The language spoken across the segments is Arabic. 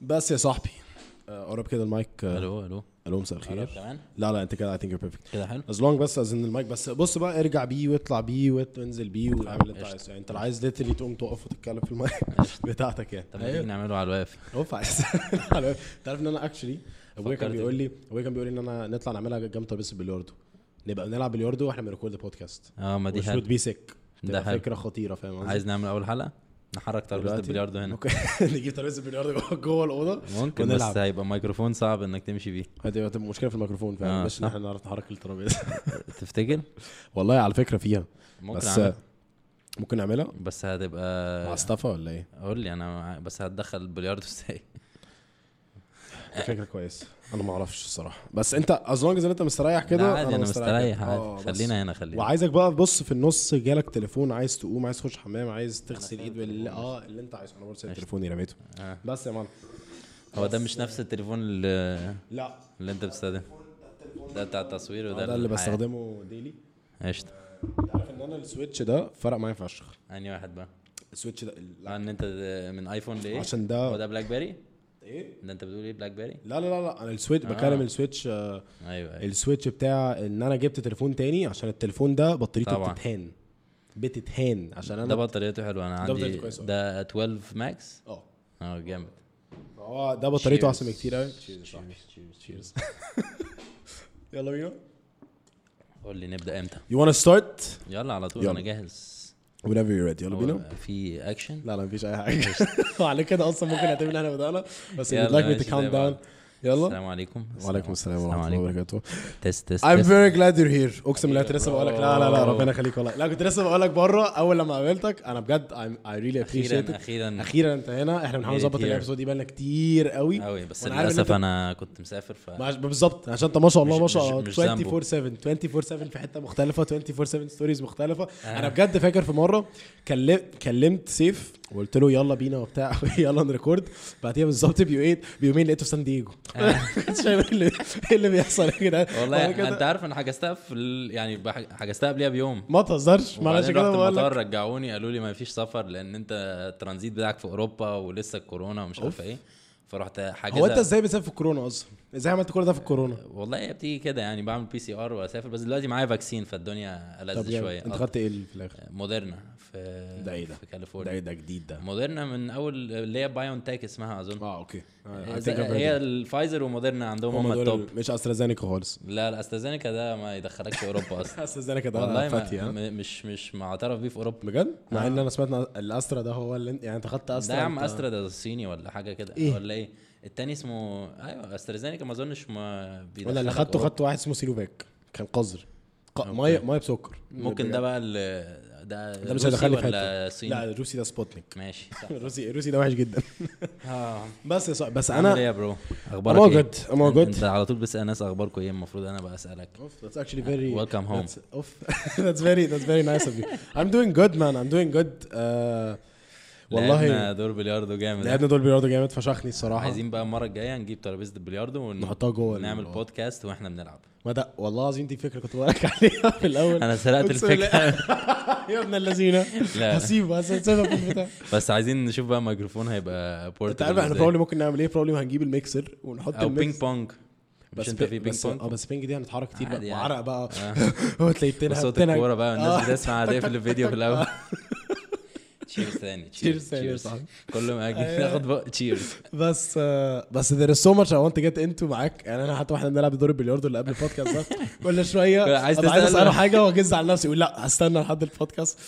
بس يا صاحبي آه، قرب كده المايك آه، ألو ألو. ألو مساء الخير. كمان. لا لا انت كده I think you're perfect. كده حلو. as long بس as ان المايك بس بص بقى ارجع بيه واطلع بيه وانزل بيه واعمل اللي انت. عايزه. يعني انت لو عايز literally تقوم تقف وتتكلم في المايك بتاعتك يعني. طب تيجي نعمله على الواقف. اوف عايز انت عارف ان أنا actually أبويا كان بيقول لي أبويا كان بيقول لي إن أنا نطلع نعملها جنب ترابيزه البلياردو نبقى بنلعب بلياردو وإحنا بن record بودكاست آه ما دي would be sick ده. فكرة خطيرة فاهم؟ عايز نعمل أول حلقة؟ نحرك ترابيزة؟ البلياردو هنا ممكن نجيب ترابيزة البلياردو جوه- الأوضة ممكن بس ونلعب. هيبقى ميكروفون صعب إنك تمشي بيه هتبقى مشكلة في الميكروفون فاهم آه، مش إن. إحنا نعرف نحرك الترابيزة تفتكر والله على فكرة فيها ممكن بس أعمل. ممكن نعملها بس هتبقى مع مصطفى ولا إيه؟ قول لي أنا بس هتدخل البلياردو إزاي فكره كويسه أنا ما أعرفش الصراحة. بس أنت as long إن أنت مستريح كده عادي أنا مستريح. آه، عادي. بس. خلينا هنا خلينا. وعايزك بقى بص في النص جالك تليفون عايز تقوم عايز تخش حمام عايز تغسل إيد بال التليفون. آه اللي أنت عايزه. أنا قشطة. تليفوني رميته. آه. بس يا man. هو ده مش نفس التليفون اللي, لا. اللي أنت بتستخدمه؟ ده بتاع التصوير وده ده اللي. بستخدمه daily قشطة. انت عارف إن أنا ال switch ده فرق معايا فشخ. أنهي واحد بقى؟ ال switch ده لا. إن أنت من ايفون لإيه؟ عشان هو ده ده بلاك بيري إيه؟ ده انت بتقول إيه بلاك بيري لا لا لا لا أنا ال switch آه. بكلم ال switch آه أيوه أيوه. ال switch بتاع إن أنا جبت تليفون تاني عشان التليفون ده بطاريته. بتتهان. بتتهان عشان ده أنا بطاريته حلوة. أنا ده عندي. ده 12 ماكس آه. آه جامد. هو ده بطاريته. أحسن بكتير قوي cheers يلا بينا. قول لي نبدأ إمتى؟ You wanna start? يلا على طول يلا. أنا جاهز. Whenever you're ready. يلا بينا. في اكشن لا لا مفيش أي حاجة. وعلى كده أصلا ممكن ان إحنا بدانا بس you'd like me to count down. يلا. السلام عليكم. وعليكم السلام ورحمة الله وبركاته. test test I'm very glad you're here. اقسم بالله كنت لسه بقول لك لا لا لا. ربنا يخليك والله. لا كنت لسه بقول لك بره. أول لما قابلتك أنا بجد I'm, I really appreciate أخيرا it. أخيرا. أخيرا أنت هنا. إحنا بنحاول نظبط. ال episode دي بقالنا كتير قوي. قوي بس للأسف أنا كنت مسافر ف بالظبط. عشان أنت ما شاء الله ما شاء الله. مش- مش ذنبه. 24 7 24 7 في حتة مختلفة 24 7 stories مختلفة. أنا بجد فاكر في مرة كلمت كلمت سيف. وقلت له يلا بينا وبتاع. يلا ن record. بعديها بالظبط بيومين بيومين لقيته في سان دييجو كنت شايف إيه اللي إيه اللي بيحصل يا جدعان. والله أنت عارف أنا حجزتها في ال... يعني حجزتها قبلها بيوم. ما تهزرش. عشان كده رحت المطار رجعوني قالوا لي ما فيش سفر لأن أنت الترانزيت بتاعك في أوروبا ولسه الكورونا ومش عارف إيه. فرحت حاجزها. هو أنت إزاي بتسافر في الكورونا أصلا؟ إزاي عملت كل ده في الكورونا؟ والله هي بتيجي كده يعني بعمل PCR وأسافر. بس دلوقتي معايا vaccine فالدنيا ألذ شوية. أنت آه. خدت إيه في الآخر؟ موديرنا. في ده إيه ده؟ في ده كاليفورنيا إيه ده جديد ده؟ موديرنا من أول اللي هي بايون تاك اسمها أظن آه okay هي, هي الفايزر وموديرنا عندهم هم ال top مش أسترازينيكا خالص لا لا استازينيكا ده ما يدخلكش أوروبا أصلا أسترازينيكا ده والله فاتي؟ م- مش مش معترف بيه في أوروبا بجد؟ مع آه. إن أنا سمعت الأسترا ده هو اللي انت يعني أنت خدت أسترا ده يا عم أسترا ده صيني ولا حاجة كده إيه؟ ولا إيه التاني اسمه أيوه أسترازينيكا ما أظنش ما أنا اللي بيدخلك خدته. خدته واحد اسمه سيلوفاك كان قذر. مية مية بسكر ممكن ده بقى ال- ده ده مش روسي هيدخلني في حتة صيني لا الروسي ده سبوتنيك ماشي صح. الروسي الروسي ده وحش جدا آه بس يا صاحبي بس عامل إيه أنا يا برو أخبارك إيه good أنت على طول بتسال ناس أخباركم إيه المفروض أنا بقى أسألك that's actually very Welcome home. That's, oof. that's very that's very nice of you. I'm doing good man. I'm doing good. Uh, لعبنا والله دور بلياردو جامد لعبنا دول بلياردو جامد فشخني الصراحة عايزين بقى المرة الجاية نجيب ترابيزة البلياردو نحطها جوه ونعمل بودكاست وإحنا بنلعب ما ده والله العظيم دي فكرة كنت بقولك عليها في الأول أنا سرقت. الفكرة يا ابن اللذينة. هسيبه هسيبه في البتاع بس عايزين نشوف بقى ميكروفون هيبقى أنت portable عارف إحنا probably ممكن نعمل إيه probably هنجيب الميكسر ونحط أو بينج بونج بس أنت في بينج بونج آه بس بينج دي هنتحرك كتير بقى عادي يعني. وعرق بقى آه. هو تلاقي بتنهج بتنهج. الكورة بقى والناس آه. بتسمع عليه في الفيديو في الأول cheers تاني يا صاحبي. كل ما أجي. ناخد بقى cheers بس آه، بس there is so much I want to get into معاك. يعني أنا حتى وإحنا بنلعب دور البلياردو اللي قبل البودكاست ده. كل شوية. عايز؟ أسأله حاجة وأجز على نفسي. يقول لا هستنى لحد البودكاست.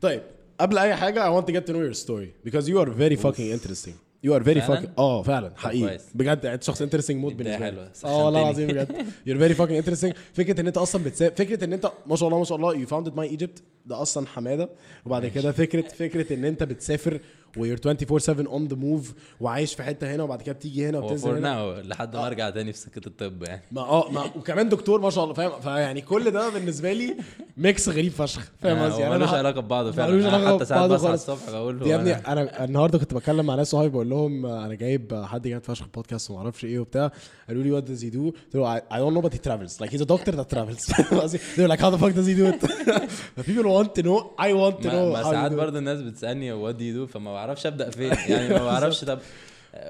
طيب قبل أي حاجة I want to get to know your story because you are very fucking interesting. You are very فعلاً؟ fucking آه فعلا حقيقي. بجد يعني انت شخص interesting موت بداية بالنسبة لي. آه والله العظيم. بجد you're very fucking interesting فكرة إن أنت أصلا بتسافر فكرة إن انت ما شاء الله ما شاء الله you founded my Egypt ده أصلا حمادة وبعد كده فكره فكرة إن أنت بتسافر و you're 24 7 on the move وعايش في حتة هنا وبعد كده بتيجي هنا وبتنزل هنا. لحد ما أرجع تاني في سكة الطب يعني. ما آه ما وكمان دكتور ما شاء الله فاهم؟ فيعني كل ده بالنسبة لي mix غريب فشخ فاهم آه، قصدي؟ يعني ملوش علاقة ببعضه ملوش فعلا حتى ساعات بصحى. الصبح بقول يا هو ابني أنا النهارده كنت بكلم مع ناس صحابي بقول لهم أنا جايب حد جامد فشخ بودكاست وما أعرفش إيه وبتاع. قالوا لي what does he do قلت له know but he travels. Like he's a doctor that travels. فاهم قصدي؟ they were like how the fuck does he do it? People want to know I want to ما, know ساعات. برضه الناس بتسألني what do فما بعرفش أبدأ فين. يعني ما بعرفش. طب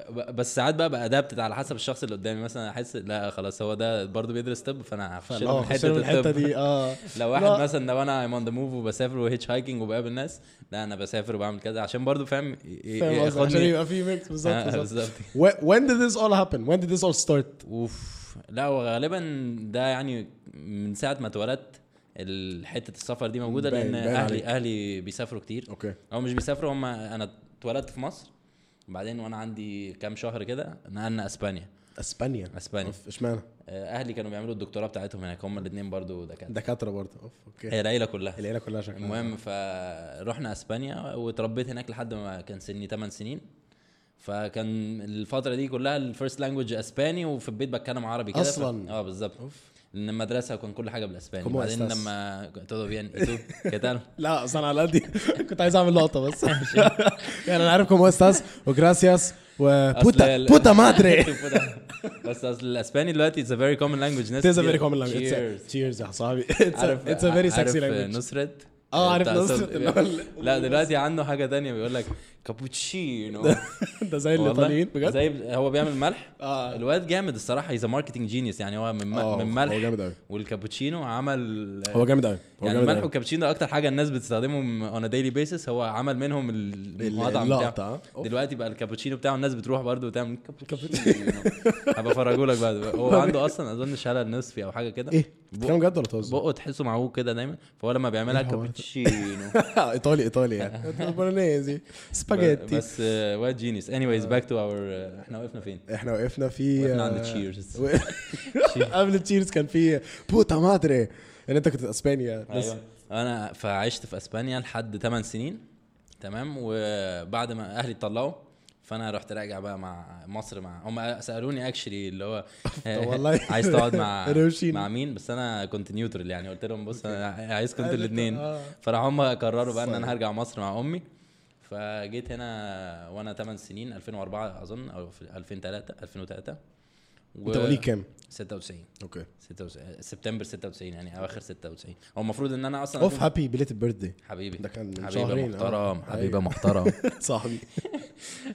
ب- بس ساعات بقى ب adapt it على حسب الشخص اللي قدامي. مثلا أحس لا خلاص هو ده برضه بيدرس طب فأنا هخش حتة الحتة دي. آه. لو واحد لا. مثلا لو أنا I'm on the move وبسافر و hitchhiking وبقابل ناس لا أنا بسافر وبعمل كذا. عشان برضه فاهم فاهم عشان يبقى في mix بالظبط آه، بالظبط. بالظبط. When- when did this all happen? When did this all start? أوف. لا وغالبا ده يعني من ساعة ما اتولدت حتة السفر دي موجودة لأن أهلي. أهلي بيسافروا كتير. okay. أو مش بيسافروا هم أنا اتولدت في مصر بعدين وأنا عندي كام شهر كده نقلنا إسبانيا. إسبانيا؟ إسبانيا. إشمعنى؟ آه، أهلي كانوا بيعملوا الدكتوراه بتاعتهم هناك هم الاثنين برضو دكاترة. دكاترة برضه أوف okay. هي العيلة كلها. العيلة كلها شكلها المهم فرحنا إسبانيا وتربيت هناك لحد ما كان سني 8 سنين. فكان الفترة دي كلها ال first language اسباني وفي البيت بتكلم عربي كده ف- أصلاً. آه بالظبط. أوف. لأن المدرسة كان كل حاجة بالإسباني. ¿Cómo بعدين? لما todo bien. Y tú? Qué tal? لا أصلا على كنت عايز أعمل لقطة بس. يعني أنا عارف cómo estás و gracias و puta puta madre. بس أصل الإسباني دلوقتي it's very common language ناس common language. Cheers. It's a- Cheers. يا صاحبي. A very عارف sexy language. نصرت؟ آه عارف نصرت. لا دلوقتي عنده حاجة تانية بيقول لك كابوتشينو. ده زي الإيطاليين بجد؟ زي هو بيعمل ملح؟ آه. الواد جامد الصراحة he's marketing genius يعني هو من آه، من هو ملح جامد قوي والكابوتشينو عمل هو جامد قوي هو يعني الملح قوي والكابتشينو ده أكتر حاجة الناس بتستخدمهم on daily basis هو عمل منهم المطعم بتاعه. دلوقتي بقى الكابوتشينو بتاعه الناس بتروح برضه وتعمل كابوتشينو. هبقى أفرجه لك بعد. هو عنده أصلا أظن شلل نصفي أو حاجة كده. إيه؟ بتتكلم جد ولا بتهزر؟ بقه تحسه معوج كده دايما. فهو لما بيعملها إيه؟ كابوتشينو. إيطالي إيطالي يعني. سباجيتي بس آه، واد genius anyways back to our إحنا وقفنا فين؟ إحنا وقفنا في وقفنا عند آه، cheers و- قبل cheers كان في puta madre إن أنت كنت إسبانيا. بس أيوه أنا فعشت في إسبانيا لحد 8 سنين تمام؟ وبعد ما أهلي اتطلقوا فأنا رحت راجع بقى مع مصر مع هم سألوني actually اللي هو والله. عايز تقعد مع. مع مين؟ بس أنا كنت neutral يعني قلت لهم بص أنا عايزكم أنتوا الاثنين آه. فراحوا هم قرروا بقى إن. أنا هرجع مصر مع أمي. فجيت هنا وأنا 8 سنين 2004 أظن أو في 2003 2003 و- انت وليك كام؟ 96 okay. 96 سبتمبر 96 يعني أواخر 96 هو المفروض إن أنا أصلا oof happy belated birthday حبيبي. ده كان من حبيبي شهرين، آه. محترم حبيبي أيوة. محترم. صاحبي.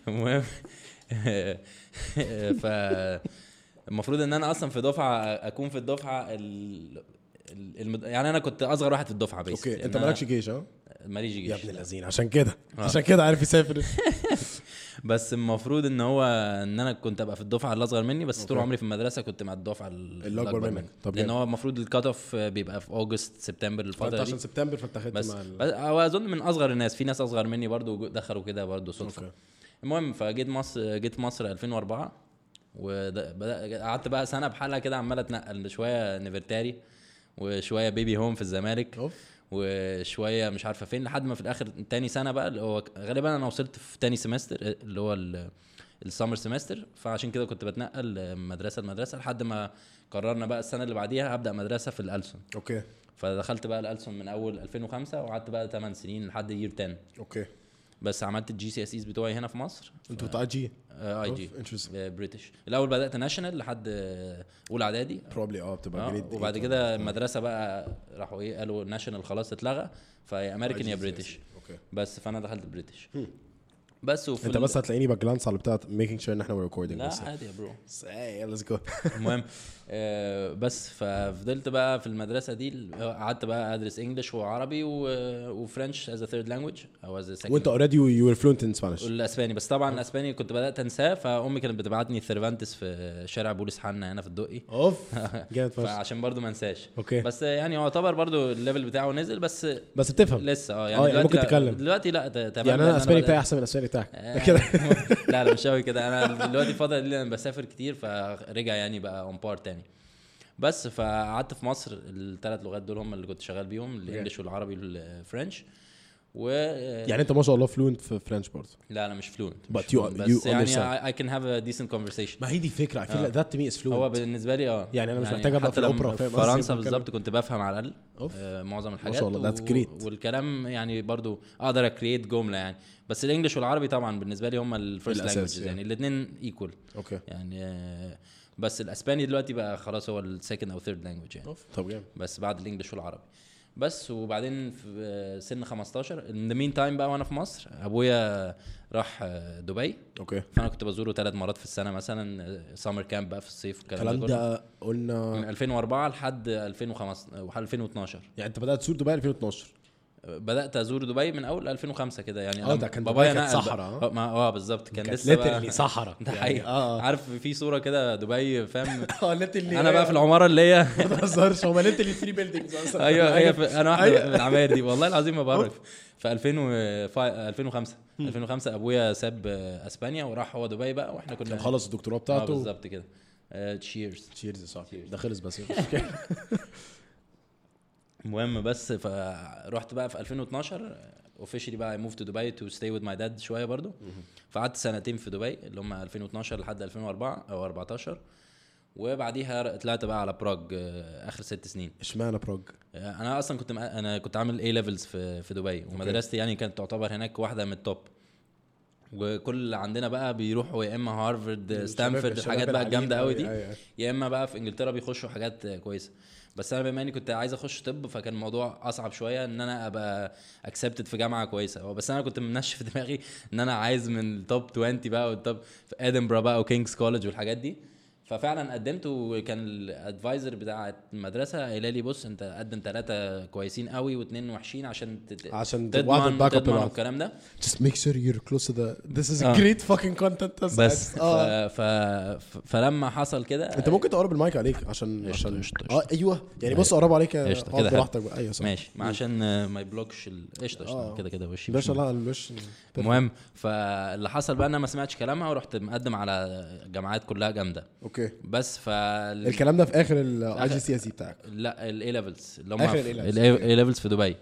المهم. ف المفروض إن أنا أصلا في دفعة أكون في الدفعة ال... ال- المد... يعني أنا كنت أصغر واحد في الدفعة بس okay أنت مالكش جيش ها؟ ماليش يا جيش ابن اللذين عشان كده آه. عشان كده عارف يسافر بس المفروض إن هو إن أنا كنت أبقى في الدفعة اللي أصغر مني بس طول. عمري في المدرسة كنت مع الدفعة ال- اللي أكبر منك. طب لأن. هو المفروض ال cut off بيبقى في August سبتمبر الفترة دي عشان سبتمبر فانت خدت بس مع ال... بس هو أظن من أصغر الناس في ناس أصغر مني برضو دخلوا كده برضو صدفة okay. المهم فجيت مصر جيت مصر 2004 وبدأ قعدت بقى سنة بحالها كده عمال أتنقل شوية نيفرتاري وشوية بيبي هوم في الزمالك oof وشوية مش عارفة فين لحد ما في الآخر تاني سنة بقى اللي هو غالبا أنا وصلت في تاني semester اللي هو ال summer semester فعشان كده كنت بتنقل مدرسة لمدرسة لحد ما قررنا بقى السنة اللي بعديها هبدا مدرسة في الألسن. okay. فدخلت بقى الألسن من أول 2005 وقعدت بقى 8 سنين لحد year 10 okay. بس عملت ال GCSEs بتوعي هنا في مصر. أنتوا بتاع IG. British الأول بدأت national لحد آه، أولى إعدادي. بروبلي آه بتبقى آه، جريد وبعد eight كده المدرسة بقى راحوا إيه قالوا ناشونال خلاص اتلغى. فيا امريكان يا. بريتش أوكي بس فأنا دخلت بريتش بس وفي انت بس هتلاقيني بجلانس على بتاعت ميكينج شور ان إحنا ريكوردنج لا عادي يا برو ليتس جو المهم آه، بس ففضلت بقى في المدرسة دي قعدت بقى أدرس انجلش وعربي وفرنش از ثيرد لانجوج أو از وانت اوريدي يو ار فلوينت ان سبانيش والاسباني بس طبعا الأسباني كنت بدأت أنساه فأمي كانت بتبعتني ثيرفانتس في شارع بوليس حنا هنا في الدقي. أوف جامد فشخ. فعشان برضو ما انساش. okay. بس يعني يعتبر برضو ال level بتاعه نزل بس بس بتفهم. لسه آه آه، يعني يعني دلوقتي ممكن تتكلم. دلوقتي لا تمام. يعني أنا الأسباني بتاعي أحسن من الأسباني بتاعك. آه، كده. لا لا مش قوي كده. أنا دلوقتي الفترة دي أنا بسافر كتير فرجع يعني بقى on par تاني. بس فقعدت في مصر الثلاث لغات دول هم اللي كنت شغال بيهم ال English والعربي وال French. و يعني انت ما شاء الله fluent في French برضه. لا أنا مش fluent بس you يعني I can have a decent conversation. ما هي دي فكره like that to me is fluent. هو بالنسبة لي آه. يعني أنا مش محتاج أبقى حتى في فاهم قصدي؟ فرنسا. بالظبط كنت بفهم على الأقل. آه، معظم الحاجات شاء الله، و- great. والكلام يعني برضو أقدر create جملة يعني. بس ال English والعربي طبعا بالنسبة لي هم ال first languages yeah. يعني. الاثنين equal okay. يعني آه، بس الإسباني دلوقتي بقى خلاص هو ال second أو third language يعني. طب جامد. بس بعد ال English والعربي. بس وبعدين في سن 15 in the meantime بقى وأنا في مصر أبويا راح دبي. okay. فأنا كنت بزوره ثلاث مرات في السنة مثلا summer camp بقى في الصيف والكلام الكلام كله. ده قلنا من 2004 لحد 2005 2012 يعني أنت بدأت تزور دبي 2012 بدأت أزور دبي من أول 2005 كده يعني آه ده كان بابايا كانت صحراء، بقى- آه ما- آه بالظبط. كان كانت لسه literally صحراء ده يعني، حقيقي آه. عارف في صورة كده دبي فاهم؟ آه literally أنا بقى في العمارة اللي هي ما تهزرش. هم literally 3 buildings أصلا. أيوه هي في أنا واحدة أيوة. من العماير دي. والله العظيم ما بعرف في 2005 2005 2005 أبويا ساب أسبانيا وراح هو دبي بقى وإحنا كنا كان خلص الدكتوراه آه بتاعته. بالظبط كده. cheers cheers صح Cheers. ده خلص بس. المهم بس فرحت بقى في 2012 officially بقى moved to دبي to stay with my dad شوية برضو. فقعدت سنتين في دبي اللي هم 2012 لحد 2004 أو 14 وبعديها طلعت بقى على براغ آه، آخر ست سنين. اشمعنى براج أنا أصلا كنت مق- أنا كنت عامل A levels في في دبي ومدرستي يعني كانت تعتبر هناك واحدة من ال top وكل اللي عندنا بقى بيروحوا يا إما هارفرد ستانفورد الحاجات بقى الجامده قوي دي. يا إما بقى في إنجلترا بيخشوا حاجات كويسة. بس أنا بما إني كنت عايز أخش طب فكان الموضوع أصعب شوية إن أنا أبقى accepted في جامعة كويسة. بس أنا كنت منشف في دماغي إن أنا عايز من ال top 20 بقى وال top في ادنبرا بقى و King's College والحاجات دي. ففعلا قدمت وكان ال advisor بتاع المدرسة قايلة لي بص أنت قدم ثلاثة كويسين قوي واثنين وحشين عشان تت- عشان تضمن ال back up تضمن. والكلام ده. Just make sure you're close to the this is آه. great fucking content بس. آه. ف... ف... فلما حصل كده أنت ممكن تقرب المايك عليك عشان عشان آه أيوه. يعني بص قرب عليك قشطة، اقعد كده حلو. براحتك بقى. أيوه صح. ماشي. ما عشان آه، ما يبلوكش ال- قشطة قشطة. آه. كده كده وشي باشا لا الوش المهم فاللي حصل بقى إن أنا ما سمعتش كلامها ورحت مقدم على جامعات كلها جامدة. أوكي. بس ف الكلام ده في آخر ال IGCSE بتاعك. لا ال A levels اللي هم. ال A levels في دبي.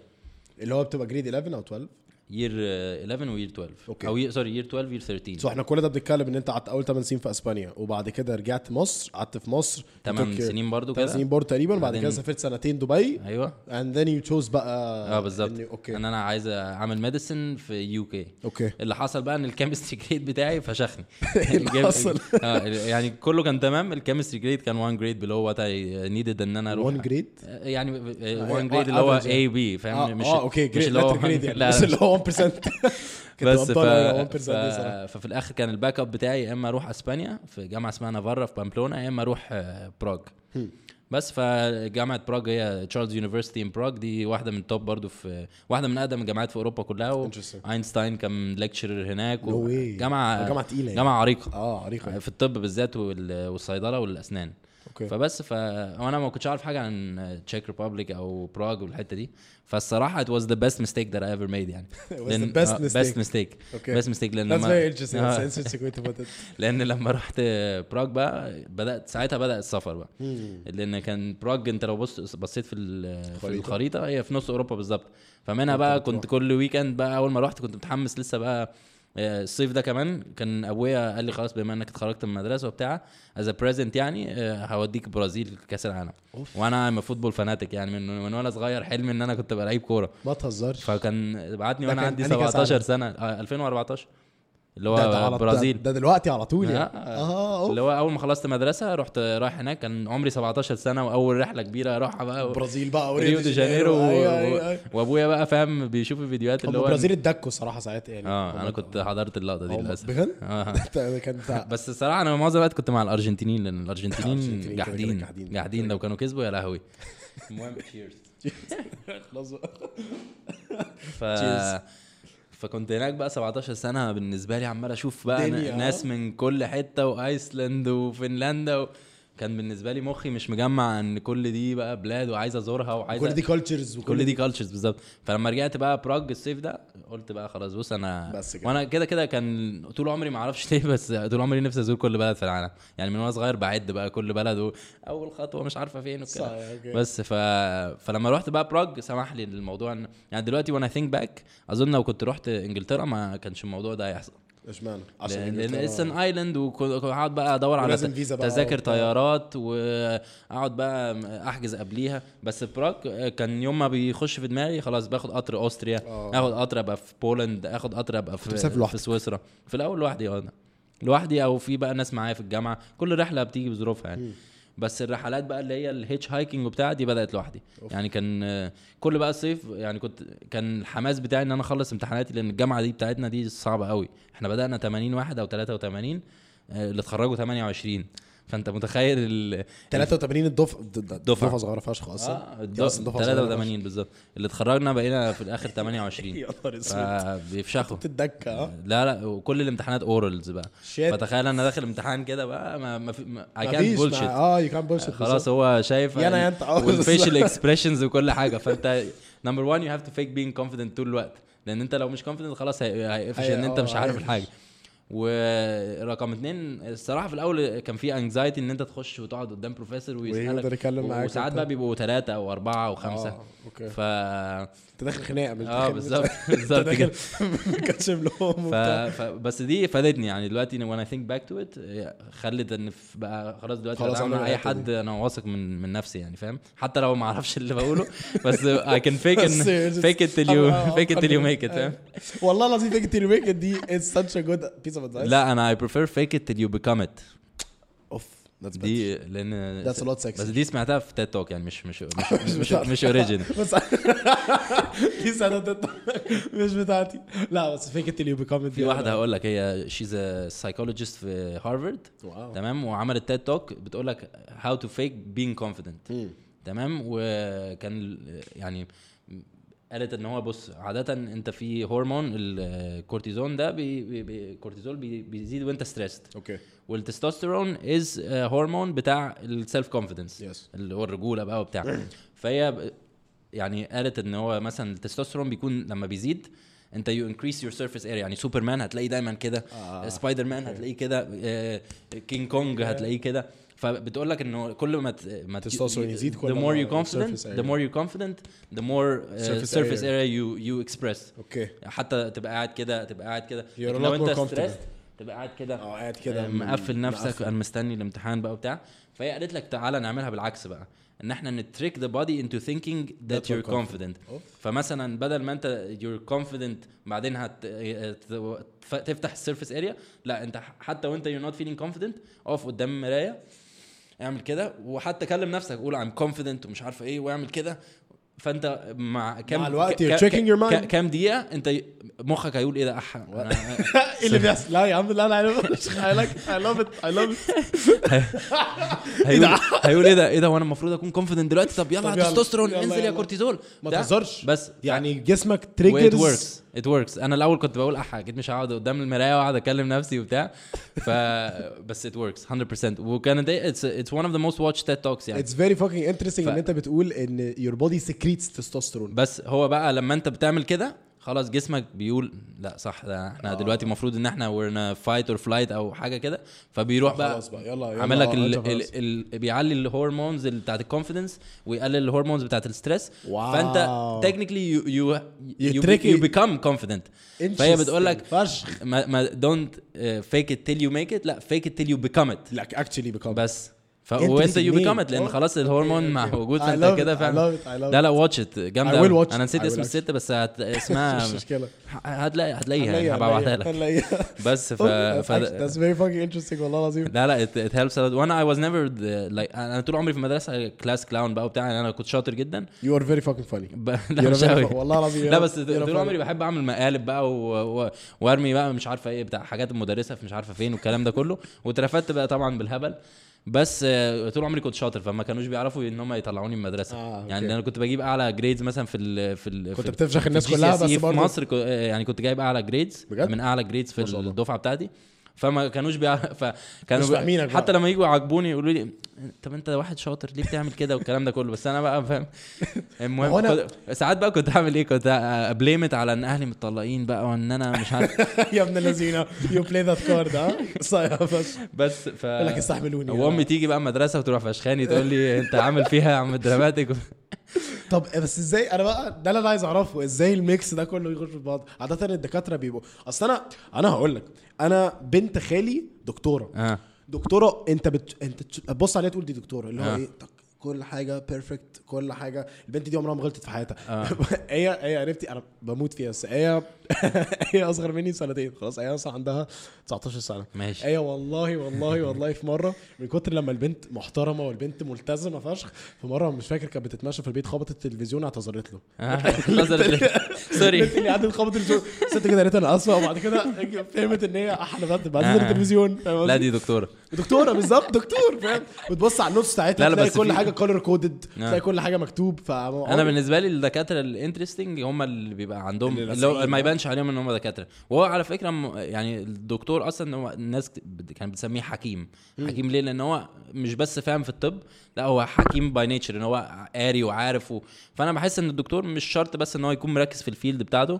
اللي هو بتبقى grade 11 أو 12 year 11 و year 12 okay. أو sorry year 12 year 13 so إحنا كل ده بنتكلم ان انت قعدت اول 8 سنين في اسبانيا وبعد كده رجعت مصر قعدت في مصر 8 took- سنين برضو 8 كده؟ سنين برضه تقريبا بعد بعدين- كده سافرت سنتين دبي. أيوه. And then you chose بقى آه بالظبط. okay إن أنا عايز أعمل medicine في UK okay اللي حصل بقى إن ال chemistry grade بتاعي فشخني. إيه اللي حصل؟ آه يعني كله كان تمام ال chemistry grade كان 1 grade below what I needed إن أنا أروح. 1 grade يعني 1 آه، grade اللي هو A B فاهم؟ آه مش آه okay مش grade اللي هو يعني لا بس اللي هو 1% كنت بس ف... غلطان أوي، 1% ف... دي صراحة. ففي الآخر كان ال backup بتاعي يا إما أروح أسبانيا في جامعة اسمها نافارا في بامبلونا يا إما أروح آه، براغ بس فجامعة براغ هي تشارلز university ان براغ دي واحدة من ال top برضو في واحدة من أقدم الجامعات في أوروبا كلها. اينشتاين كان lecturer هناك No. جامعة جامعة تقيلة يعني. جامعة عريقة آه عريقة في الطب بالذات وال- والصيدلة والأسنان okay فبس ف وأنا ما كنتش عارف حاجة عن Czech Republic أو براغ والحتة دي فالصراحة it was the best mistake that I ever made يعني It was the best mistake. best mistake okay best mistake لأن That's لما very interesting. آه. That's an interesting way to put it. لأن لما رحت براغ بقى بدات ساعتها بدأ السفر بقى لأن كان براغ أنت لو بص بصيت في في. الخريطة هي في نص أوروبا بالظبط فمنها بقى كنت كل weekend بقى أول ما رحت كنت متحمس لسه بقى الصيف ده كمان كان أبويا قال لي خلاص بما إنك اتخرجت من المدرسة وبتاع as present يعني آه، هوديك برازيل كأس العالم. وأنا I'm football fanatic يعني من من وأنا صغير حلمي إن أنا كنت أبقى لعيب كورة. ما تهزرش. فكان بعتني وأنا عندي أنهي كأس 17 عالم؟ سنة آه، 2014 اللي ده, ده هو على برازيل ده, ده دلوقتي على طول يعني آه. آه أوف. اللي هو أول ما خلصت مدرسة رحت رايح هناك كان عمري 17 سنة وأول رحلة كبيرة أروحها بقى البرازيل بقى ريو دي جانيرو و... أيوة، أيوة، أيوة. وأبويا بقى فاهم بيشوف الفيديوهات اللي هو البرازيل اتدكوا صراحة ساعتها يعني آه أنا كنت حضرت اللقطة دي للأسف بجد؟ آه بس الصراحة أنا معظم الوقت كنت مع الأرجنتينيين لأن الأرجنتينيين الأرجنتينيين جاحدين جاحدين. جاحدين لو كانوا كسبوا يا لهوي المهم تشيرز خلاص. ف. فكنت هناك بقى 17 سنة بالنسبة لي عمال أشوف بقى دنيا، ناس آه. من كل حتة وايسلند وفنلندا و... كان بالنسبة لي مخي مش مجمع إن كل دي بقى بلاد وعايز أزورها وعايز كل دي cultures كل دي cultures بالظبط. فلما رجعت بقى براغ الصيف ده قلت بقى خلاص بص أنا بس كده. وأنا كده كده كان طول عمري ما أعرفش ليه بس طول عمري نفسي أزور كل بلد في العالم. يعني من وأنا صغير بعد بقى كل بلد واول خطوة مش عارفة فين وكده. بس ف... فلما رحت بقى براغ سمح لي الموضوع إن يعني دلوقتي وأنا think back أظن لو كنت رحت إنجلترا ما كانش الموضوع ده هيحصل. إشمعنى؟ لأن إنجلترا- it's an island وهقعد بقى أدور على تذاكر. طيارات وأقعد بقى أحجز قبليها. بس براغ كان يوم ما بيخش في دماغي خلاص باخد قطر أوستريا. آه. آخد قطر أبقى في بولند آخد قطر أبقى في في. سويسرا. في الأول لوحدي آه لوحدي أو في بقى ناس معايا في الجامعة. كل رحلة بتيجي بظروفها يعني. بس الرحلات بقى اللي هي ال hitchhiking وبتاع دي بدأت لوحدي. أوف. يعني كان كل بقى الصيف يعني كنت كان الحماس بتاعي إن أنا أخلص امتحاناتي لأن الجامعة دي بتاعتنا دي صعبة قوي إحنا بدأنا 80 واحد أو 83 آه، اللي اتخرجوا 28 فانت متخيل ال 83 الدفعه دفعة. دفعة صغيرة فشخ أصلا. آه صغيرة 83 بالظبط. اللي اتخرجنا بقينا في الآخر 28 يا نهار أسود. فبيفشخوا. بتدكى آه. لا لا وكل الامتحانات orals بقى. shit فتخيل أنا داخل امتحان كده بقى ما ما في مفيش bullshit. مع- آه you can bullshit خلاص هو شايف يا أنا يا أنت، آه. وال facial expressions وكل حاجة. فأنت number 1 you have to fake being confident طول الوقت. لأن أنت لو مش confident خلاص هي- هيقفش هي- إن أنت آه، مش عارف هيقفش. الحاجة ورقم اتنين الصراحة في الأول كان في anxiety إن أنت تخش وتقعد قدام بروفيسور ويقدر ويسالك يتكلم معاك وساعات. بقى بيبقوا ثلاثة أو أربعة أو خمسة آه، okay ف انت داخل خناقة مش آه بالظبط بالظبط كده. داخل لهم ف... وبتاع. ف... بس دي فادتني يعني دلوقتي I think back to it خلت إن بقى خلاص دلوقتي خلاص مع أي حد أنا واثق من من نفسي يعني فاهم؟ حتى لو ما أعرفش اللي بقوله بس it till آه، you آه، fake it till you make it آه. فاهم؟ والله العظيم fake it till you make it دي it's such a good piece of advice. لا أنا I prefer fake it till you become it oof that's better. دي لأن That's a lot sexy. بس دي سمعتها في TED talk يعني مش مش مش مش مش, original بس دي سنة تطلع مش بتاعتي. لا بس fake it till you become في واحدة هقول لك هي she's psychologist في هارفارد wow. تمام؟ وعملت TED talk بتقول لك how to fake being confident. تمام؟ وكان يعني قالت إن هو بص عاده أنت في هرمون الكورتيزون ده بي بي الكورتيزول بي بيزيد وأنت stressed okay. والتستوستيرون as هرمون بتاع ال self-confidence yes اللي هو الرجولة بقى وبتاع. فهي يعني قالت إن هو مثلا التستوستيرون بيكون لما بيزيد أنت you increase your surface area يعني سوبرمان هتلاقيه دايما كده آه. سبايدر مان هتلاقيه كده آه، كينج كونج هتلاقيه كده. فبتقول لك إنه كل ما ت- ما ت- التستوستيرون يزيد كل the more you confident the more you confident the more uh, Surface surface area. area you you express okay حتى تبقى قاعد كده تبقى قاعد كده لو أنت. stressed تبقى قاعد كده آه قاعد كده آه، مقفل نفسك. أنا مستني الامتحان بقى وبتاع فهي قالت لك تعالى نعملها بالعكس بقى إن إحنا ن trick the body into thinking that you're. confident. فمثلا بدل ما أنت you're confident بعدين هت ت- تفتح ال surface area لا أنت حتى وأنت you're not feeling confident أقف قدام المرايه اعمل كده وحتى كلم نفسك قول I'm confident ومش عارفه إيه واعمل كده. فأنت مع كام مع الوقت you're tricking your mind. كام دقيقة أنت مخك هيقول إيه ده؟ اح أنا- إيه اللي بيحصل؟ لا يا عم لا لا I like I love it. I love it. هيقول إيه ده؟ إيه ده؟ وأنا المفروض أكون confident دلوقتي؟ طب يلا تستوستيرون انزل يا. كورتيزول ما. تهزرش. بس. يعني جسمك it triggers it works أنا الأول كنت بقول أح أكيد مش هقعد قدام المراية وأقعد أكلم نفسي وبتاع. ف بس it works 100% وكانت it's it's one of the most watched TED talks يعني. it's very fucking interesting إن أنت بتقول إن your body secretes testosterone. بس هو بقى لما أنت بتعمل كده خلاص جسمك بيقول لا صح ده إحنا آه. دلوقتي المفروض إن إحنا a fight or flight أو حاجة كده فبيروح بقى خلاص بقى يلا يلا عامل لك آه، ال أنت ال. ال بيعلي ال hormones بتاعت ال confidence ويقلل ال hormones بتاعت ال stress. فأنت technically you you you become confident فهي بتقول لك ما don't fake it till you make it لا fake it till you become it لا actually become. بس. ف once you Interesting. become it لأن خلاص الهرمون مع I فانت كده فاهم؟ لا. لا watch it جامده أنا نسيت اسم الست بس هت... اسمها مش مشكلة. هتلاقي هتلاقيها يعني هنلاقيها- لك. بس ف, ف... actually, that's very fucking interesting والله العظيم. لا لا it, it helps a lot. وأنا I was never the, like أنا طول عمري في المدرسة class clown بقى وبتاع يعني أنا كنت شاطر جدا. You are very fucking funny. ب... You're لا مش قوي والله العظيم لا بس طول. عمري بحب أعمل مقالب بقى و... و... وأرمي بقى مش عارفة إيه بتاع حاجات المدرسة في مش عارفة فين والكلام ده كله. واترفدت بقى طبعا بالهبل. بس آه، طول عمري كنت شاطر فما كانوش بيعرفوا إن هم يطلعوني من المدرسة آه، okay. يعني أنا كنت بجيب أعلى grades مثلا في ال في ال كنت بتفشخ الناس في كلها GCSE بس في مصر كو- آه، يعني كنت جايب أعلى grades بجد؟ من أعلى جريدز في. الدفعة بتاعتي فما كانوش بيعرف فكانوا مش فاهمينك. حتى لما يجوا يعاقبوني يقولوا لي طب انت واحد شاطر ليه بتعمل كده والكلام ده كله؟ بس أنا بقى فاهم. المهم أنا- ساعات بقى كنت أعمل إيه؟ كنت ا blame it على إن أهلي متطلقين بقى وإن أنا مش عارف. يا ابن الذين you play that card ها؟ صايع فشخ بس ف لك استحملوني وأمي تيجي بقى المدرسة وتروح فشخاني تقول لي أنت عامل فيها يا عم دراماتيك طب بس إزاي؟ أنا بقى ده اللي أنا عايز أعرفه إزاي الميكس ده كله يخش في بعض؟ عادة الدكاترة بيبقوا أصل أنا أنا هقول لك أنا بنت خالي دكتورة. آه. دكتورة انت بت... انت تبص عليها تقول دي دكتورة اللي هو آه. إيه تك كل حاجة بيرفكت كل حاجة. البنت دي عمرها ما غلطت في حياتها. آه. هي هي عرفتي أنا بموت فيها بس هي هي أصغر مني سنتين خلاص هي أصلا عندها 19 سنة. ماشي. هي والله والله والله في مرة من كتر لما البنت محترمة والبنت ملتزمة فشخ في مرة مش فاكر كانت بتتمشى في البيت خبطت التلفزيون اعتذرت له. نظرت ليه؟ sorry اللي قعدت خبطت التلفزيون. ست كده قالت أنا اسفه وبعد كده فهمت إن هي أحلى بنت بعد آه. التلفزيون. لا؟ دي دكتورة. دكتورة بالظبط دكتور فاهم؟ وتبص على ال notes بتاعتها لا، لا، تلاقي بس كل في- حاجة color coded. تلاقي كل حاجة مكتوب ف أنا بالنسبة لي الدكاترة ال interesting هم اللي بيبقى عندهم اللي ما. يبانش عليهم إن هم دكاترة. وهو على فكرة يعني الدكتور أصلا هو الناس كانت بتسميه حكيم. حكيم ليه؟ لأن هو مش بس فاهم في الطب لا هو حكيم by nature إن هو قاري وعارف و... فأنا بحس إن الدكتور مش شرط بس إن هو يكون مركز في ال field بتاعته.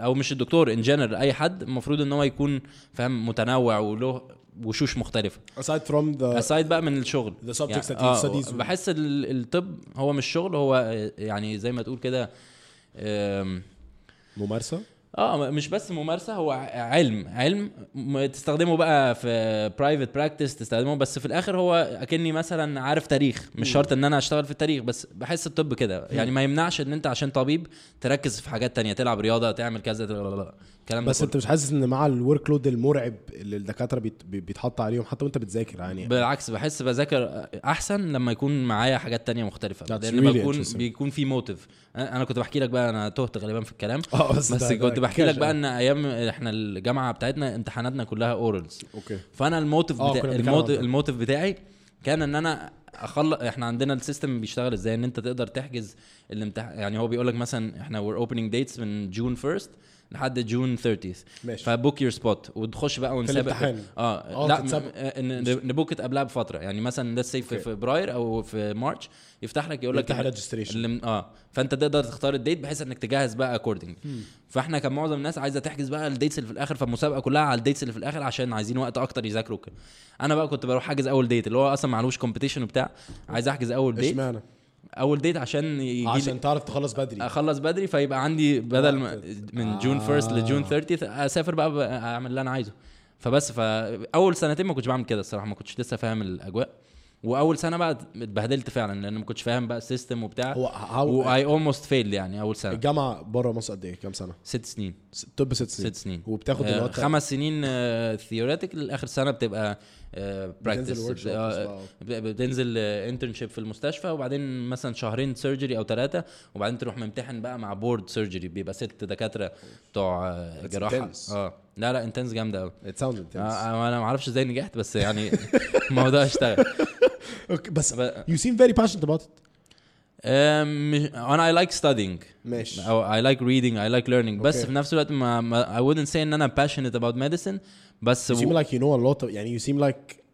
أو مش الدكتور in general أي حد المفروض إن هو يكون فاهم متنوع وله وشوش مختلفة. Aside from the aside بقى من الشغل. the subjects that he آه، studies بحس ال- الطب هو مش شغل هو يعني زي ما تقول كده ممارسة؟ آه مش بس ممارسة هو علم علم تستخدمه بقى في private practice تستخدمه بس في الآخر هو أكني مثلا عارف تاريخ. مش شرط إن أنا أشتغل في التاريخ بس بحس الطب كده. يعني ما يمنعش إن أنت عشان طبيب تركز في حاجات تانية تلعب رياضة تعمل كذا الكلام بس. انت مش حاسس ان مع ال workload المرعب اللي الدكاترة بيت- بي- بيتحط عليهم حتى وانت بتذاكر يعني بالعكس بحس بذاكر أحسن لما يكون معايا حاجات تانية مختلفة. That's لأن really بكون. بيكون في motive أنا كنت بحكي لك بقى أنا تهت غالبا في الكلام. آه بس بس كنت بحكي لك بقى يعني. إن أيام إحنا الجامعة بتاعتنا امتحاناتنا كلها orals okay. فأنا ال motive آه، بتاع ال motive, بتاعي كان إن أنا اخلص إحنا عندنا ال system بيشتغل إزاي؟ إن أنت تقدر تحجز الامتحان يعني هو بيقول لك مثلا إحنا we're opening dates من June 1st لحد June 30th ماشي. ف book your spot وتخش بقى ونسابق. الامتحان. آه, لا تتسابق. آه، ن book قبلها بفترة. يعني مثلا لسه في okay. فبراير أو في March يفتح لك يقول لك. اللي- آه. فأنت تقدر تختار ال date بحيث إنك تجهز بقى according فإحنا كان معظم الناس عايزة تحجز بقى ال dates اللي في الآخر فالمسابقة كلها على ال dates اللي في الآخر عشان عايزين وقت أكتر يذاكروا كده أنا بقى كنت بروح أحجز أول date اللي هو أصلا معلوش competition وبتاع عايز أحجز أول date إشمعنى؟ أول ديت عشان يجي عشان تعرف تخلص بدري أخلص بدري فيبقى عندي بدل وقت. من June آه. first ل June 30 أسافر بقى, بقى أعمل اللي أنا عايزه فبس فأول سنتين ما كنتش بعمل كده الصراحة ما كنتش لسه فاهم الأجواء وأول سنة بقى اتبهدلت فعلا لأن ما كنتش فاهم بقى ال system وبتاع. هو و I almost fail يعني أول سنة. الجامعة بره مصر قد إيه؟ كام سنة؟ ست سنين. طب ست سنين. ست سنين. وبتاخد آه، الوقت خمس سنين theoretical اخر سنة بتبقى practice بقى. بتنزل internship في المستشفى وبعدين مثلا شهرين surgery أو ثلاثة وبعدين تروح ممتحن بقى مع board surgery بيبقى ست دكاترة بتوع آه، جراحة. آه. لا لا intense جامدة قوي sounds intense. آه أنا ما أعرفش إزاي نجحت بس يعني الموضوع اشتغل. okay بس you seem very passionate about it أنا I like studying ماشي I like reading I like learning بس في نفس الوقت ما I wouldn't say إن أنا passionate about medicine بس you seem like you know a lot يعني you seem like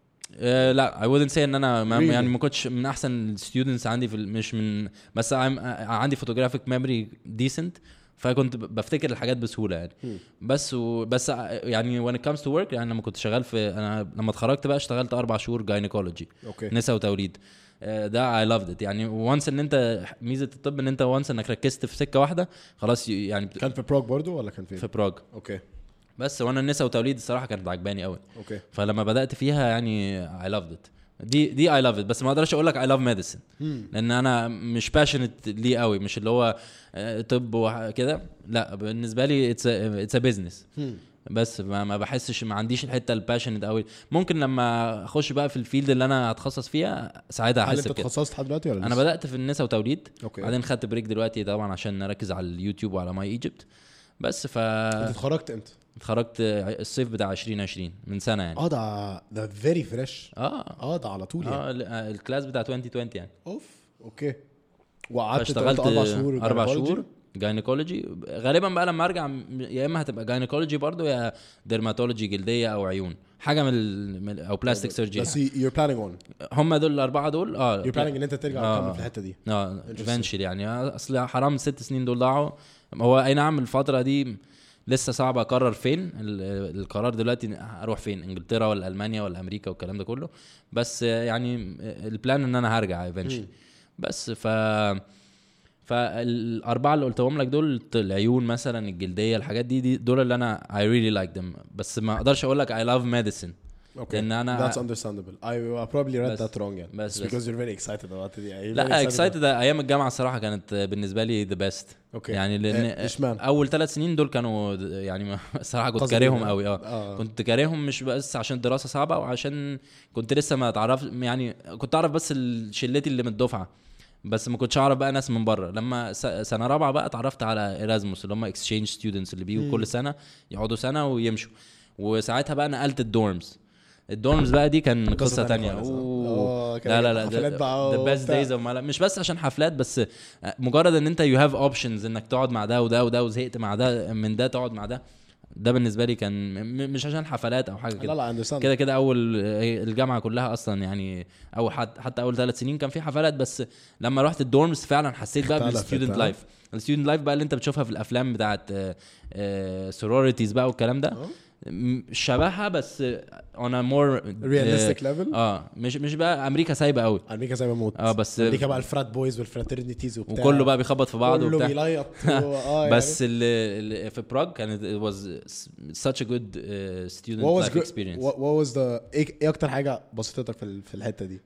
لا I wouldn't say إن أنا يعني ما كنتش من أحسن ال students عندي في مش من بس عندي photographic memory decent فكنت بفتكر الحاجات بسهولة يعني. بس و بس يعني it comes to work يعني لما كنت شغال في أنا لما اتخرجت بقى اشتغلت أربع شهور gynecology okay. نساء وتوليد. آه، ده I loved it يعني once إن أنت ميزة الطب إن أنت once إنك ركزت في سكة واحدة خلاص يعني بت- كان في بروج برضو ولا كان فين؟ في براغ okay. بس وأنا النساء وتوليد الصراحة كانت عجباني قوي أوكي. فلما بدأت فيها يعني I loved it دي دي I love بس ما أقدرش أقول لك I love medicine لأن أنا مش passionate ليه قوي مش اللي هو آه، طب وكده لا بالنسبة لي it's it's business بس ما, ما بحسش ما عنديش الحتة ال passionate قوي. ممكن لما اخش بقى في ال field اللي أنا هتخصص فيها ساعتها هحس انت بكده. اتخصصت لحد دلوقتي ولا أنا لسه؟ بدأت في النساء وتوليد. okay. بعدين خدت break دلوقتي طبعا عشان نركز على اليوتيوب وعلى My Egypt. بس ف انت اتخرجت إمتى؟ اتخرجت الصيف بتاع 2020 من سنة يعني. آه ده ده very fresh آه. آه ده على طول يعني آه ال- آه، ال class بتاع 2020 يعني. أوف okay. وقعدت اشتغلت أربع شهور أربع. شهور gynecology غالبا بقى لما أرجع يا إما هتبقى gynecology برضو يا dermatology جلدية أو عيون. حاجة من, أو plastic surgery بس you're planning on. هم دول الأربعة دول آه. You're planning إن أنت ترجع آه. تكمل في الحتة دي. آه eventually يعني. أصل حرام الست سنين دول ضاعوا. هو أي نعم الفترة دي لسه صعب أقرر فين ال- القرار دلوقتي أروح فين إنجلترا ولا ألمانيا ولا أمريكا والكلام ده كله. بس يعني ال plan إن أنا هرجع eventually. بس ف فالأربعة اللي قلتهم لك دول العيون مثلا الجلدية الحاجات دي, دي دول اللي أنا really like them. بس ما أقدرش أقول لك I love medicine. Okay. لأن أنا That's understandable. I probably read بس- that wrong يعني. بس- It's بس. because you're very excited about it. يعني لا excited excited أيام الجامعة الصراحه كانت بالنسبة لي the best Okay. يعني لأن إيه، اشمعنى؟ أول ثلاث سنين دول كانوا د- يعني ما- الصراحه كنت قصدي كارههم يعني. قوي آه آه كنت كارههم مش بس عشان الدراسه صعبة وعشان كنت لسه ما اتعرف يعني كنت أعرف بس ال- شلتي اللي من الدفعة بس ما كنتش أعرف بقى ناس من بره لما س- سنة رابعة بقى اتعرفت على Erasmus اللي هم exchange students اللي بيجوا. كل سنة يقعدوا سنة ويمشوا وساعتها بقى نقلت ال dorms ال dorms بقى دي كان قصة تانية آه. آه، كان لا لا لا حفلات بقى the best. days مش بس عشان حفلات بس مجرد إن أنت you have options إنك تقعد مع ده وده وده وزهقت مع ده من ده تقعد مع ده ده بالنسبة لي كان مش عشان حفلات أو حاجة لا كده لا understand. كده كده أول الجامعة كلها أصلا يعني أو حتى حتى أول ثلاث سنين كان في حفلات بس لما رحت الدورمز فعلا حسيت بقى بال student؟ life ال student life بقى اللي أنت بتشوفها في الأفلام بتاعت sororities بقى والكلام ده آه. شبهها بس on a more realistic level. آه مش مش بقى أمريكا سايبة قوي أمريكا ما موت. آه بس أمريكا بقى ال frat boys وال fraternities وبتاع وكله بقى بيخبط في بعض كله وبتاع بيليط آه بس اللي اللي في براغ كانت it was such a good uh, student what was life experience what, was the إيه إيه أكتر حاجة بسطتك في في الحتة دي؟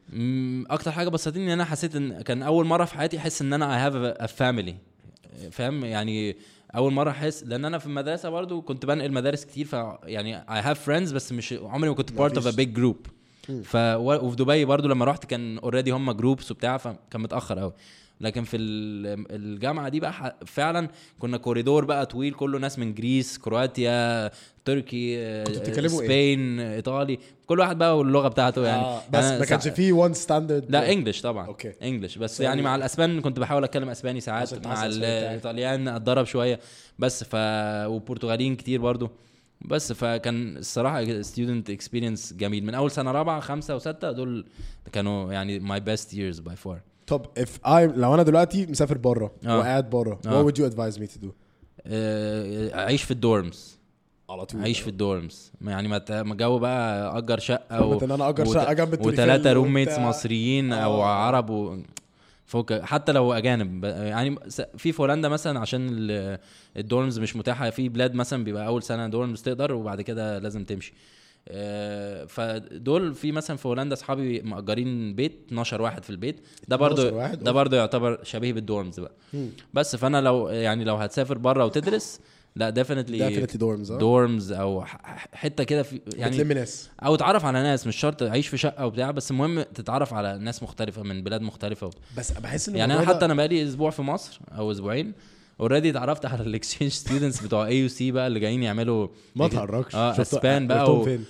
أكتر حاجة بسطتني إن أنا حسيت إن كان أول مرة في حياتي أحس إن أنا I have a family فاهم يعني أول مرة أحس لأن أنا في المدرسة برضو كنت بنقل مدارس كتير ف يعني I have friends بس مش عمري ما كنت ما part of a فيش. big group مم. ف وفي دبي برضو لما رحت كان already هم groups وبتاع فكان متأخر قوي لكن في ال- الجامعة دي بقى فعلا كنا كوريدور بقى طويل كله ناس من Greece كرواتيا تركي آه، إيه؟ Spain إيطالي كل واحد بقى واللغة بتاعته يعني آه بس أنا ما كانش فيه one standard لا English طبعا okay. English بس. يعني مع الأسبان كنت بحاول أتكلم أسباني ساعات مع. الإيطاليان أتدرب شوية بس ف وبرتغاليين كتير برضو بس فكان الصراحة student experience جميل من أول سنة رابعة خمسة وستة دول كانوا يعني my best years by far طب if I لو أنا دلوقتي مسافر بره آه. وقاعد بره آه. what would you advise me to do؟ اعيش في ال dorms على طول عيش في ال dorms يعني ما ما جو بقى أجر شقة و... ان أنا أجر وت- شقة جنب التليفون وثلاثه roommates. مصريين أو آه. عرب و... فوق حتى لو أجانب يعني في في هولندا مثلا عشان ال- ال dorms مش متاحة في بلاد مثلا بيبقى أول سنة dorms تقدر وبعد كده لازم تمشي آه، فدول في مثلا في هولندا أصحابي مأجرين بيت 12 واحد في البيت ده 12 برضو؟ ده برضو يعتبر شبيه بال dorms بقى مم. بس فأنا لو يعني لو هتسافر بره وتدرس لا definitely آه dorms أو حتة كده في يعني يعني ناس أو اتعرف على ناس مش شرط اعيش في شقة وبتاع بس المهم تتعرف على ناس مختلفة من بلاد مختلفة وبتاع. بس بحس إن يعني أنا حتى أنا بقالي أسبوع في مصر أو أسبوعين already اتعرفت على ال exchange students بتوع AUC بقى اللي جايين يعملوا ما تهرجش آه اسبان بقى قابلتهم و... فين؟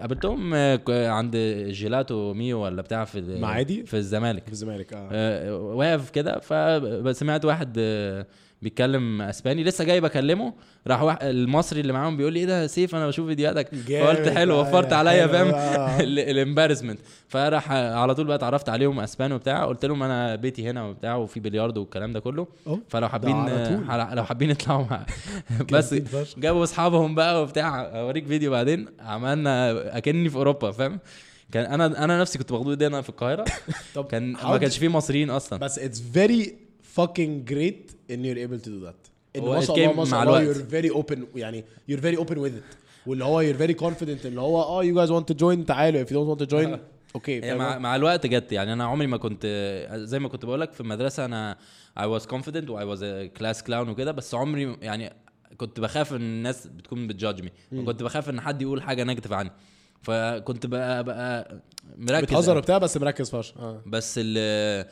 قابلتهم آه، ك- عند جيلاتو ميو ولا بتاع في معادي؟ في الزمالك في الزمالك آه آه، واقف كده فسمعت واحد آه، بيتكلم اسباني لسه جاي بكلمه راح واحد المصري اللي معاهم بيقول لي إيه ده سيف أنا بشوف فيديوهاتك. فقلت حلو آه، وفرت عليا. فاهم آه. ال embarrassment فراح على طول بقى اتعرفت عليهم اسبان وبتاع قلت لهم أنا بيتي هنا وبتاع وفي بلياردو والكلام ده كله. فلو حابين لو حابين يطلعوا مع بس. جابوا أصحابهم بقى وبتاع أوريك فيديو بعدين عملنا أكني في أوروبا فاهم كان أنا أنا نفسي كنت مخضوض أنا في القاهرة طب كان ما كانش فيه مصريين أصلا بس it's very fucking great ان you're able to do that. ان ما شاء الله ما شاء مع الله you're very open يعني you're very open with it. واللي هو you're very confident اللي هو آه you guys want to join تعالوا. If you don't want to join okay مع, مع الوقت جت يعني. أنا عمري ما كنت زي ما كنت بقول لك في المدرسة أنا I was confident و I was a class clown وكده بس عمري يعني كنت بخاف إن الناس بتكون بت judge me وكنت بخاف إن حد يقول حاجة negative عني. فكنت بقى بقى مركز بتهزر وبتاع بس مركز فشخ. آه. بس ال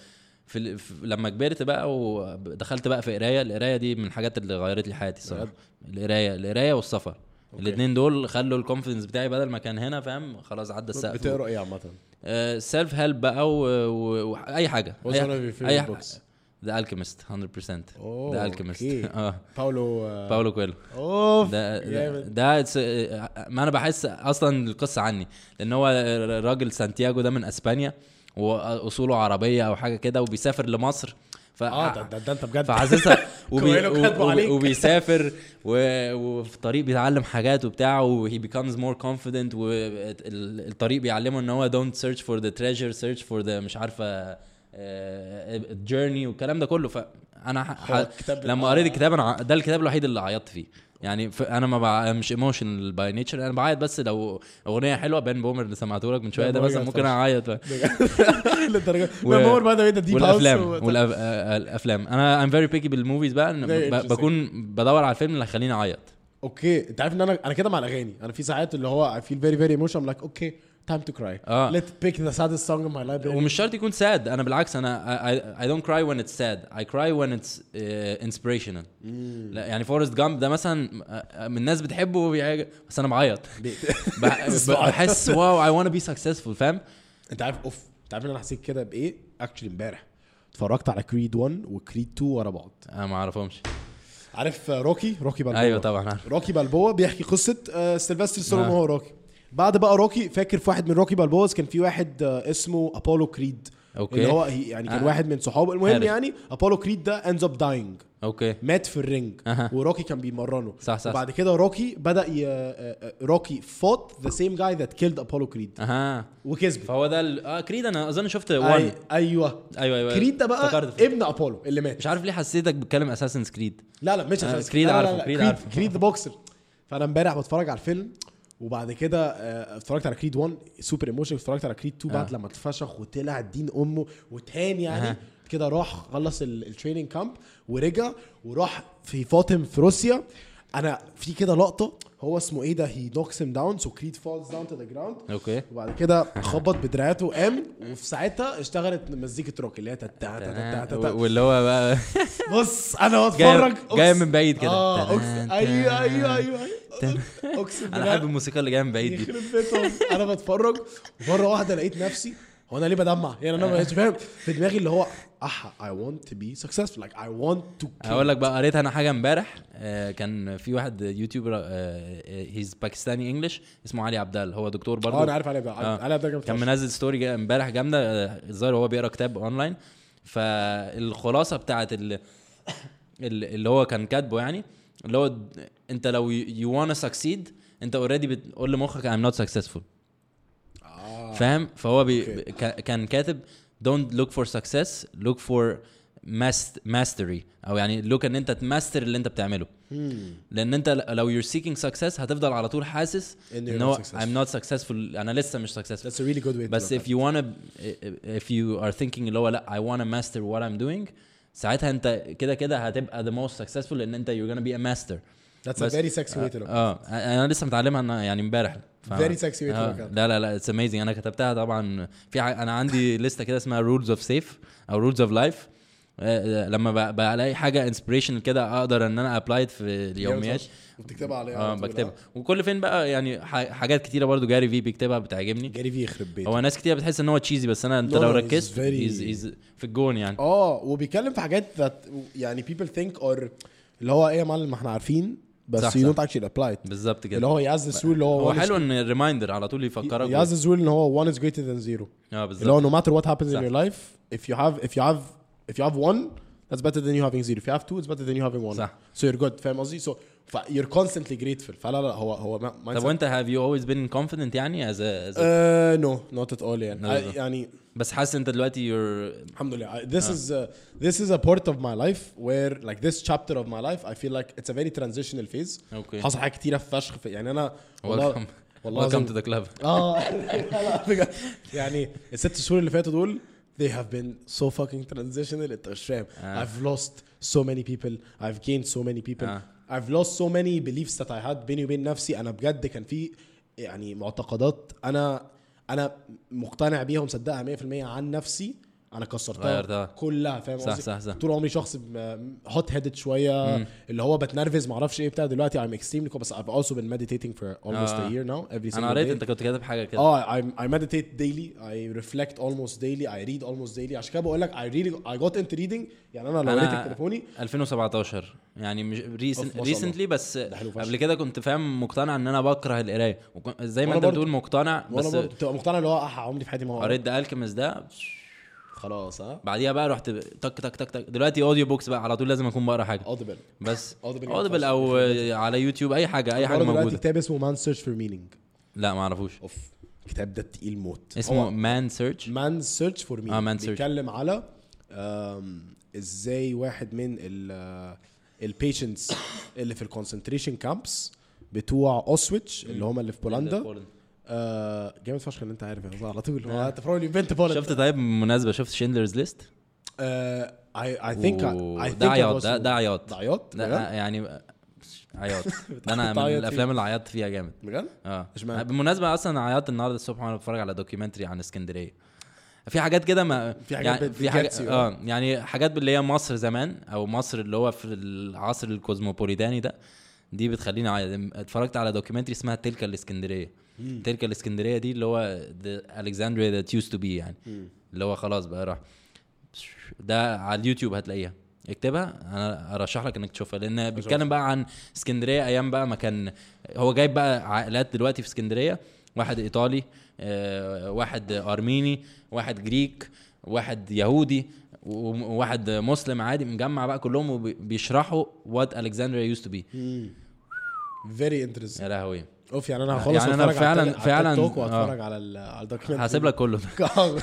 في, لما كبرت بقى ودخلت بقى في قراية القراية دي من الحاجات اللي غيرت لي حياتي الصراحة. القراية القراية والسفر. الاثنين دول خلوا ال confidence بتاعي بدل ما كان هنا فاهم؟ خلاص عدى السقف بتقرأ إيه عامة؟ self help بقى واي حاجة. أي books? The Alchemist 100% أوه، The Alchemist. آه. باولو آه، باولو كويلو أوف ده ده, it's- ما أنا بحس أصلا القصة عني لأن هو راجل سانتياغو ده من أسبانيا. وأصوله عربية أو حاجة كده وبيسافر لمصر ف آه ده, ده, ده أنت بجد فحاسسها وبي وبي. وبيسافر و- وفي الطريق بيتعلم حاجات وبتاع وهي becomes more confident والطريق بيعلمه إن هو don't search for the treasure search for the مش عارفة journey والكلام ده كله فانا ح- لما آه. قريت الكتاب أنا ده الكتاب الوحيد اللي عيطت فيه يعني أنا ما بع... مش emotional by nature أنا بعيط بس لو أغنية حلوة بان بومر اللي سمعته لك من شوية ده بومر مثلا ممكن. أعيط للدرجة. و- و... more بقى ده deep والأفلام والافلام أنا I'm very picky بال movies بقى. بكون بدور على الفيلم اللي هيخليني أعيط. okay. أنت عارف إن أنا أنا كده مع الأغاني. أنا في ساعات اللي هو feel very very emotional I'm like okay time to cry. آه. let's pick the saddest song in my life ومش شرط يكون sad أنا بالعكس أنا I, I, I don't cry when it's sad. I cry when it's uh, inspirational. لا يعني فورست جامب ده مثلا آه، من الناس بتحبه بس أنا بعيط. بح- بحس واو I wanna be successful فاهم؟ أنت عارف أوف أنت عارف إن أنا حسيت كده بإيه؟ actually امبارح اتفرجت على كريد 1 وكريد 2 ورا بعض. أنا ما أعرفهمش. عارف روكي روكي بالبوا أيوه طبعا. عارف روكي بالبوا بيحكي قصة آه، سيلفستر ستالون آه. وهو روكي بعد بقى روكي فاكر في واحد من روكي بالبوز كان في واحد آه، اسمه أبولو كريد. أوكي. اللي هو يعني كان آه. واحد من صحابه. المهم عارف. يعني أبولو كريد ده ends up dying. okay. مات في ال ring. أها. وروكي كان بيمرنه. صح صح. وبعد كده روكي بدأ ي... آه، آه، روكي fought the same guy that killed أبولو كريد. أها. وكسب فهو ده ال... آه كريد أنا أظن شفت 1 أي... أيوه. أيوه أيوه. كريد ده بقى. ابن أبولو اللي مات. مش عارف ليه حسيتك بتتكلم Assassin's Creed لا لا مش آه، أساسا كريد عارفه، كريد عارفه. كريد the boxer فأنا امبارح بتفرج على الفيلم. وبعد كده آه، اتفرجت على كريد 1 super emotion اتفرجت على كريد 2 بعد آه. لما اتفشخ وطلع دين أمه وتهان يعني. كده راح خلص ال training camp ورجع وراح في فاطم في روسيا أنا في كده لقطة هو اسمه إيه ده؟ he knocks him down so Creed falls down to the ground okay وبعد كده خبط بدراعاته وقام وفي ساعتها اشتغلت مزيكة روك اللي هي تا- تا- تا- تا- تا- واللي هو بقى بص أنا بتفرج جاي من بعيد كده. آه أيوه أيوه أيوه اقسم أنا بالله بحب الموسيقى اللي جاية من بعيد دي. أنا بتفرج. مره واحدة لقيت نفسي هو أنا ليه بدمع؟ يعني أنا مش فاهم. في دماغي اللي هو اح I want to be successful. Like I want to kill. هقول لك بقى قريت أنا حاجة امبارح آه، كان في واحد YouTuber he's باكستاني English اسمه علي عبدال هو دكتور برضه. آه أنا عارف علي عبد آه. علي عبد الجامد كان منزل story امبارح جامدة آه، الظاهر هو بيقرأ كتاب اونلاين فالخلاصة بتاعت ال- ال- اللي هو كان كاتبه يعني اللي هو أنت لو you wanna succeed أنت already بتقول لمخك I'm not successful. آه. فاهم؟ فهو بي كا- كان كاتب don't look for success look for mast- mastery او يعني look ان انت تماستر اللي انت بتعمله Hmm. لان انت ل- لو you're seeking success هتفضل على طول حاسس إن you're ان هو not successful. I'm not successful انا لسه مش successful That's a really good way to بس look if at you wanna if you are thinking اللي هو لا I wanna master what I'm doing ساعتها انت كده كده هتبقى the most successful لان انت you're gonna be a master it. That's a بس- very sexy way to look at اه انا لسه متعلمها أنا يعني امبارح ف- Very sexy way to آه، look at. لا لا لا it's amazing أنا كتبتها طبعا في ع- أنا عندي لستة كده اسمها rules of سيف أو rules of life لما بلاقي حاجة inspiration كده أقدر إن أنا apply it في اليوميات. وبتكتبها عليها آه بكتبها. وكل فين بقى؟ يعني حاجات كتيرة برضو Gary Vee بيكتبها بتعجبني. Gary Vee يخرب بيته. هو ناس كتير بتحس إن هو cheesy بس أنا أنت No, لو ركزت very- he's, he's في الجون يعني. آه وبيتكلم في حاجات that يعني people think or اللي هو إيه يا معلم ما إحنا عارفين بس صح، don't actually apply it بالظبط اللي كده هو he has this rule اللي هو هو حلو ان الريمايندر على طول يفكرك this rule ان هو one is greater than zero آه اللي هو بالظبط matter what happens صح. in your life if you have if you have if you have one that's better than you having zero if you have two it's better than you having one صح. so you're good فاهم قصدي so ف you're constantly grateful فلا لا هو هو ما- طب وانت have you always been confident يعني as a, as a uh, no not at all يعني No, no. I- يعني بس حاسس انت دلوقتي you're الحمد لله this is uh, this is a part of my life where like this chapter of my life I feel like it's a very transitional phase أوكي حصل حاجات كتيره فشخ في يعني أنا والله welcome والله welcome to the club آه يعني الست شهور اللي فاتوا دول they have been so fucking transitional انت مش فاهم آه. I've lost so many people I've gained so many people آه. I've lost so many beliefs that I had بيني وبين نفسي أنا بجد كان في يعني معتقدات أنا أنا مقتنع بيها ومصدقها 100% عن نفسي أنا كسرتها. كلها فاهم صح؟ صح صح طول عمري شخص hot headed شوية مم. اللي هو بتنرفز معرفش إيه بتاع دلوقتي I'm extremely cool بس I've also been meditating for almost آه. a year now every single أنا قريت. أنت كنت كاتب حاجة كده آه I, I meditate daily I reflect almost daily I read almost daily عشان كده بقول لك I really I got into reading يعني أنا لو قريت تليفوني 2017 يعني مش ما recent recently بس ده. قبل كده كنت فاهم مقتنع إن أنا بكره القراية زي ما أنت. بتقول مقتنع بس بتبقى مقتنع اللي هو عمري في حياتي ما هو قريت The Alchemist ده خلاص ها؟ بعديها بقى رحت تك تك تك تك. دلوقتي audio books بقى على طول لازم اكون بقرا حاجة. Audible بس Audible. أو على يوتيوب أي حاجة أي حاجة موجودة. كتاب اسمه Man's Search for Meaning لا ما أعرفوش. أوف الكتاب ده تقيل موت. اسمه Man's Search Man's Search for Meaning آه، Man's Search. بيتكلم على إزاي واحد من ال ال patients اللي في ال concentration camps بتوع Auschwitz اللي هم اللي في بولندا. آه جامد فشخ ان انت عارف يا على طول. هو آه. انت probably بنت بولندا شفت طيب بالمناسبه شفت Schindler's List؟ think I, I think ده عياط. ده عياط؟ ده عياط يعني عياط. ده أنا من؟ الأفلام اللي عيطت فيها جامد. بجد؟ آه. اشمعنى؟ بالمناسبة أصلا عيطت النهارده الصبح وأنا بتفرج على documentary عن اسكندرية. في حاجات كده ما في حاجات يعني في حاجات. آه يعني حاجات اللي هي مصر زمان أو مصر اللي هو في العصر ال cosmopolitan ده دي بتخليني اعيط اتفرجت على documentary اسمها تلك الإسكندرية. تلك الإسكندرية دي اللي هو Alexandria that used to be يعني. اللي هو خلاص بقى راح. ده على اليوتيوب هتلاقيها. اكتبها أنا أرشح لك إنك تشوفها. لأن بيتكلم بقى عن إسكندرية أيام بقى ما كان هو جايب بقى عائلات دلوقتي في إسكندرية. واحد إيطالي آه، واحد أرميني واحد Greek واحد يهودي وواحد مسلم عادي مجمع بقى كلهم وبيشرحوا what Alexandria used to be Very interesting يا لهوي. أوف يعني أنا هخلص يعني على فعلاً- فعلاً- talk آه. على على ال document هسيب لك كله.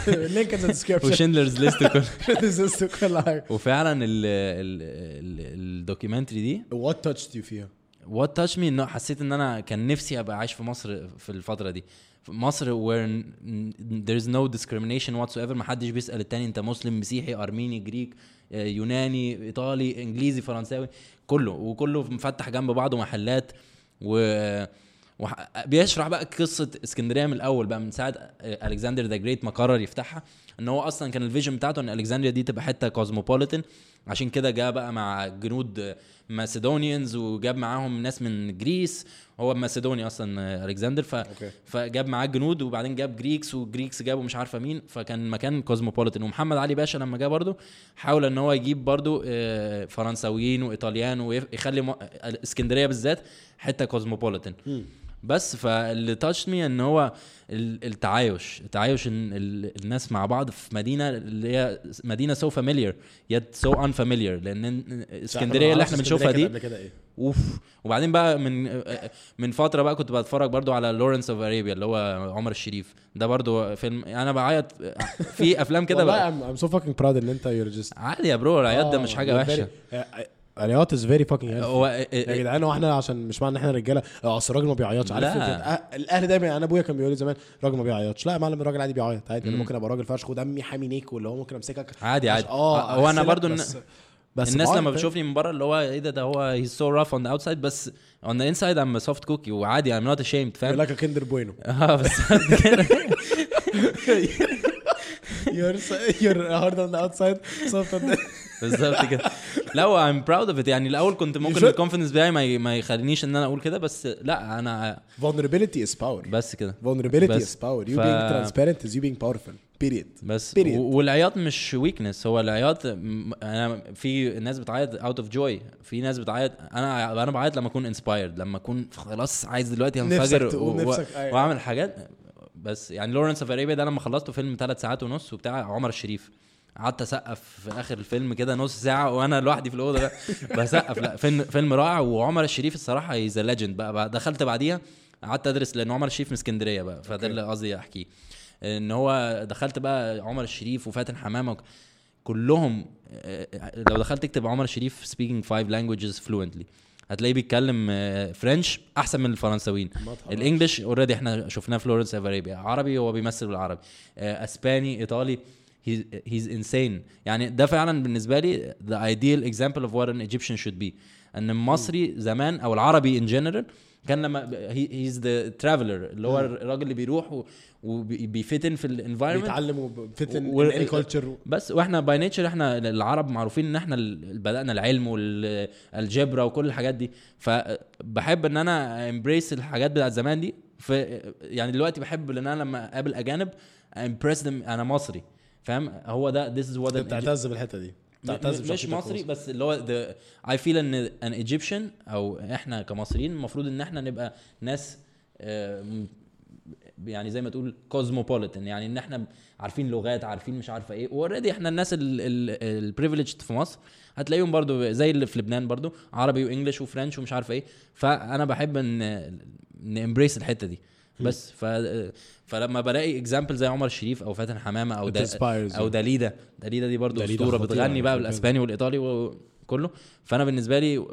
ال link in the description و Schindler's List كله. كل حاجة وفعلا ال- ال- ال- ال documentary دي. What touched you فيها؟ What touched me إنه حسيت إن أنا كان نفسي أبقى عايش في مصر في الفترة دي. في مصر where there's no discrimination whatsoever. ما حدش بيسأل التاني أنت مسلم مسيحي أرميني Greek آه، يوناني إيطالي إنجليزي فرنساوي. كله. وكله مفتح جنب بعضه محلات. و بيشرح بقى قصة اسكندرية من الأول بقى من ساعة Alexander the Great ما قرر يفتحها إن هو أصلا كان ال vision بتاعته إن Alexandria دي تبقى حتة cosmopolitan عشان كده جاء بقى مع جنود Macedonians وجاب معاهم ناس من Greece هو ماسيدوني أصلا Alexander ف... Okay. فجاب معاه جنود وبعدين جاب Greeks و Greeks جابوا مش عارفة مين فكان مكان cosmopolitan ومحمد علي باشا لما جه برضه حاول إن هو يجيب برضه آه، فرنساويين و Italian ويخلي. اسكندرية بالذات حتة cosmopolitan بس فاللي touched me إن هو ال- التعايش التعايش إن ال- الناس مع بعض في مدينة اللي هي مدينة so familiar yet so unfamiliar لأن اسكندرية اللي إحنا بنشوفها دي. إيه؟ أوف. وبعدين بقى من من فترة بقى كنت بتفرج برضو على Lawrence of Arabia اللي هو عمر الشريف. ده برضو فيلم أنا بعيط في أفلام كده بقى. I'm so fucking proud إن أنت you're just عادي يا bro العياط ده مش حاجة وحشة. العياط is very fucking هو يا جدعان هو إحنا عشان مش معنى إن إحنا رجالة. آه أصل الراجل ما بيعيطش. عارف أه- الأهل دايما أنا أبويا كان بيقول لي زمان الراجل ما بيعيطش. لا يا معلم الراجل عادي بيعيط. عادي أنا ممكن أبقى راجل فشخ ودمي حامي نيك واللي هو ممكن أمسكك. عادي عادي. آه هو أنا برضو بس, بس الناس لما؟ بتشوفني من بره اللي هو إيه ده ده هو he's so rough on the outside بس on the inside I'm soft cookie وعادي I'm not ashamed يقول فاهم لك Kinder Bueno. آه بس the outside. Soft on the بالظبط كده. لا I'm proud of it. يعني الأول كنت ممكن. ال confidence بتاعي ما ما يخلينيش إن أنا أقول كده بس لا أنا vulnerability is power. بس كده. Vulnerability power. You ف- being transparent is you being powerful. Period. بس. Period. والعياط مش weakness هو العياط أنا في ناس بتعيط out of joy في ناس بتعيط أنا أنا بعيط لما أكون inspired لما أكون خلاص عايز دلوقتي انفجر أيوة. وأعمل حاجات. بس يعني Lawrence of Arabia ده لما خلصته فيلم ثلاث ساعات ونص وبتاع عمر الشريف. قعدت اسقف في آخر الفيلم كده نص ساعة وأنا لوحدي في الأوضة بسقف. لا فيلم فيلم رائع. وعمر الشريف الصراحة he's legend بقى, بقى دخلت بعديها قعدت أدرس لأن عمر الشريف من اسكندرية بقى. فده اللي قصدي أحكيه. إن هو دخلت بقى عمر الشريف وفاتن حمامة وك- كلهم آه، لو دخلت تكتب عمر الشريف speaking five languages fluently. هتلاقيه بيتكلم آه، French أحسن من الفرنساويين. ال English already إحنا شفناه في Lawrence of Arabia عربي هو بيمثل بالعربي. آه، إسباني إيطالي he's insane يعني ده فعلا بالنسبة لي the ideal example of what an Egyptian should be. إن المصري زمان أو العربي in general كان لما he's the traveler اللي هو الراجل اللي بيروح وبيفتن في ال environment بيتعلم وبيتن و- culture. بس وإحنا by nature إحنا العرب معروفين إن إحنا بدأنا العلم وال algebra وكل الحاجات دي. فبحب إن أنا embrace الحاجات بتاعت زمان دي. ف يعني دلوقتي بحب إن أنا لما أقابل أجانب embrace أنا مصري. فاهم؟ هو ده what أنت an بتعتز بالحتة دي. بتعتز مش مصري. بس اللي هو I feel إن an Egyptian أو إحنا كمصريين المفروض إن إحنا نبقى ناس آه، يعني زي ما تقول cosmopolitan يعني إن إحنا عارفين لغات عارفين مش عارفة إيه. Already إحنا الناس ال privileged في مصر. هتلاقيهم برضو زي اللي في لبنان برضو عربي و English و French ومش عارفة إيه. فأنا بحب إن ن embrace الحتة دي. بس. ف فلما بلاقي example زي عمر الشريف أو فاتن حمامة أو دا أو. داليدا داليدا دي برضو داليدا أسطورة بتغني بقى. بالأسباني والإيطالي و... كله. فأنا بالنسبة لي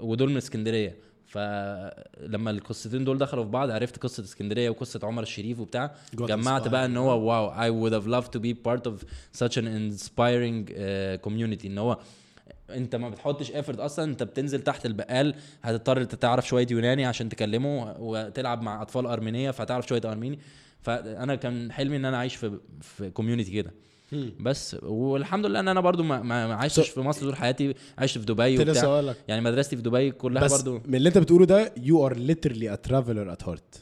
ودول من اسكندرية. فلما القصتين دول دخلوا في بعض عرفت قصة اسكندرية وقصة عمر الشريف وبتاع. جمعت. بقى إن هو wow I would have loved to be part of such an inspiring uh, community. إن هو انت ما بتحطش effort أصلا انت بتنزل تحت البقال هتضطر تعرف شوية يوناني عشان تكلمه وتلعب مع أطفال أرمينية فتعرف شوية أرميني. فأنا كان حلمي إن أنا أعيش في في community كده. بس والحمد لله إن أنا برضو ما, ما عشتش في مصر طول حياتي عشت في دبي وبتاع. يعني مدرستي في دبي كلها بس برضو. من اللي أنت بتقوله that you are literally a traveler at heart.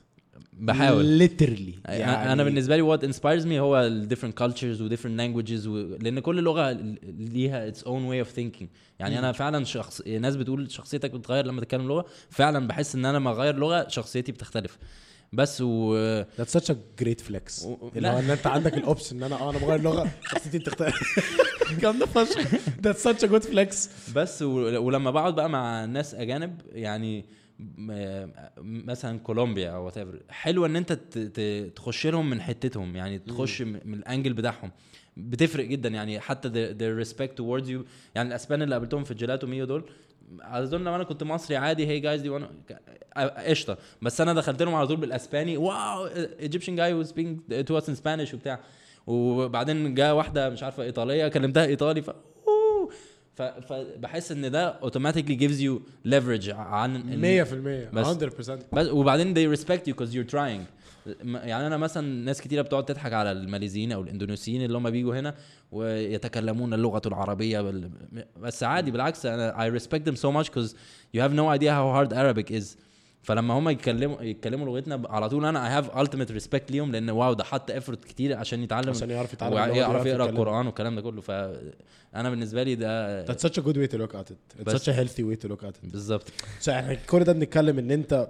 بحاول. Literally. يعني أنا بالنسبة لي what inspires me هو ال different cultures و different languages و... لأن كل لغة ليها its own way of thinking. يعني أنا فعلا شخص ناس بتقول شخصيتك بتتغير لما تتكلم لغة. فعلا بحس إن أنا لما أغير لغة شخصيتي بتختلف. بس و such a great flex. و- اللي هو. إن أنت عندك الاوبشن إن أنا آه أنا بغير لغة شخصيتي بتختلف. جامده فشخ. That's such a good flex. بس و... ولما بقعد بقى مع ناس أجانب يعني مثلا كولومبيا أو whatever حلو إن أنت. تخش لهم من حتتهم يعني تخش من ال angle بتاعهم بتفرق جدا يعني حتى the, the respect towards you يعني الأسبان اللي قابلتهم في ال gelato mio دول اظن لو أنا كنت مصري عادي هي جايز دي وأنا قشطة بس أنا دخلت لهم على طول بالأسباني wow Egyptian guy was speaking to us in Spanish وبتاع وبعدين جاء واحدة مش عارفة إيطالية كلمتها إيطالي. ف- فبحس ان ده automatically gives you leverage عن إن- 100% بس. 100% بس وبعدين they respect you because you're trying. يعني أنا مثلا ناس كتيرة بتقعد تضحك على الماليزيين أو الإندونيسيين اللي هم بيجوا هنا ويتكلمون اللغة العربية بال... بس عادي بالعكس أنا I respect them so much because you have no idea how hard Arabic is. فلما هم يتكلموا يتكلموا لغتنا على طول أنا I have ultimate respect ليهم لأن wow ده حط effort كتير عشان يتعلم عشان يعرف يتعلم ويعرف يقرأ. القرآن والكلام ده كله. فأنا بالنسبة لي ده That's such a good way to look at it. بس. such a healthy way to look at it. بالظبط. إحنا كل ده بنتكلم إن أنت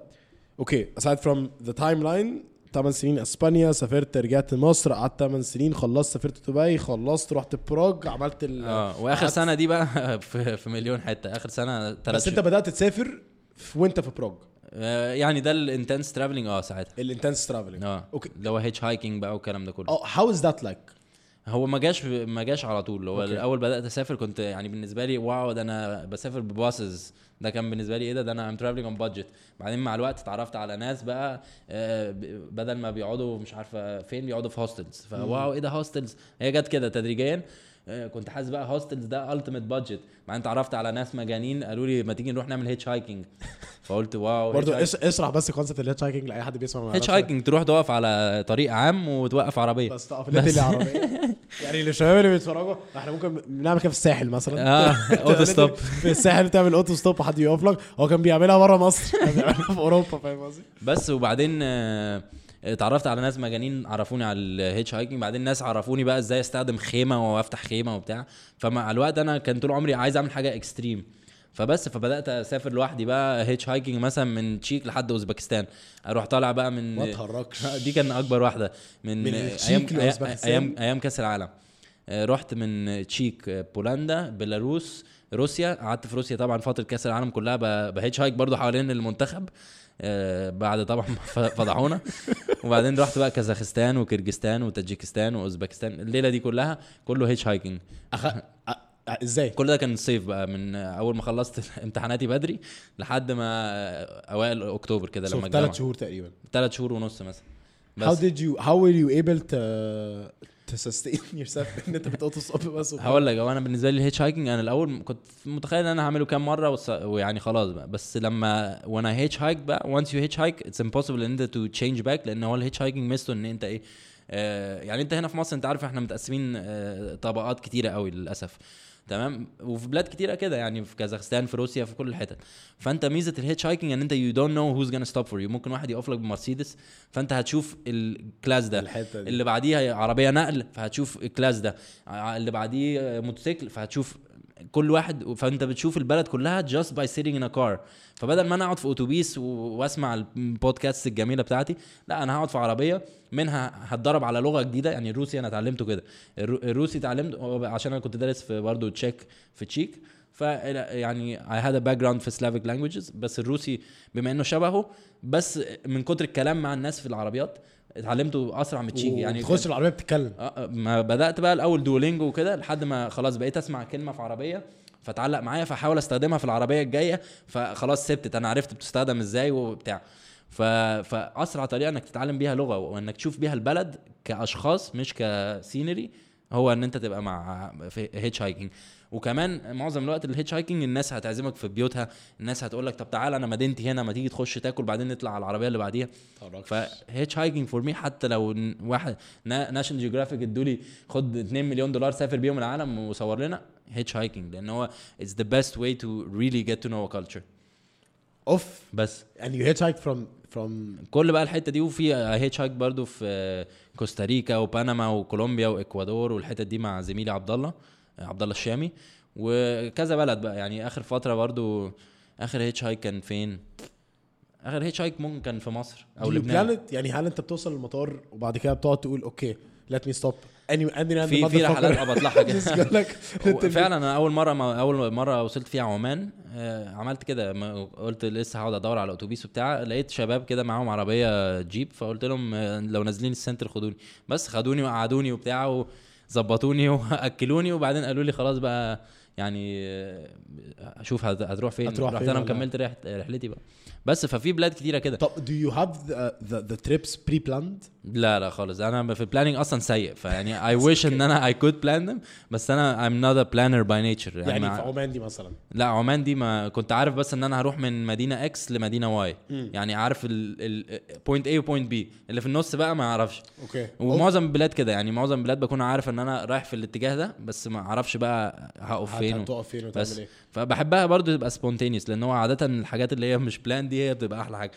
okay aside from the timeline 8 سنين إسبانيا سافرت رجعت مصر قعدت 8 سنين خلصت سافرت دبي خلصت رحت براغ عملت ال آه وآخر سنة دي بقى في, مليون حتة. آخر سنة ثلاث بس أنت بدأت تسافر وأنت في براغ. آه، يعني ده ال intense traveling آه ساعتها. ال intense traveling آه. okay اللي هو hitchhiking بقى والكلام ده كله. آه how is that like هو ما جاش ما جاش على طول. هو okay. الأول بدأت أسافر كنت يعني بالنسبة لي wow ده أنا بسافر ب buses ده كان بالنسبة لي إيه ده؟ ده أنا am traveling on budget بعدين مع الوقت اتعرفت على ناس بقى آه، بدل ما بيقعدوا مش عارفة فين بيقعدوا في hostels ف wow إيه ده hostels هي جت كده تدريجيا. آه، كنت حاسس بقى hostels ده ultimate budget بعدين اتعرفت على ناس مجانين قالوا لي ما تيجي نروح نعمل hitchhiking فقلت wow برضه اشرح بس concept ال hitchhiking لأي حد بيسمع hitch. hiking تروح تقف على طريق عام وتوقف عربية. بس تقف اللي عربيه يعني للشباب اللي بيتفرجوا إحنا ممكن نعمل كده في الساحل مثلا. آه auto stop في الساحل تعمل auto stop وحد يقف لك. هو كان بيعملها بره مصر. كان بيعملها في أوروبا فاهم قصدي؟ بس وبعدين آه، اتعرفت على ناس مجانين عرفوني على ال hitchhiking بعدين ناس عرفوني بقى إزاي استخدم خيمة وافتح خيمة وبتاع. فمع الوقت أنا كان طول عمري عايز أعمل حاجة extreme فبس فبدأت أسافر لوحدي بقى hitchhiking مثلا من تشيك لحد أوزبكستان. أروح طالع بقى من ما تهرجش دي كان أكبر واحدة. من, من أيام أيام-؟ أيام أيام كأس العالم. آه، رحت من تشيك آه، بولندا بيلاروس روسيا. قعدت في روسيا طبعا فترة كأس العالم كلها ب hitchhike برضو حوالين المنتخب. بعد طبعا ما فضحونا. وبعدين رحت بقى كازاخستان وقرغيزستان وتاجيكستان وأوزبكستان الليلة دي كلها كله hitchhiking أخ... إزاي؟ كل ده كان الصيف بقى من أول ما خلصت امتحاناتي بدري لحد ما أوائل أكتوبر كده لما ثلاث شهور تقريبا. ثلاث شهور ونص مثلا. How بس. did you how were you able to to sustain yourself إن أنت بت auto stop بس؟ هقول لك هو أنا بالنسبة لي ال hitchhiking أنا الأول كنت متخيل إن أنا هعمله كام مرة ويعني خلاص بقى بس لما وأنا hitchhike بقى once you hitch hike it's impossible إن أنت to change back لأن هو ال hitchhiking ميزته إن أنت إيه آه يعني أنت هنا في مصر أنت عارف إحنا متقسمين آه طبقات كتيرة قوي للأسف تمام؟ وفي بلاد كتيرة كده يعني في كازاخستان في روسيا في كل الحتت. فأنت ميزة ال hitchhiking إن أنت you don't know who's gonna stop for you. ممكن واحد يقف لك بمرسيدس فأنت هتشوف ال class ده. الحتة دي. اللي بعديها عربية نقل فهتشوف ال class ده. اللي بعديه موتوسيكل فهتشوف كل واحد فأنت بتشوف البلد كلها just by sitting in a car. فبدل ما أنا أقعد في أتوبيس وأسمع البودكاست الجميلة بتاعتي لا أنا هقعد في عربية منها هتدرب على لغة جديدة. يعني الروسي أنا اتعلمته كده. الرو- الروسي اتعلمت هو عشان أنا كنت دارس في برضه تشيك في تشيك. ف يعني I had a background في Slavic languages. بس الروسي بما إنه شبهه بس من كتر الكلام مع الناس في العربيات اتعلمته أسرع من التشيك يعني تخش العربية بتتكلم. آه ما بدأت بقى الأول دولينجو وكده لحد ما خلاص بقيت أسمع كلمة في عربية فتعلق معايا فاحاول أستخدمها في العربية الجاية فخلاص سبتت أنا عرفت بتستخدم إزاي وبتاع. ف... فأسرع طريقة إنك تتعلم بيها لغة وإنك تشوف بيها البلد كأشخاص مش ك scenery هو إن أنت تبقى مع في hitchhiking وكمان معظم الوقت ال hitchhiking الناس هتعزمك في بيوتها الناس هتقول لك طب تعالى أنا مدينتي هنا ما تيجي تخش تاكل بعدين نطلع على العربية اللي بعديها. ف hitchhiking for me حتى لو واحد ناشونال جيوغرافيك ادوا لي خد 2 مليون دولار سافر بيهم العالم وصور لنا hitchhiking لأن هو it's the best way to really get to know culture of بس. And you hitchhiked from from كل بقى الحتة دي وفي hitchhike برضو في كوستاريكا وبنما وكولومبيا وإكوادور والحتت دي مع زميلي عبد الله. عبد الله الشامي. وكذا بلد بقى. يعني آخر فترة برضو آخر hitchhike كان فين؟ آخر hitchhike ممكن كان في مصر أو لبنان؟ يعني هل أنت بتوصل المطار وبعد كده بتقعد تقول okay me stop any any random في في رحلات آه بطلعها كده. فعلا أنا أول مرة ما أول مرة وصلت فيها عمان آه، عملت كده. قلت لسه هقعد أدور على اتوبيس وبتاع. لقيت شباب كده معاهم عربية جيب فقلت لهم آه، لو نازلين ال center خدوني. بس خدوني وقعدوني وبتاع وظبطوني وأكلوني وبعدين قالوا لي خلاص بقى يعني آه، أشوف هت- هتروح فين؟ هتروح رحت فين أنا ولا- كملت رح- رحلتي بقى. بس ففي بلاد كتيرة كده. طب do you have the, the, the trips pre-planned؟ لا لا خالص. أنا في ال planning أصلا سيء فيعني I wish إن أنا I could plan them بس أنا I'm not a planner by nature. يعني, مع- في عمان دي مثلا. لا عمان دي ما كنت عارف بس إن أنا هروح من مدينة X لمدينة Y يعني عارف ال point A و point B. اللي في النص بقى ما أعرفش. okay. ومعظم البلاد كده يعني معظم البلاد بكون عارف إن أنا رايح في الاتجاه ده بس ما أعرفش بقى هقف فين. هتقف فين وتعمل إيه. فبحبها برضو تبقى spontaneous لأن هو عادة الحاجات اللي هي مش planned دي هي بتبقى أحلى حاجة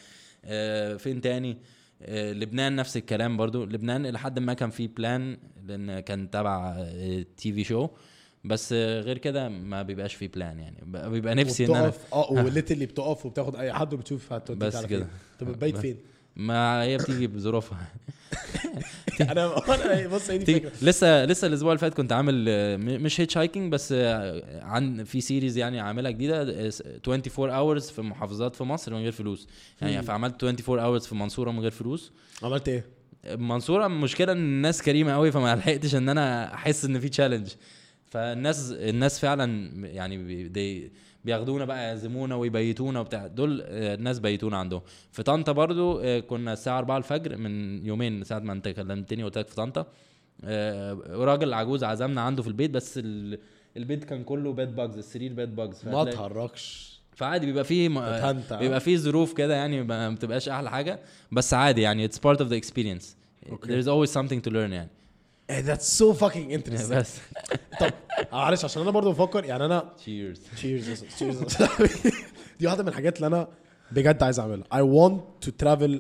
آه فين تاني آه لبنان نفس الكلام برضو لبنان إلى حد ما كان في plan لأن كان تبع TV show بس غير كده ما بيبقاش في plan يعني بيبقى نفسي إن أنا آه و literally بتقف وبتاخد أي حد وبتشوف هتوديك بس كده. طب بتبيت بس. فين؟ ما هي بتيجي بظروفها. أنا أنا بص هي دي تيجي- الفكرة؟ لسه لسه الأسبوع اللي فات كنت عامل آه، مش hitchhiking بس آه، عن في series يعني عاملها جديدة آه، 24 hours في محافظات في مصر من غير فلوس. يعني فعملت 24 hours في منصورة من غير فلوس. عملت إيه؟ منصورة المشكلة إن الناس كريمة قوي فما لحقتش إن أنا أحس إن في challenge فالناس الناس فعلا يعني دي بياخدونا بقى يعزمونا ويبيتونا وبتاع. دول آه، الناس بيتونا عندهم. في طنطا برضو آه، كنا الساعة 4 الفجر من يومين ساعة ما انت كلمتني وقلت لك في طنطا. آه، راجل عجوز عزمنا عنده في البيت بس ال- البيت كان كله bed bugs السرير bed bugs ما تهرجش فعادي بيبقى فيه م-. بيبقى فيه ظروف كده يعني ما بتبقاش أحلى حاجة. بس عادي يعني it's part of the experience. Okay. there's always something to learn يعني. That's so fucking interesting. بس طب معلش عشان أنا برضو بفكر يعني أنا cheers. تشيرز تشيرز دي واحدة من الحاجات اللي أنا بجد عايز أعملها. I want to travel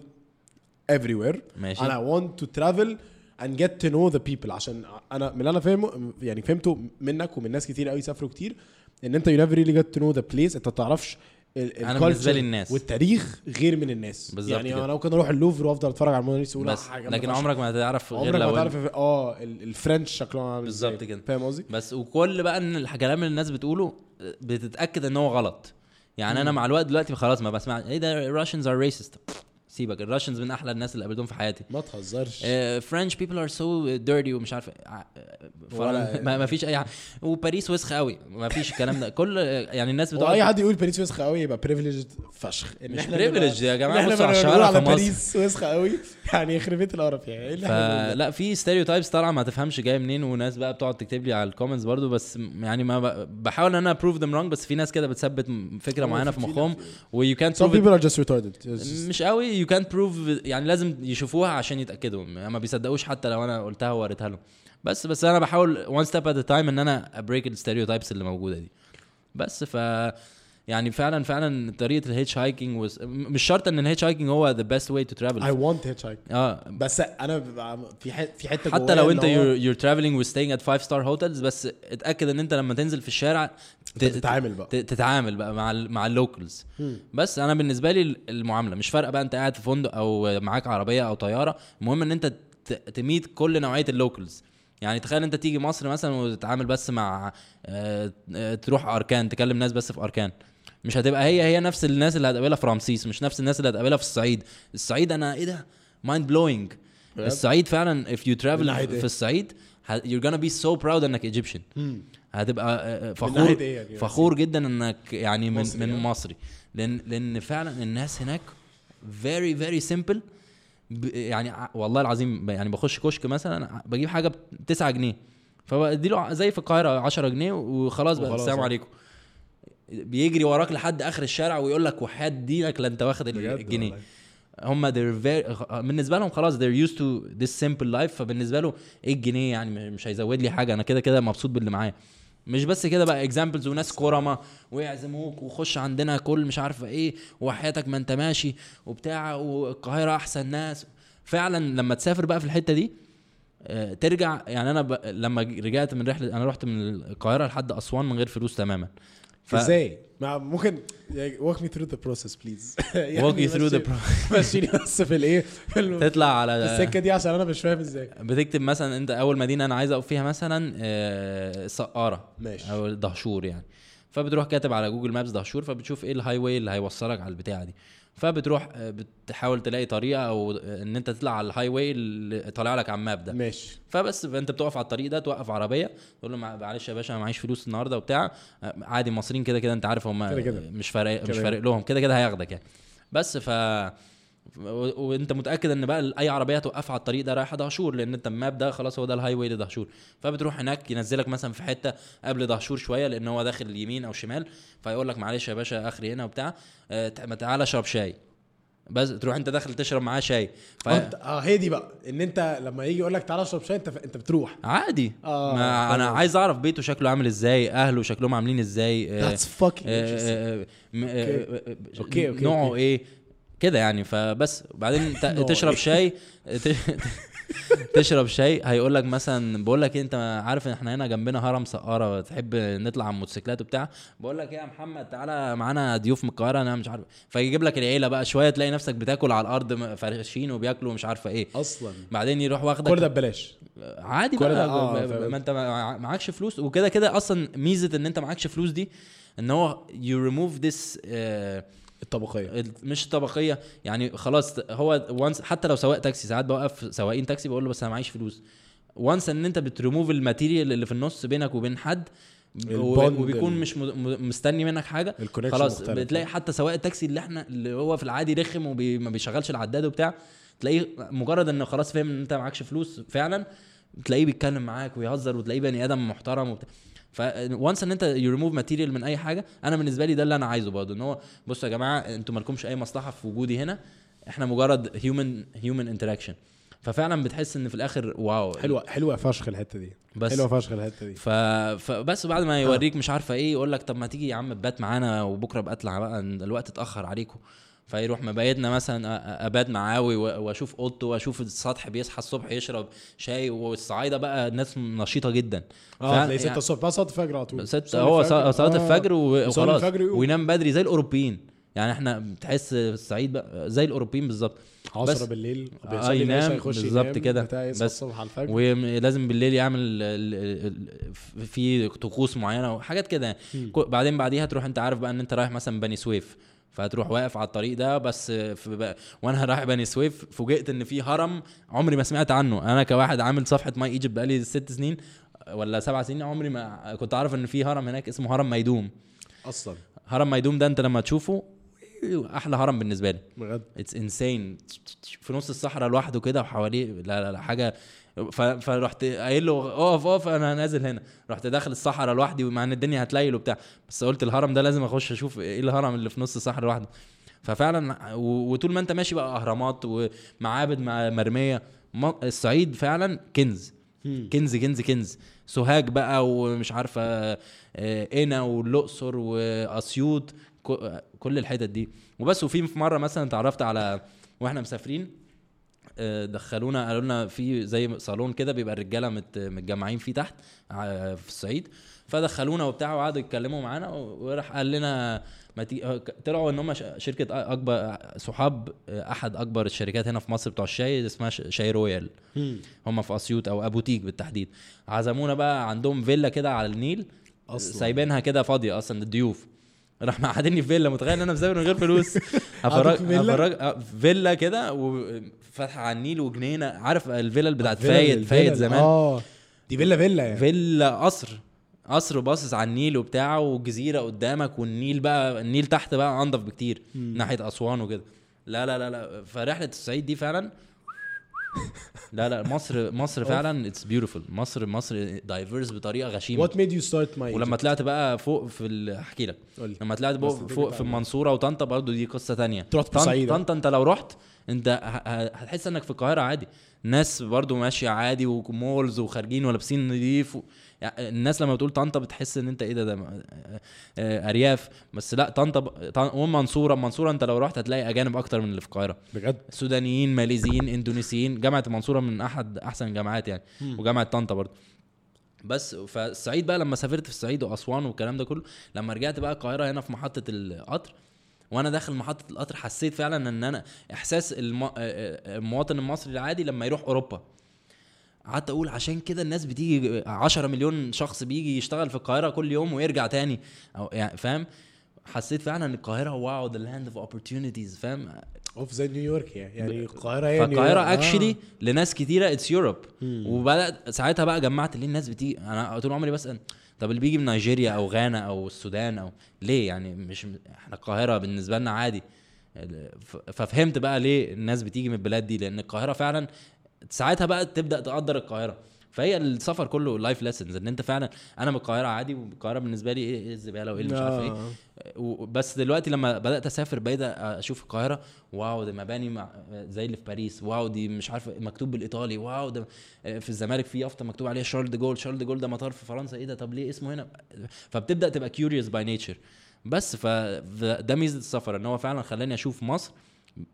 everywhere. ماشي. and I want to travel and get to know the people. عشان أنا من اللي أنا فاهمه يعني فهمته منك ومن ناس كتير قوي سافروا كتير إن أنت you never really get to know the place. أنت ما تعرفش ال- ال culture بالنسبة لي الناس. والتاريخ غير من الناس بالظبط يعني كده. أنا ممكن أروح اللوفر وأفضل أتفرج على الموناليزا واقول بس حاجة لكن. عمرك ما هتعرف غير عمرك لو ما تعرف آه ال- ال French شكلهم عامل بالظبط. كده. فاهم قصدي؟ بس وكل بقى إن الكلام اللي الناس بتقوله بتتأكد إن هو غلط يعني أنا مع الوقت دلوقتي خلاص ما بسمع إيه ده Russians are racist سيبك ال Russians من أحلى الناس اللي قابلتهم في حياتي. ما تهزرش. French people are so dirty ومش عارف ولا- Fren- ما ما فيش أي حاجة وباريس وسخه قوي ما فيش الكلام ده. كل يعني الناس بتقعد واي حد يقول باريس وسخه قوي يبقى privileged فشخ. إن مش نبقى- يا إحنا بصوا على الشوارع في مصر. باريس وسخه قوي يعني يخرب بيت القرف يعني. إيه اللي ده؟ فلا في stereotypes طالعة ما تفهمش جاية منين وناس بقى بتقعد تكتب لي على ال comments برضو بس يعني ما بحاول إن أنا prove them wrong بس في ناس كده بتثبت فكرة معينة في- مخهم ويو كانت people are just retarded. Just- مش قوي يو كانت بروف يعني لازم يشوفوها عشان يتأكدوا. ما بيصدقوش حتى لو أنا قلتها ووريتها لهم. بس بس أنا بحاول one step at a time إن أنا ا break ال stereotypes اللي موجودة دي. بس ف يعني فعلا فعلا طريقة ال hitchhiking وز... مش شرط إن ال hitchhiking هو the best way to travel want hitchhike آه. بس أنا في في حتة حتى لو أنت هو you're, you're traveling with staying at five star hotels بس اتأكد إن أنت لما تنزل في الشارع ت- تتعامل بقى. تتعامل بقى مع ال مع ال locals بس أنا بالنسبة لي المعاملة مش فارقة بقى أنت قاعد في فندق أو معاك عربية أو طيارة المهم إن أنت ت- ت meet كل نوعية ال locals يعني تخيل أنت تيجي مصر مثلا وتتعامل بس مع آه، آه، تروح أركان تكلم ناس بس في أركان. مش هتبقى هي هي نفس الناس اللي هتقابلها في رمسيس مش نفس الناس اللي هتقابلها في الصعيد الصعيد أنا إيه ده mind blowing؟ الصعيد فعلا if you travel؟ في الصعيد you're gonna be so proud إنك Egyptian هتبقى آه، آه، فخور يعني؟ فخور جدا إنك يعني من مصري من يعني. مصري لأن لأن فعلا الناس هناك very very simple ب- يعني والله العظيم يعني بخش كشك مثلا بجيب حاجة ب 9 جنيه فبدي له زي في القاهرة 10 جنيه وخلاص بقى السلام. عليكم بيجري وراك لحد آخر الشارع ويقول لك وحياة دينك لا أنت واخد الجنيه. هم they're very بالنسبة لهم خلاص they're used to this simple life فبالنسبة له إيه الجنيه يعني؟ مش هيزود لي حاجة أنا كده كده مبسوط باللي معايا. مش بس كده بقى اكزامبلز وناس كرمة ويعزموك وخش عندنا كل مش عارفه إيه وحياتك ما أنت ماشي وبتاع والقاهرة أحسن ناس. فعلا لما تسافر بقى في الحتة دي آه، ترجع يعني أنا ب... لما رجعت من رحلة أنا رحت من القاهرة لحد أسوان من غير فلوس تماما. ف... إزاي؟ ممكن walk me through the process please. walk you through the process مشيني بس في الإيه؟ تطلع على السكة دي عشان أنا مش فاهم إزاي. بتكتب مثلا أنت أول مدينة أنا عايز اقف فيها مثلا آه، سقارة ماشي. أو دهشور يعني. فبتروح كاتب على Google Maps دهشور فبتشوف إيه ال highway اللي هيوصلك على البتاعة دي. فبتروح آه، بتحاول تلاقي طريقة أو إن أنت تطلع على ال highway اللي طالع لك على ال map ده ماشي فبس فأنت بتقف على الطريق ده توقف عربية تقول له مع- معلش يا باشا أنا معيش فلوس النهارده وبتاع آه، عادي المصريين كده كده أنت عارف هم. مش فارق مش. فارق لهم كده كده هياخدك يعني بس ف وانت متأكد ان بقى اي عربية توقف على الطريق ده رايحة دهشور لأن انت ال map ده خلاص هو ده ال highway لدهشور. فبتروح هناك ينزلك مثلا في حتة قبل دهشور شوية لأن هو داخل يمين أو شمال. فيقول لك معلش يا باشا اخري هنا وبتاع آه، ما تعالى اشرب شاي. بس تروح انت داخل تشرب معاه شاي. ف... آه هي دي بقى. ان انت لما يجي يقول لك تعالى اشرب شاي انت ف... انت بتروح. عادي. آه، ما أنا فاهم. عايز اعرف بيته شكله عامل إزاي اهله شكلهم عاملين إزاي آه، آه، okay، okay، نوعه. إيه. كده يعني فبس. وبعدين تشرب؟ شاي تشرب شاي هيقول لك مثلا بقول لك إيه، انت عارف إن إحنا هنا جنبنا هرم سقارة تحب نطلع على الموتوسيكلات وبتاع؟ بقول لك إيه يا محمد تعالى معانا ضيوف من القاهرة أنا مش عارف. فيجيب لك العيلة بقى شوية تلاقي نفسك بتاكل على الأرض فرشين وبياكلوا مش عارفة إيه. أصلا. بعدين يروح واخدك كل ده ببلاش. عادي بقى. ده- آه،. ما أنت مع- معكش فلوس. وكده كده أصلا ميزة إن أنت معكش فلوس دي إن هو يو ريموف ذس الطبقية. مش طبقيه يعني خلاص هو once حتى لو سواق تاكسي ساعات بوقف سواقين تاكسي بقول له بس أنا معيش فلوس. once إن أنت بتريموف الماتيريال اللي في النص بينك وبين حد وبيكون مش مستني منك حاجة خلاص مختلف. بتلاقي حتى سواق التاكسي اللي إحنا اللي هو في العادي رخم وما بيشغلش العداد وبتاع تلاقيه مجرد إنه خلاص فاهم إن أنت معكش فلوس فعلا تلاقيه بيتكلم معاك ويهزر وتلاقيه بني آدم محترم وبتاع. فوانس ان انت يو ريموف ماتيريال من اي حاجة أنا بالنسبة لي ده اللي أنا عايزه برضه ان هو بصوا يا جماعة أنتوا مالكمش أي مصلحة في وجودي هنا إحنا مجرد human human interaction ففعلا بتحس إن في الآخر wow. حلوة حلوة فشخ الحتة دي. بس حلوة فشخ الحتة دي. ف... فبس بعد ما يوريك مش عارفة إيه يقول لك طب ما تيجي يا عم تبات معانا وبكرة ابقى أطلع بقى الوقت اتأخر عليكم فيروح مبيتنا مثلا معاه و- وأشوف أوضته وأشوف السطح بيصحى الصبح يشرب شاي والصعايدة بقى ناس نشيطة جدا آه تلاقي 6 يعني- الصبح بقى صلاة الفجر على طول ست صلي هو الفجر. ص- صلاة آه. الفجر وخلاص. وينام بدري زي الأوروبيين يعني إحنا بتحس الصعيد بقى زي الأوروبيين بالظبط 10 بس- بالليل آه، بيصلي ينام العشاء يخش بالظبط ينام، كده. بس. الصبح على الفجر ولازم بالليل يعمل في طقوس معينة وحاجات كده يعني. بعدين بعديها تروح أنت عارف بقى إن أنت رايح مثلا بني سويف فهتروح واقف على الطريق ده بس وأنا رايح بني سويف فوجئت إن في هرم عمري ما سمعت عنه. أنا كواحد عامل صفحة My Egypt بقالي ست سنين ولا سبع سنين عمري ما كنت عارف إن في هرم هناك اسمه هرم ميدوم. أصلا. هرم ميدوم ده أنت لما تشوفه أحلى هرم بالنسبة لي. بجد؟ it's insane في نص الصحراء لوحده كده وحواليه لا لا لا حاجة فرحت قايل له أقف أقف أنا نازل هنا. رحت داخل الصحراء لوحدي ومع إن الدنيا هتليل وبتاع بس قلت الهرم ده لازم أخش أشوف إيه الهرم اللي في نص الصحراء لوحده. ففعلا وطول ما أنت ماشي بقى أهرامات ومعابد مع- مرمية الصعيد فعلا كنز. كنز كنز كنز. سوهاج بقى ومش عارفة آه، قنا والأقصر وأسيوط كل الحتت دي. وبس وفي في مرة مثلا اتعرفت على وإحنا مسافرين دخلونا قالوا لنا في زي صالون كده بيبقى الرجالة مت- متجمعين فيه تحت في الصعيد. فدخلونا وبتاع وقعدوا يتكلموا معانا وراح قال لنا ما تي... طلعوا إن هم شركة أكبر صحاب أحد أكبر الشركات هنا في مصر بتوع الشاي اسمها شاي رويال. هم في أسيوط أو أبو تيج بالتحديد. عزمونا بقى عندهم فيلا كده على النيل أصلاً. سايبينها كده فاضية أصلا للضيوف راح مقعدني في فيلا متخيل إن أنا مسافر من غير فلوس؟ هفرج في فيلا؟ هفرج آه، فيلا كده وفاتحه على النيل وجنينة. عارف الفيلا بتاعت فيلا- فايد؟ فايد زمان؟ آه. دي فيلا فيلا يعني. فيلا قصر. قصر باصص على النيل وبتاع وجزيرة قدامك والنيل بقى النيل تحت بقى أنضف بكتير. ناحية أسوان وكده. لا لا لا لا. فرحلة الصعيد دي فعلا لا لا مصر مصر فعلا it's beautiful مصر مصر diverse بطريقة غشيمة. What made you start my ولما طلعت بقى فوق في ال- احكي لك. لما طلعت فوق, فوق في من- المنصورة وطنطا برضو دي قصة بورسعيد، ها؟ طنطا انت لو رحت انت هتحس انك في القاهرة عادي. ناس برضو ماشية عادي و malls وخارجين ولابسين نضيف و... يعني الناس لما بتقول طنطا بتحس إن أنت إيه ده ده م- آه، أرياف. بس لا طنطا ب- طن... والمنصوره المنصوره أنت لو رحت هتلاقي أجانب أكتر من اللي في القاهرة. بجد؟ سودانيين ماليزيين إندونيسيين. جامعة المنصوره من احد أحسن الجامعات يعني. مم. وجامعة طنطا برضه بس فالصعيد بقى لما سافرت في الصعيد وأسوان والكلام ده كله لما رجعت بقى القاهرة هنا في محطة القطر وأنا داخل محطة القطر حسيت فعلا إن أنا إحساس الم... المواطن المصري العادي لما يروح أوروبا. قعدت أقول عشان كده الناس بتيجي 10 مليون شخص بيجي يشتغل في القاهرة كل يوم ويرجع تاني. أو يعني فاهم؟ حسيت فعلا إن القاهرة wow the land of opportunities فاهم؟ of زي نيويورك يعني. يعني القاهرة هي. فالقاهرة آه. actually لناس كتيرة it's Europe. وبدأت ساعتها بقى جمعت ليه الناس بتيجي. أنا طول عمري بسأل طب اللي بيجي من نيجيريا أو غانا أو السودان أو ليه؟ يعني مش إحنا القاهرة بالنسبة لنا عادي. ففهمت بقى ليه الناس بتيجي من البلاد دي لأن القاهرة فعلا ساعتها بقى تبدأ تقدر القاهرة. فهي السفر كله life lessons إن أنت فعلا أنا من القاهرة عادي والقاهرة بالنسبة لي إيه إيه الزباله وإيه اللي مش عارف إيه. آه. بس دلوقتي لما بدأت أسافر بقيت أشوف القاهرة wow ده مباني مع زي اللي في باريس wow دي مش عارف مكتوب بالإيطالي wow ده في الزمالك في يافطة مكتوب عليها شارل دي جول شارل دي جول ده مطار في فرنسا إيه ده؟ طب ليه اسمه هنا؟ فبتبدأ تبقى curious by nature بس فده ميزة السفر إن هو فعلا خلاني أشوف مصر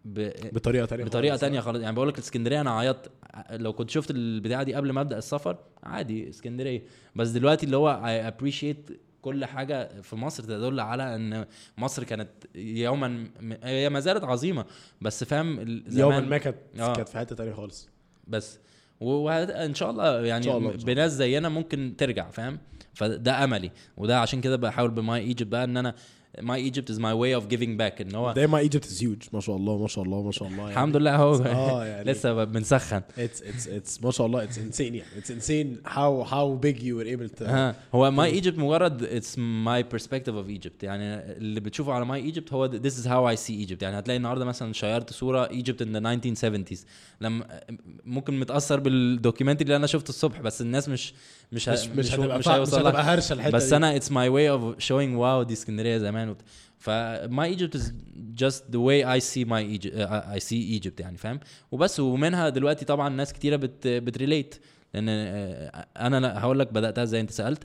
ب... بطريقة تانية بطريقة خالص. تانية خالص. يعني بقول لك اسكندريه أنا عيطت. لو كنت شفت البتاعة دي قبل ما أبدأ السفر عادي إسكندرية. بس دلوقتي اللي هو اي ابريشيت كل حاجة في مصر تدل على إن مصر كانت يوما هي ما زالت عظيمة. بس فاهم يوما ما كانت آه. كانت في حتة تانية خالص. بس. وان شاء الله يعني شاء الله. بناس زينا ممكن ترجع فاهم؟ فده أملي. وده عشان كده بحاول ب My Egypt بقى إن أنا My Egypt is my way of giving back ان هو ده My Egypt is huge ما شاء الله ما شاء الله ما شاء الله. يعني. الحمد لله اهو آه، يعني- لسه بنسخن. It's it's it's ما شاء الله it's insane يعني. It's insane how how big you were able to ها. هو My Egypt مجرد it's my perspective of Egypt يعني اللي بتشوفه على My Egypt هو this is how I see Egypt. يعني هتلاقي النهارده مثلا شيرت صورة Egypt in the 1970s لما ممكن متأثر بال documentary اللي أنا شفته الصبح بس الناس مش مش مش مش هتبقى مش هيوصل لها هرشة الحتة بس دي. أنا it's my way of showing wow دي اسكندرية زمان وبت... ف My Egypt is just the way I see my I see Egypt يعني فاهم؟ وبس ومنها دلوقتي طبعا ناس كتيرة بت بت relate لأن آه، أنا هقول لك بدأتها زي أنت سألت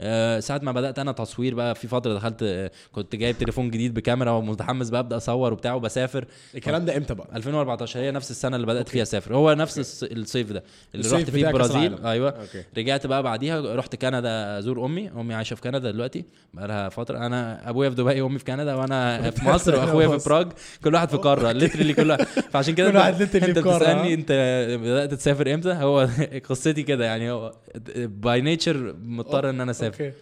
آه، ساعة ما بدأت أنا تصوير بقى في فترة دخلت آه، كنت جايب تليفون جديد بكاميرا ومتحمس بقى أبدأ أصور وبتاع وبسافر. الكلام ده إمتى بقى؟ 2014 هي نفس السنة اللي بدأت فيها أسافر. هو نفس الص- الصيف ده اللي الصيف رحت فيه البرازيل. العالم. أيوه. Okay. رجعت بقى بعديها رحت كندا ازور أمي. أمي عايشة في كندا دلوقتي بقى لها فترة. أنا أبويا في دبي وأمي في كندا وأنا في مصر وأخويا في. براغ. كل واحد في قارة literally كل واحد. فعشان كده كل واحد أنت بتسألني ها؟ أنت بدأت تسافر إمتى؟ هو قصتي كده يعني. هو by nature مضطر إن أنا أسافر. Okay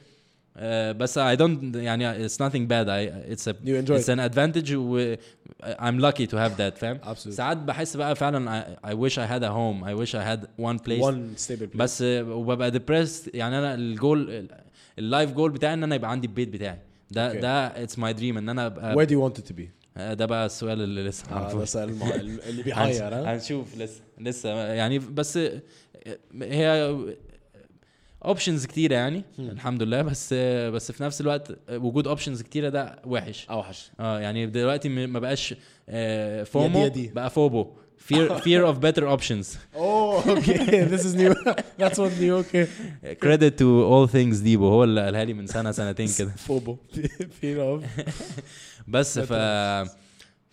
بس I don't يعني it's nothing bad. I, it's a You enjoy it's an advantage. و I'm lucky to have that فاهم absolutely. ساعات بحس بقى فعلا I, I wish I had a home. I wish I had one place. One stable place. بس آه، وببقى depressed يعني أنا ال goal ال life goal بتاعي إن أنا يبقى عندي البيت بتاعي. ده Okay. ده it's my dream إن أنا أبقى where do you want it to be? آه، ده بقى السؤال اللي لسه معرفوش. ده سؤال المع- اللي بيحير هنشوف لسه. لسه. يعني بس آه، هي options كتيرة يعني مم. الحمد لله. بس آه، بس في نفس الوقت آه، وجود options كتيرة ده وحش. اوحش آه يعني دلوقتي م- ما بقاش آه، FOMO يدي يدي. بقى FOBO fear fear of better options. أوه okay this is new. That's what new okay. Credit to all things ديبو هو اللي قالها لي من سنة سنتين كده. FOBO fear of. بس ف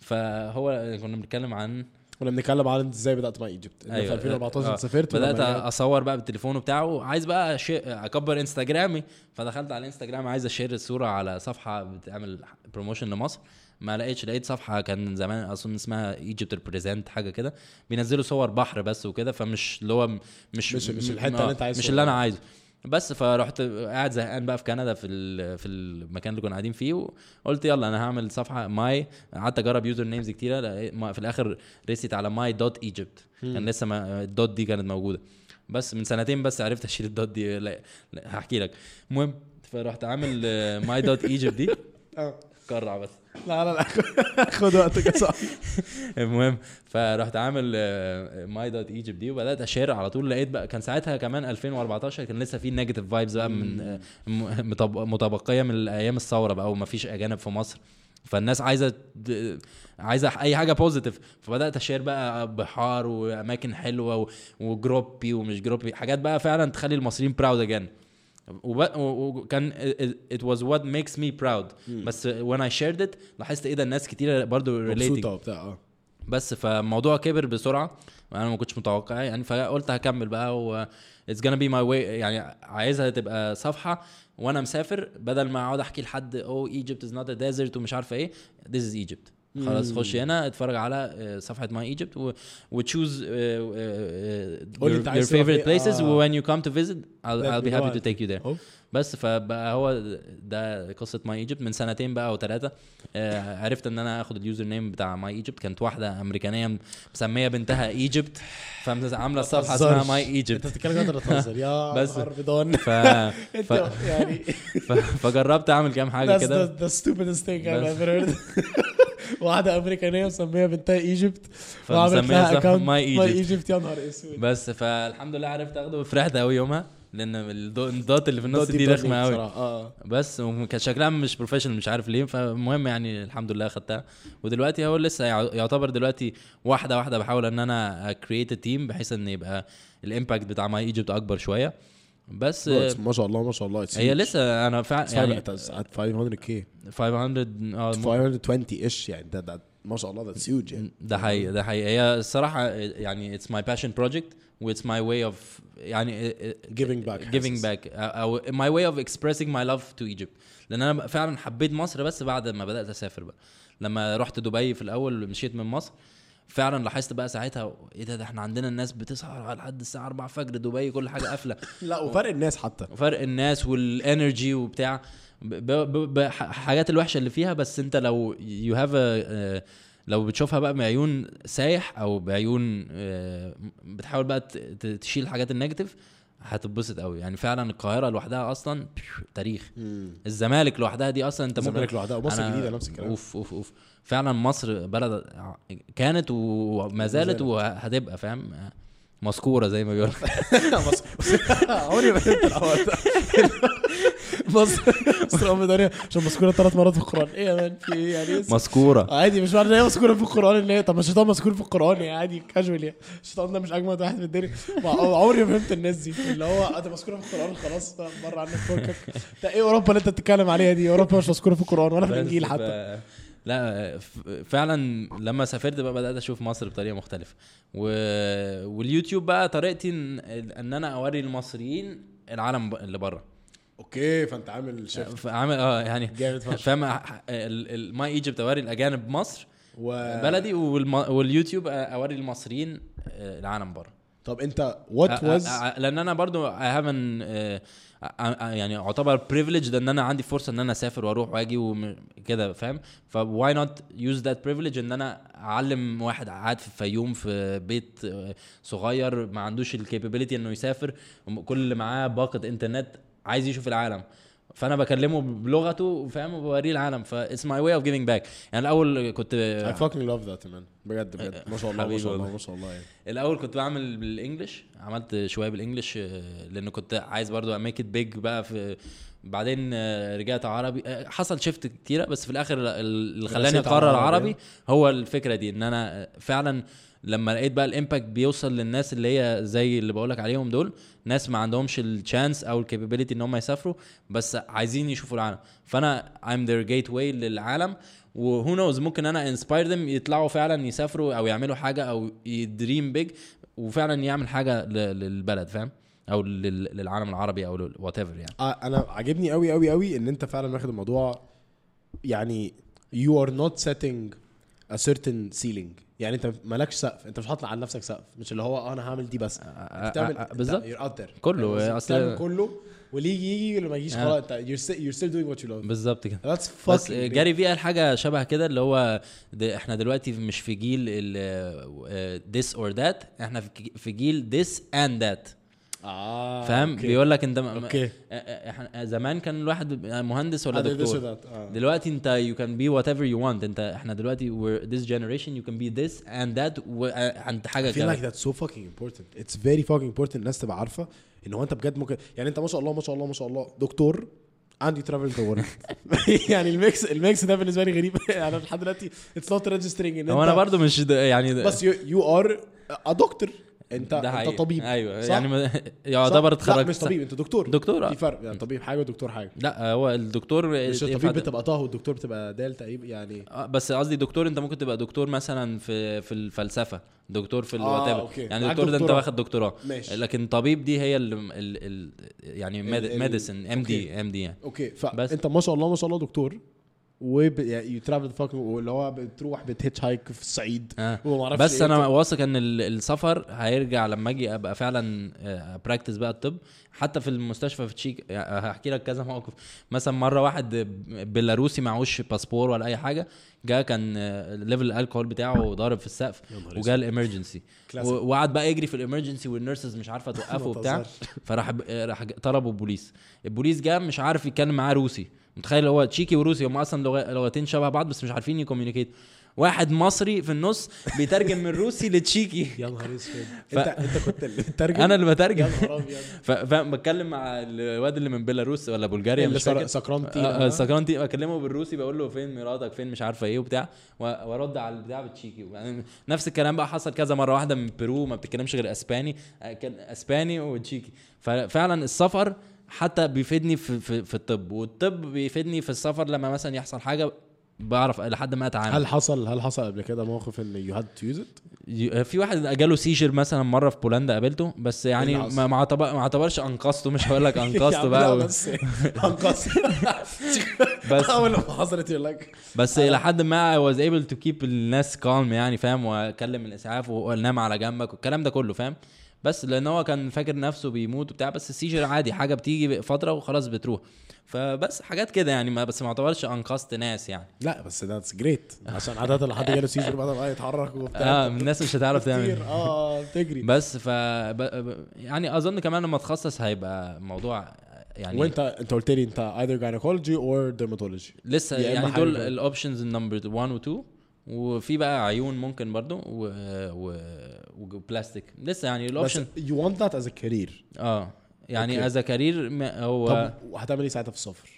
فهو كنا بنتكلم عن كنا بنتكلم عن إنت إزاي بدأت My Egypt أيوة. في أيوة. 2014 آه. سافرت بدأت أصور بقى بالتليفون وبتاعه عايز بقى شي... أكبر إنستجرامي فدخلت على الانستجرام عايز أشير الصورة على صفحة بتعمل promotion لمصر ما لقيتش لقيت صفحة كان زمان أظن اسمها Egypt Present حاجة كده بينزلوا صور بحر بس وكده فمش اللي هو مش مش- مش الحتة آه، اللي أنت عايز مش تصورها. اللي أنا عايزه بس فرحت قاعد زهقان بقى في كندا في في المكان اللي كنا قاعدين فيه وقلت يلا أنا هعمل صفحة My. قعدت أجرب usernames كتيرة في الآخر رسيت على My dot Egypt. كان لسه ما ال dot دي كانت موجودة. بس من سنتين بس عرفت أشيل ال dot دي لأ, لأ هحكي لك. المهم فرحت عامل my dot Egypt دي. آه. كرع بس. لا لا لا. خد وقتك يا صاحبي. المهم فرحت عامل my dot Egypt دي وبدأت أشير على طول. لقيت بقى كان ساعتها كمان 2014 كان لسه في negative vibes بقى من آه، متبقية من أيام الثورة بقى وما فيش أجانب في مصر. فالناس عايزة عايزة أي حاجة positive فبدأت أشير بقى بحار وأماكن حلوة وجروبي ومش جروبي حاجات بقى فعلا تخلي المصريين proud again وكان it was what makes me proud. بس when I shared it لاحظت إيه ده الناس كتير برضو relating. مبسوطه وبتاع آه. بس فالموضوع كبر بسرعة وأنا ما كنتش متوقع يعني فقلت هكمل بقى و it's gonna be my way. يعني عايزها تبقى صفحة وأنا مسافر بدل ما اقعد احكي لحد oh Egypt is not a desert ومش عارفة إيه this is Egypt. خلاص خش هنا اتفرج على آه، صفحه ماي ايجيبت وتشوز قول لي انت your عايز تروح favorite فين. places آه. when you come to visit I'll, Let I'll be me happy know. to take you there أوف. بس فبقى هو ده قصة My Egypt من سنتين بقى أو ثلاثة آه عرفت إن أنا آخد ال username بتاع My Egypt كانت واحدة أمريكانية مسمية بنتها Egypt فعامله الصفحه اسمها. My أنت Egypt بتتكلم انت بتهزر. يا بس. نهار بدون ف... أنت ف... يعني ف... فجربت أعمل كام حاجة كده. the stupidest thing I've ever heard. واحدة أمريكانية مسمية بنتها Egypt وعملت لها account My my. Egypt يا نهار أسود. بس فالحمد لله عرفت أخده وفرحت قوي يومها. لأن ال do- ال dot اللي في النص دي رخمة قوي. آه. بس وكان شكلها مش professional مش عارف ليه فالمهم يعني الحمد لله خدتها. ودلوقتي هو لسه يع- يعتبر دلوقتي واحدة واحدة بحاول إن أنا create team بحيث إن يبقى ال impact بتاع My Egypt أكبر شوية. بس ما شاء الله ما شاء الله هي. لسه أنا فعلا يعني يعني at 500k 500 آه 520 ish يعني ده ده ما شاء الله that's huge يعني. ده حقيقي ده حقيقي. هي الصراحة يعني it's my passion project. و it's my way of يعني Giving back giving حاسس. back أو my way of expressing my love to Egypt. لأن أنا فعلا حبيت مصر بس بعد ما بدأت أسافر بقى. لما رحت دبي في الأول مشيت من مصر فعلا لاحظت بقى ساعتها إيه ده ده إحنا عندنا الناس بتسهر لحد الساعة 4 فجر دبي كل حاجة قافلة. لا وفرق الناس حتى. وفرق الناس والانرجي وبتاع. الحاجات الوحشة اللي فيها بس أنت لو you have لو بتشوفها بقى بعيون سايح أو بعيون آه، بتحاول بقى تشيل الحاجات ال negative هتتبسط قوي يعني فعلا القاهرة لوحدها أصلا تاريخ. الزمالك لوحدها دي أصلا أنت ممكن الزمالك لوحدها ومصر الجديده نفس الكلام. أوف أوف أوف. فعلا مصر بلد كانت وما زالت زالت. وهتبقى فاهم؟ مذكورة زي ما بيقولوا مصر عمري ما فهمت الحوار ده. مصر مصر ام دنيا عشان مذكورة ثلاث مرات في القرآن. إيه يا مان في إيه يعني؟ إيه؟ مذكورة. عادي مش معنى إن هي مذكورة في القرآن إن هي طب ما الشيطان مذكور في القرآن يعني عادي كاجوال يعني الشيطان ده مش أجمد واحد في الدنيا. ما- عمري ما فهمت الناس دي. اللي هو أنت مذكورة في القرآن خلاص بره عنك فكك. ده إيه أوروبا اللي أنت بتتكلم عليها دي؟ أوروبا مش مذكورة في القرآن ولا في الإنجيل حتى. لا فعلا لما سافرت بقى بدأت أشوف مصر بطريقة مختلفة. و... واليوتيوب بقى طريقتي ان, إن أنا أوري المصريين العالم اللي بره. okay فأنت عامل shift فعامل آه يعني جامد فاهم My Egypt أوري الأجانب مصر و... بلدي والم... واليوتيوب أوري المصريين آه، العالم بره. طب أنت what was لأن أنا برضو I haven't يعني اعتبر privileged إن أنا عندي فرصة إن أنا أسافر وأروح وأجي وكده فاهم؟ ف why not use that privilege إن أنا أعلم واحد قاعد في الفيوم في بيت صغير ما عندوش ال capability إنه يسافر كل اللي معاه باقة إنترنت عايز يشوف العالم. فانا بكلمه بلغته فاهم؟ وبوريه العالم. ف it's my way of giving back. يعني الأول كنت I fucking love that man. بجد بجد. ما شاء الله ما شاء الله. ما شاء الله يعني. الأول كنت بعمل بال English عملت شوية بال English آه، لأن كنت عايز برضو a make it big بقى في بعدين آه، رجعت عربي. آه، حصل shift كتيرة بس في الآخر ال- اللي خلاني أقرر. عربي. هو الفكرة دي إن أنا فعلا لما لقيت بقى ال impact بيوصل للناس اللي هي زي اللي بقولك عليهم دول ناس ما عندهمش ال chance أو ال capability إن هم يسافروا بس عايزين يشوفوا العالم. فأنا I'm their gateway للعالم و who knows ممكن أنا inspire them يطلعوا فعلا يسافروا أو يعملوا حاجة أو ي dream big وفعلا يعمل حاجة للبلد فاهم؟ أو لل- للعالم العربي أو whatever يعني. آه، أنا عاجبني قوي قوي قوي إن أنت فعلا واخد الموضوع يعني you are not setting a certain ceiling. يعني انت مالكش سقف انت مش هتطلع على نفسك سقف مش اللي هو آه، أنا هعمل دي بس آه، بتعمل آه، آه، بالظبط. out there كله،؟ أصل- بتعمل كله واللي يجي يجي واللي ما يجيش. خلاص انت you're still doing what you love بالظبط كده that's بس جاري في قال حاجة شبه كده اللي هو إحنا دلوقتي مش في جيل ال this or that إحنا في في جيل this and that آه فاهم. بيقول لك أنت م- okay زمان كان الواحد بيبقى مهندس ولا دكتور. آه. دلوقتي أنت you can be whatever you want أنت إحنا دلوقتي we're this generation you can be this and that وانت حاجة I feel كده like that's so fucking important. It's very fucking important الناس تبقى عارفة إن هو أنت بجد ممكن يعني أنت ما شاء الله ما شاء الله ما شاء الله دكتور عندي travel the world يعني ال mix ال mix ده بالنسبة لي غريب أنا لحد دلوقتي it's not registering ان هو أنا برضو مش يعني بس you are a doctor انت ده انت. طبيب أيوه صح؟ يعني؟ يعتبر اتخرجت مش طبيب انت دكتور دكتور، آه. في فرق يعني طبيب حاجة ودكتور حاجة لا هو الدكتور مش الطبيب بتبقى طه والدكتور بتبقى دال تقريبا يعني آه، بس قصدي دكتور انت ممكن تبقى دكتور مثلا في في الفلسفة دكتور في آه، okay. يعني دكتور ده انت. واخد دكتوراه ماشي. لكن طبيب دي هي ال ال ال يعني medicine MD MD يعني okay. فانت ما شاء الله ما شاء الله دكتور وب يعني you travel fucking واللي هو بتروح بت hitchhike في الصعيد آه. بس إيه أنا. واثق إن ال- السفر هيرجع لما أجي أبقى فعلا practice بقى الطب حتى في المستشفى في تشيك يعني هحكي لك كذا موقف مثلا مرة واحد بيلاروسي معهوش باسبور ولا أي حاجة جه كان level الكحول بتاعه ضارب في السقف وجا ال emergency. وقعد بقى يجري في ال emergency وال nurses مش عارفة توقفه وبتاع. فراح راح طلبوا البوليس البوليس جه مش عارف يتكلم معاه روسي متخيل هو تشيكي وروسي هم أصلا لغتين شبه بعض بس مش عارفين ي communicate. واحد مصري في النص بيترجم من روسي لتشيكي. يا نهار أسود. ف- انت انت كنت اللي بتترجم أنا اللي بترجم. ف- فبتكلم مع الواد اللي من بيلاروس ولا بلغاريا اللي مش سكرانتي آه، آه، سكرانتي بكلمه بالروسي بقول له فين مراتك فين مش عارفه إيه وبتاع وأرد على البتاع بالتشيكي يعني نفس الكلام بقى حصل كذا مرة واحدة من بيرو ما بتتكلمش غير إسباني آه، كان إسباني وتشيكي. ففعلا السفر حتى بيفيدني في, في, في الطب والطب بيفيدني في السفر لما مثلا يحصل حاجة بعرف لحد ما أتعامل. هل حصل هل حصل قبل كده موقف إن you had to use it ي- في واحد جاله seizure مثلا مرة في بولندا قابلته بس يعني إيه حصل؟ ما ما اعتبر- ما اعتبرش أنقذته مش هقول لك أنقذته بقى. بس انقذت بس أول ما حصلت يقول لك. بس إلى حد ما was able to keep الناس calm يعني فاهم؟ وأكلم الإسعاف وانام على جنبك والكلام ده كله فاهم؟ بس لأن هو كان فاكر نفسه بيموت وبتاع بس ال seizure عادي حاجة بتيجي فترة وخلاص بتروح. فبس حاجات كده يعني ما بس ما اعتبرش انقذت ناس يعني. لا بس that's great عشان عادة لو حد جاله seizure بعد ما يتحرك وبتاع. آه الناس مش هتعرف تعمل. كتير آه بتجري. بس ف. يعني أظن كمان لما اتخصص هيبقى موضوع يعني وأنت أنت قلت لي أنت either gynecology or dermatology. لسه يعني حاجة. دول. ال options ال number 1 و 2 وفي بقى عيون ممكن برضو و... و... وبلاستيك. لسه يعني بس ال option you want that as a career. آه يعني. as career هو طب وهتعمل إيه ساعتها في السفر؟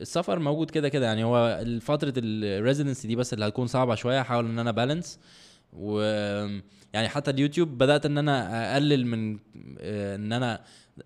السفر موجود كده كده. يعني هو فترة ال residency دي بس اللي هتكون صعبة شوية. احاول إن أنا balance و يعني حتى اليوتيوب بدأت إن أنا أقلل من آه، إن أنا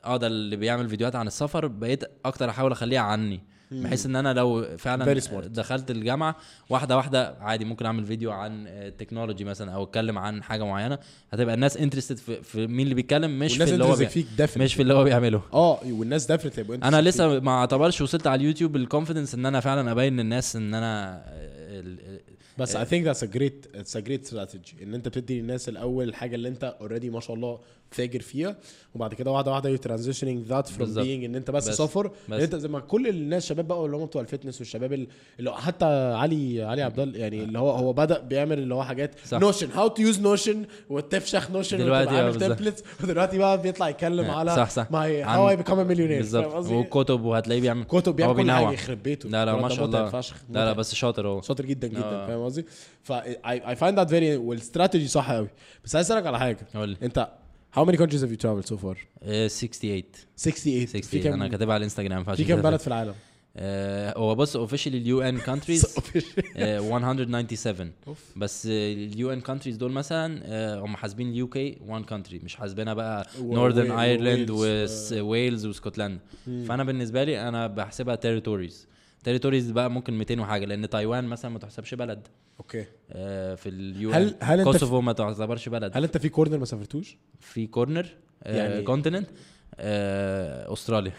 آه ده اللي بيعمل فيديوهات عن السفر. بقيت أكتر أحاول أخليها عني. بحيث إن أنا لو فعلا. دخلت الجامعة واحدة واحدة عادي ممكن أعمل فيديو عن ال technology مثلا أو أتكلم عن حاجة معينة. هتبقى الناس interested في, في مين اللي بيتكلم مش في اللي هو بي... فيك مش في اللي هو بيعمله. آه والناس هيبقوا أنا فيك. لسه ما اعتبرش وصلت على اليوتيوب ال confidence إن أنا فعلا أبين للناس إن أنا ال- ال- بس think that's a great it's a great strategy. إن أنت بتدي للناس الأول الحاجة اللي أنت already ما شاء الله فاجر فيها وبعد كده واحدة واحدة transitioning that from بالظبط. being إن أنت بس, بس- سفر بس. إن أنت زي ما كل الناس شباب بقى اللي هم بتوع ال fitness والشباب ال- اللي حتى علي علي عبد الله يعني اللي هو هو بدأ بيعمل اللي هو حاجات صح. Notion how to use Notion وتفشخ Notion دلوقتي آه، عامل بالظبط. templates ودلوقتي بقى بيطلع يتكلم على صح صح my how I become millionaire بالظبط وكتب وهتلاقيه بيعمل كتب بيعمل كل. حاجة يخرب بيته لا لا ما شاء الله فشخ لا لا. بس شاطر هو شاطر جدا جدا آه. فاهم قصدي؟ ف I, I find that very والاستراتيجي صح قوي بس عايز أسألك على حاجة أنت how many countries have you traveled so far؟ آه، 68 68 في 68 أنا كاتبها على الانستجرام في كام بلد في العالم؟ آه، هو بص officially ال UN countries 197 أوف. بس ال UN countries دول مثلا آه، هم حاسبين ال UK 1 country مش حاسبينها بقى Northern و- Ireland وويلز، واسكتلندا. فأنا بالنسبة لي أنا بحسبها territories territories بقى ممكن 200 وحاجة لأن تايوان مثلا ما تحسبش بلد. okay. آه، في اليو هل- هل في- كوسوفو ما تعتبرش بلد. هل أنت في corner ما سافرتوش؟ في corner يعني- continent أستراليا.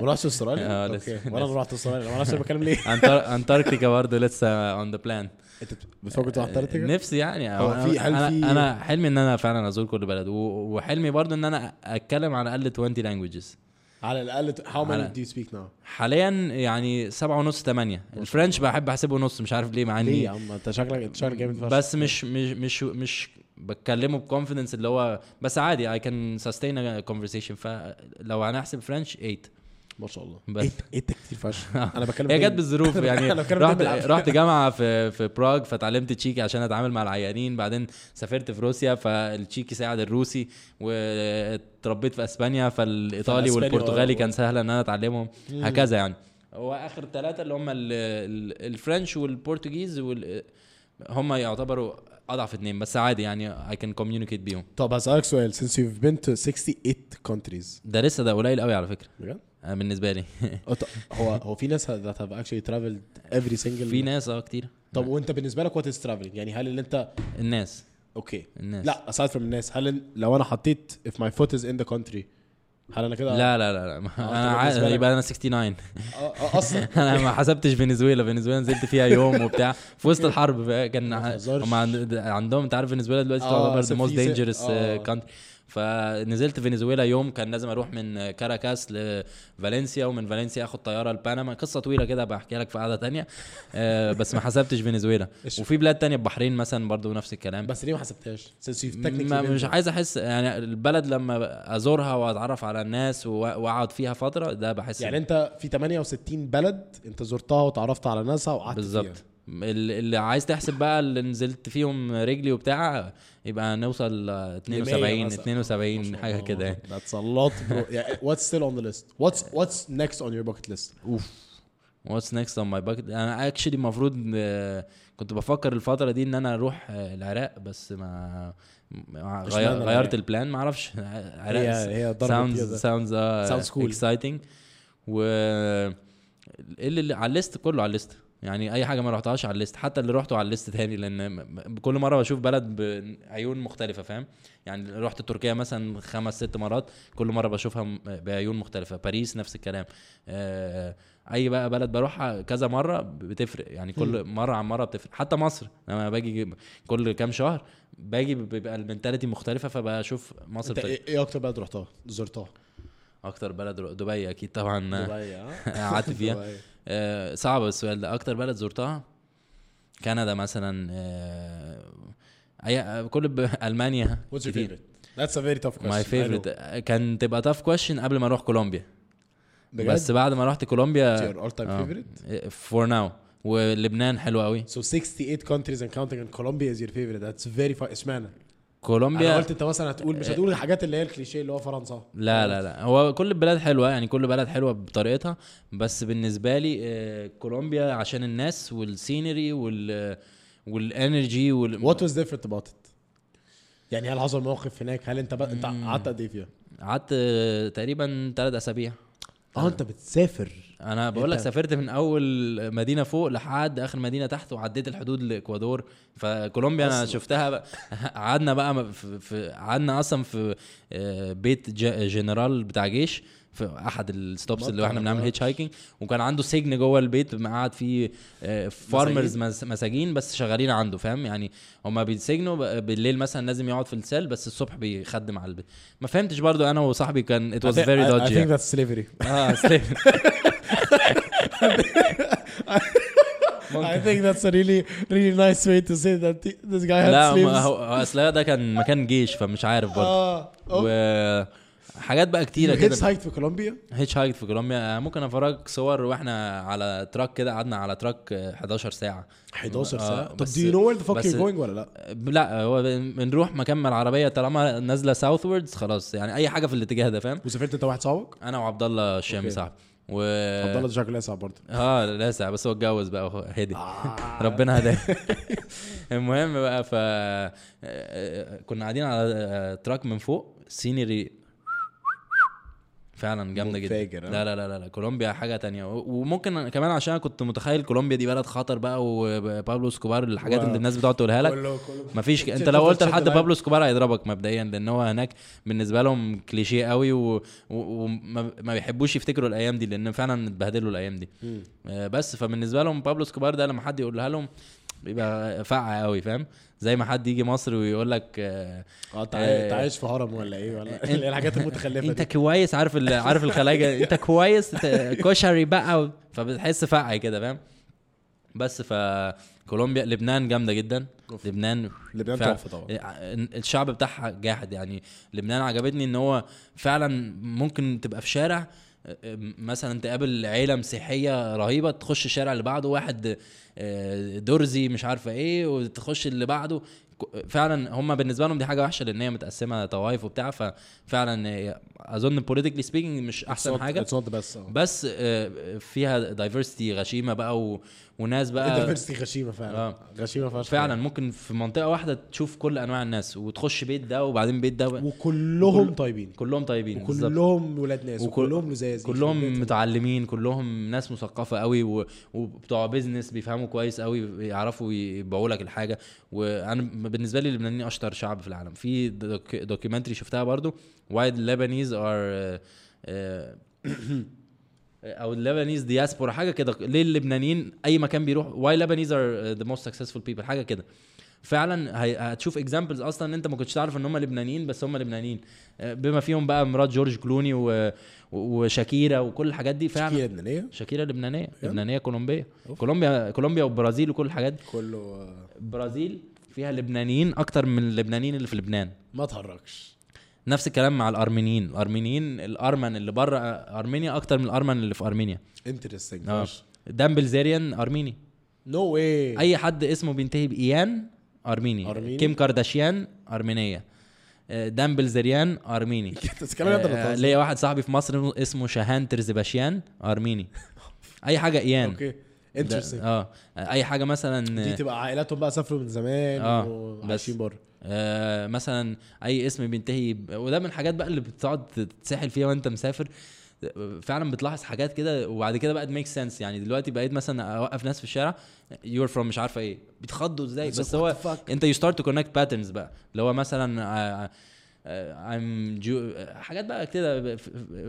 ما رحتش أستراليا؟ آه، okay. لسه- وأنا ما رحت أستراليا. ما أعرفش بتكلم ليه؟ أنتاركتيكا برضه لسه on the plan أنت بتفكر تروح أنتاركتيكا؟ نفسي يعني. أنا, في- هل أنا, في- أنا حلمي إن أنا فعلا أزور كل بلد. وحلمي برضه إن أنا أتكلم على الأقل 20 languages على الأقل many على- do you speak now؟ حاليا يعني سبعة ونص ثمانية ال French بحب أحسبه نص مش عارف ليه مع ليه يا عم؟ أنت شكلك أنت شكلك جامد فشخ. بس مش مش مش مش بتكلمه ب confidence اللي هو بس عادي I can sustain a conversation. فلو هنحسب French 8 ما شاء الله. بس. إيه إيه كتير فشخ؟ أنا بتكلم هي جت. بالظروف يعني. رحت. رحت جامعة في في براغ فتعلمت تشيكي عشان أتعامل مع العيانين. بعدين سافرت في روسيا فالتشيكي ساعد الروسي واتربيت في أسبانيا فالإيطالي والبرتغالي آه. كان سهل إن أنا أتعلمهم. هكذا يعني. هو آخر ثلاثة اللي هم ال- ال- ال French وال Portuguese وال هم يعتبروا أضعف اتنين بس عادي يعني. I can communicate بيهم. طب هسألك سؤال. Since you've been to 68 countries. ده لسه ده قليل قوي على فكرة. بجد؟ آه، بالنسبة لي. هو هو في ناس that have actually traveled every single في ناس آه كتير. طب وأنت بالنسبة لك what is traveling يعني هل اللي أنت الناس. أوكي. الناس. لا aside from الناس هل لو أنا حطيت if my foot is in the country هل أنا كده لا لا لا, لا. أنا بالنسبة عا- يبقى أنا 69 آه، آه، أصلا. أنا ما حسبتش فنزويلا. فنزويلا نزلت فيها يوم وبتاع. في وسط الحرب كان. هم عند- عندهم أنت عارف فنزويلا دلوقتي آه، تعتبر the most dangerous آه. country فنزلت فنزويلا يوم كان لازم أروح من كاراكاس لفالنسيا ومن فالنسيا آخد طيارة لبنما. قصة طويلة كده بحكي لك في قعدة تانية. آه، بس ما حسبتش فنزويلا. وفي بلاد تانية البحرين مثلا برضو نفس الكلام. بس ليه ما حسبتهاش؟ ما مش. عايز أحس يعني البلد لما أزورها وأتعرف على الناس وأقعد فيها فترة ده بحس يعني أنت في 68 بلد أنت زرتها وتعرفت على ناسها وقعدت بالظبط. اللي عايز تحسب بقى اللي نزلت فيهم رجلي وبتاع يبقى نوصل ل 72 مثلا. 72 حاجة كده يعني. That's a lot bro. Yeah, what's still on the list? What's what's next on your bucket list? اوف what's next on my bucket أنا actually المفروض آه، كنت بفكر الفترة دي إن أنا أروح آه، العراق بس ما غير-؟ غيرت ال plan ما أعرفش. العراق هي هي sounds. sounds. exciting و اللي اللي على ال list كله على ال list. يعني أي حاجة ما رحتهاش على ال list حتى اللي رحته على ال list تاني لأن كل مرة بشوف بلد بعيون مختلفة فاهم؟ يعني رحت تركيا مثلا خمس ست مرات كل مرة بشوفها بعيون مختلفة. باريس نفس الكلام. آه، أي بقى بلد بروحها كذا مرة بتفرق. يعني كل مرة عن مرة بتفرق. حتى مصر لما باجي كل كام شهر باجي بيبقى المنتاليتي مختلفة فبشوف مصر أنت بتاعت- إيه أكتر بلد رحتها؟ زرتها؟ أكتر بلد دبي أكيد طبعا. دبي آه. قعدت فيها. آه، صعب السؤال ده. أكتر بلد زرتها؟ كندا مثلا آه، أي كل ب... ألمانيا. كتير. favorite? That's a very tough question. my. favorite كان تبقى tough question قبل ما أروح كولومبيا. بس بعد ما رحت كولومبيا for now ولبنان حلو قوي. So 68 countries and counting and Colombia is your favorite. That's very fun اشمعنى؟ أنا كولومبيا قلت أنت مثلا هتقول مش هتقول الحاجات اللي هي الكليشيه اللي هو فرنسا. لا لا لا. هو كل البلاد حلوة يعني كل بلد حلوة بطريقتها. بس بالنسبة لي آه، كولومبيا عشان الناس وال scenery وال وال energy وال... was different about it? يعني هل حصل موقف هناك؟ هل أنت بقى أنت قعدت قد إيه فيها؟ قعدت آه، تقريبا ثلاث أسابيع. آه انت بتسافر. أنا بقول لك سافرت من اول مدينة فوق لحد اخر مدينة تحت وعديت الحدود لإكوادور. فكولومبيا أنا. شفتها بقى. قعدنا بقى في, قعدنا أصلا في آه، بيت جنرال بتاع جيش. في أحد ال stops اللي إحنا بنعمل hitchhiking وكان عنده سجن جوه البيت قاعد فيه farmers مساجين. بس شغالين عنده فاهم؟ يعني هما بيتسجنوا بالليل مثلا لازم يقعد في ال cell بس الصبح بيخدم على البيت. ما فهمتش برضو أنا وصاحبي كان very I- I dodgy think يعني. that's slavery. آه slave. I think that's a really really nice way to say that th- this guy had لا slaves. هو هو أصل ده كان مكان جيش فمش عارف برضه وحاجات بقى كتيرة كده. hike في كولومبيا؟ hitchhike في كولومبيا. ممكن أفرجك صور وإحنا على truck كده قعدنا على truck 11 ساعة. 11 آه، ساعة؟ طب do you know where the fuck بس- you're going ولا لا؟ لا هو بنروح مكان ما العربية طالما نازلة southwards خلاص. يعني أي حاجة في الاتجاه ده فاهم؟ وسافرت أنت واحد صاحبك؟ أنا وعبد الله الشامي. صاحبي. و عبد الله شكله لاسع برضه. آه لاسع بس هو اتجوز بقى وهو هدي آه. ربنا هداه. المهم بقى ف آه، كنا قاعدين على آه، truck من فوق scenery فعلا جامدة جدا ها؟ لا لا لا لا لا كولومبيا حاجة تانية و- وممكن كمان عشان كنت متخيل كولومبيا دي بلد خطر بقى وبابلو إسكوبار الحاجات wow. اللي الناس بتقعد تقولها لك مفيش ك... أنت لو قلت لحد. بابلو إسكوبار هيضربك مبدئيا لأن هو هناك بالنسبة لهم كليشيه قوي وما و... ما بيحبوش يفتكروا الأيام دي لأن فعلا اتبهدلوا الأيام دي. آه، بس فبالنسبة لهم بابلو إسكوبار ده لما حد يقولها لهم بيبقى فقع قوي فاهم زي ما حد يجي مصر ويقول لك آه انت آه، عايش في هرم ولا إيه ولا هي الحاجات المتخلفة أنت كويس عارف. عارف الخلايجة أنت كويس كشري بقى. فبتحس فقع كده فاهم بس فكولومبيا لبنان جامدة جدا أوف. لبنان لبنان. تحفة طبعا الشعب بتاعها جاحد يعني لبنان عجبتني إن هو فعلا ممكن تبقى في شارع مثلا تقابل عيلة مسيحية رهيبة تخش الشارع اللي بعده واحد آه، درزي مش عارفة إيه وتخش اللي بعده فعلا هم بالنسبة لهم دي حاجة وحشة لأن هي متقسمة طوائف وبتاع ففعلا أظن politically speaking مش أحسن حاجة not بس بس آه، فيها diversity غشيمة بقى. وناس بقى ال diversity غشيمة فعلا. آه. غشيمة فشخ. فعلا ممكن في منطقة واحدة تشوف كل أنواع الناس وتخش بيت ده وبعدين بيت ده وكلهم وكل- طيبين. كلهم طيبين. وكلهم ولاد ناس وكل- وكلهم لذاذ. كلهم متعلمين كلهم ناس مثقفة قوي و... وبتوع business بيفهموا كويس قوي يعرفوا يبيعوا لك الحاجة. وأنا بالنسبة لي اللبنانيين أشطر شعب في العالم. في doc... documentary شفتها برضو why Lebanese are أو ال Lebanese diaspora حاجة كده. ليه اللبنانيين أي مكان بيروح؟ why Lebanese are the most successful people حاجة كده. فعلا هتشوف examples أصلا أنت ما كنتش تعرف إن هم لبنانيين بس هم لبنانيين. آه، بما فيهم بقى مرات جورج كلوني و... وشاكيرا وكل الحاجات دي فعلا. شاكيرا لبنانية؟ شاكيرا لبنانية. لبنانية كولومبية. كولومبيا كولومبيا والبرازيل وكل الحاجات دي. كله آه، البرازيل فيها لبنانيين أكتر من اللبنانيين اللي في لبنان. ما تهرجش. نفس الكلام مع الأرمينيين. الأرمينيين الأرمن اللي بره أرمينيا أكتر من الأرمن اللي في أرمينيا. interesting آه. Dan Bilzerian أرميني. no way أي حد اسمه بينتهي بإيان أرميني, أرميني؟ كيم كارداشيان أرمينية. آه، Dan Bilzerian أرميني. بتتكلم جد ولا آه، واحد صاحبي في مصر اسمه شاهان ترزباشيان أرميني. أي حاجة إيان. okay interesting آه. أي حاجة مثلا دي تبقى عائلاتهم بقى سافروا من زمان آه، وعايشين بره. آه مثلا أي اسم بينتهي. وده من الحاجات بقى اللي بتقعد تتسحل فيها وأنت مسافر. فعلا بتلاحظ حاجات كده وبعد كده بقى make sense يعني دلوقتي بقيت مثلا أوقف ناس في الشارع you're from مش عارفة إيه. بيتخضوا إزاي؟ بس هو أنت you start to connect patterns بقى. اللي هو مثلا آه، آه، I'm جو حاجات بقى كده.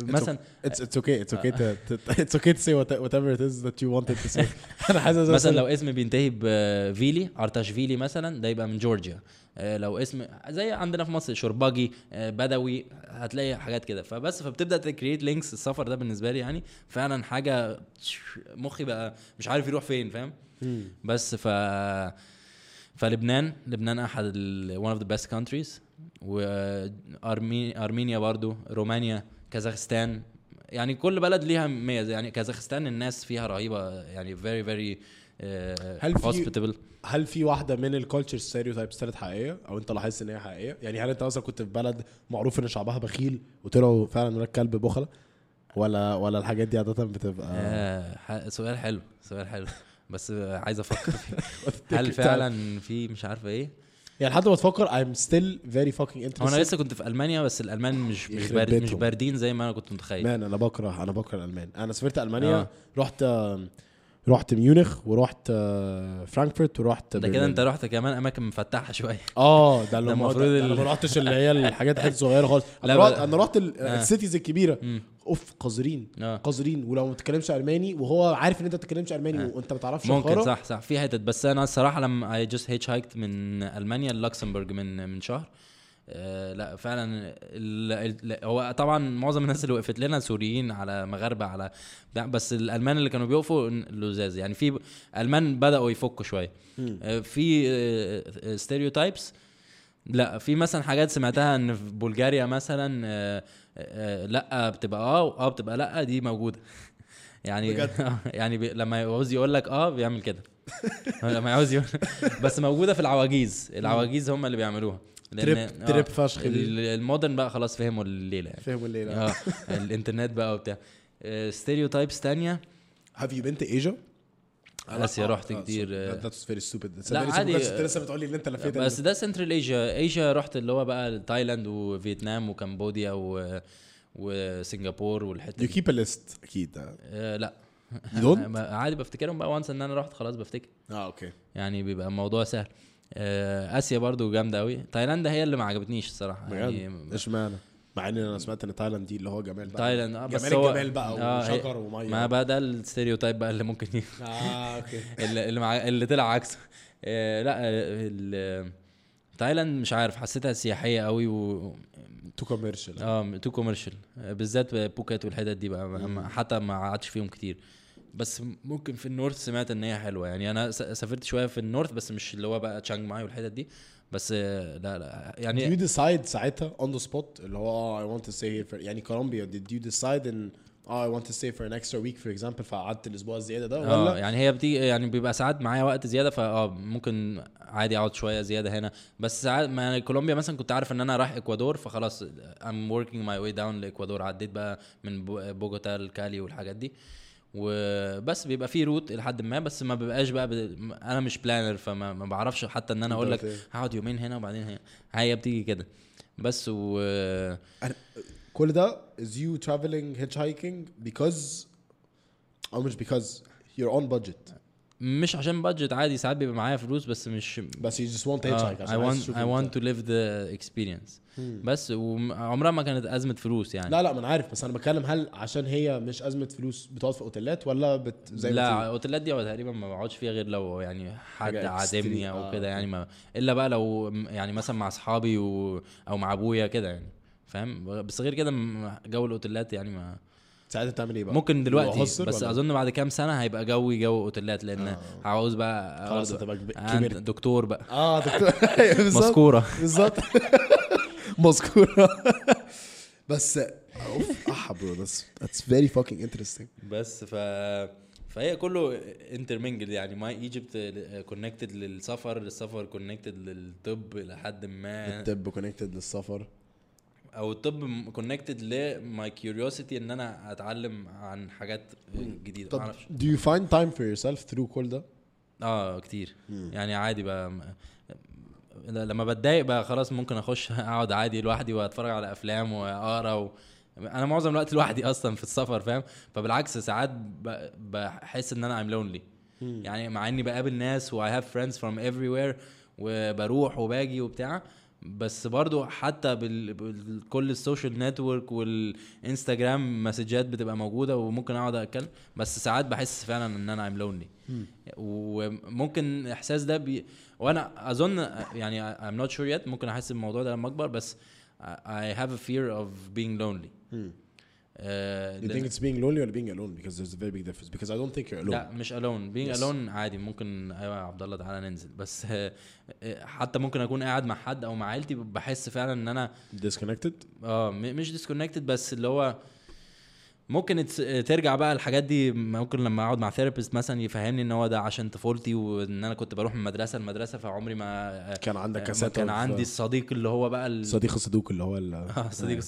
مثلا It's it's okay it's okay to, to it's okay to say what, whatever it is that you wanted to say. أنا حاسس مثلا لو اسم بينتهي بفيلي ارتاشفيلي مثلا ده يبقى من جورجيا لو اسم زي عندنا في مصر شرباجي آه، بدوي هتلاقي حاجات كده. فبس فبتبدأ ت create links السفر ده بالنسبة لي يعني فعلا حاجة مخي بقى مش عارف يروح فين فاهم. بس ف فلبنان لبنان أحد one of the best countries. وارمينيا برضو رومانيا كازاخستان. يعني كل بلد ليها ميزة. يعني كازاخستان الناس فيها رهيبة. يعني very very هل uh, في- هل في واحدة من ال culture stereotypes طلعت حقيقية؟ أو أنت لاحظت إن هي حقيقية؟ يعني هل أنت مثلا كنت في بلد معروف إن شعبها بخيل وطلعوا فعلا ولاد كلب بخلة؟ ولا ولا الحاجات دي عادة بتبقى آه سؤال حلو سؤال حلو. بس عايز أفكر فيه. هل فعلا في مش عارفة إيه؟ يعني لحد ما تفكر I'm still very fucking هو أنا interested لسه كنت في ألمانيا بس الألمان مش مش, بارد مش. باردين زي ما أنا كنت متخيل. man أنا بكره أنا بكره الألمان. أنا سافرت ألمانيا آه. رحت رحت ميونخ ورحت آه، فرانكفورت ورحت ده كده. انت رحت كمان اماكن مفتحة شوية آه ده اللي المفروض أنا ما رحتش اللي هي الحاجات الحتت الصغيره خالص أنا رحت. أنا رحت ال- آه. ال cities الكبيرة. أوف قذرين آه قذرين ولو ما بتتكلمش ألماني وهو عارف إن أنت ما بتتكلمش ألماني آه. وأنت ما تعرفش ممكن صح صح في حتت بس أنا الصراحة لما I just hitchhiked من ألمانيا للكسمبورج من من شهر آه لا فعلا هو طبعا معظم الناس اللي وقفت لنا سوريين على مغاربة على بس الألمان اللي كانوا بيقفوا لذاذ. يعني في ألمان بدأوا يفكوا شوية. آه، في stereotypes لا في مثلا حاجات سمعتها إن في بلغاريا مثلا آه، آه، لا بتبقى آه آه بتبقى لا دي موجودة. يعني؟ يعني بي لما يعوز يقول لك آه بيعمل كده. لما يعوز يقول بس موجودة في العواجيز. العواجيز هم اللي بيعملوها. تريب آه، تريب فشخ ال modern بقى خلاص فهموا الليلة يعني. فهموا الليلة. آه الإنترنت بقى وبتاع. stereotypes تانية. have you been to Asia آسيا رحت كتير. آه، that's very stupid لا، عادي. انت لسه بتقول لي ان انت لفيت بس ده central Asia Asia رحت اللي هو بقى تايلاند وفيتنام وكمبوديا و... وسنغافور والحتة you keep list أكيد آه لا. عادي بفتكرهم بقى. وانس ان أنا رحت خلاص بفتكر. آه okay. يعني بيبقى الموضوع سهل. آه آسيا برضو جامدة قوي تايلاند هي اللي ما عجبتنيش الصراحة. بجد؟ يعني إشمعنى؟ مع إن أنا سمعت إن تايلاند دي اللي هو جمال بقى. تايلاند آه بس جمال هو الجمال بقى آه، وشجر ومية. ما بقى ده ال stereotype بقى اللي ممكن ي... آه okay. اللي اللي, مع... اللي طلع عكسه. آه لا آه، ال... تايلاند مش عارف حسيتها سياحية قوي و too commercial آه too commercial بالذات بوكيت والحتت دي بقى حتى ما قعدتش فيهم كتير. بس ممكن في ال north سمعت إن هي حلوة. يعني أنا سافرت شوية في ال north بس مش اللي هو بقى تشانج ماي والحتت دي. بس آه، لا لا did يعني you decide ساعتها on the spot اللي هو آه I want to stay here for يعني كولومبيا did you decide in آه I want to stay for an extra week for example فقعدت الأسبوع الزياده ده آه ولا يعني هي بتيجي يعني بيبقى ساعات معايا وقت زيادة فاه ممكن عادي أقعد شوية زيادة هنا. بس ساعات ما يعني كولومبيا مثلا كنت عارف إن أنا رايح اكوادور فخلاص I'm working my way down لإكوادور. عديت بقى من بو- بوجوتا لكالي والحاجات دي. وبس بيبقى في route لحد ما بس ما بيبقاش بقى ب... أنا مش planner فما ما بعرفش حتى إن أنا أقول لك هقعد يومين هنا وبعدين هنا. هي بتيجي كده. بس و كل ده is you traveling hitchhiking because أو مش because you're on budget. مش عشان بادجت عادي ساعات بيبقى معايا فلوس بس مش بس I عشان عايز want تشوف I ال- want to live the experience بس وعمرها ما كانت أزمة فلوس يعني لا لا ما أنا عارف بس أنا بتكلم هل عشان هي مش أزمة فلوس بتقعد في أوتيلات ولا بت زي لا؟ أوتيلات دي تقريبا ما بقعدش فيها غير لو يعني حد عازمني. أو آه، كده. يعني ما إلا بقى لو يعني مثلا مع أصحابي و... أو مع أبويا كده يعني فاهم بس غير كده جو الأوتيلات يعني ما ساعتها بتعمل إيه بقى؟ ممكن دلوقتي بس ولا؟ أظن بعد كام سنة هيبقى جوي جو أوتيلات لأن آه. عاوز بقى خلاص أنت بقى كبرت. دكتور بقى. آه دكتور. أيوة، مذكورة. بالظبط. مذكورة. بس أوف اح برو ذاتس ذاتس فيري فاكينج انترستنج بس ف فهي كله انترمنجل يعني. ماي ايجيبت كونكتد للسفر السفر كونكتد للطب لحد ما. الطب connected للسفر. أو الطب connected ل my curiosity ان أنا اتعلم عن حاجات جديدة. طب معرفش. do you find time for yourself through كل ده؟ آه كتير. يعني عادي بقى لما بتضايق بقى خلاص ممكن اخش اقعد عادي لوحدي واتفرج على افلام واقرا و... أنا معظم الوقت لوحدي أصلا في السفر فاهم؟ فبالعكس ساعات ب... بحس ان أنا I'm lonely يعني مع اني بقابل ناس و I have friends from everywhere وبروح وباجي وبتاع بس برضو حتى. بكل ال social network والإنستجرام مسجات بتبقى موجودة وممكن أقعد أتكلم بس ساعات بحس فعلا إن أنا I'm lonely وممكن الاحساس ده بي... وأنا أظن يعني I'm not sure yet ممكن أحس بالموضوع ده لما أكبر بس I have a fear of being lonely. آه، Do you think it's being lonely or being alone? Because there's a very big difference. Because I don't think you're alone. لا مش alone being Yes. alone عادي ممكن أيوه يا عبد الله تعالى ننزل بس آه، آه، حتى ممكن اكون قاعد مع حد أو مع عيلتي بحس فعلا ان أنا Disconnected? آه مش disconnected بس اللي هو ممكن ترجع بقى الحاجات دي ممكن لما أقعد مع therapist مثلا يفهمني إن هو ده عشان طفولتي وإن أنا كنت بروح من مدرسة لمدرسة فعمري ما كان عندك ما كاسات كان عندي الصديق اللي هو بقى ال... صديق الصدوق اللي هو ال آه صديق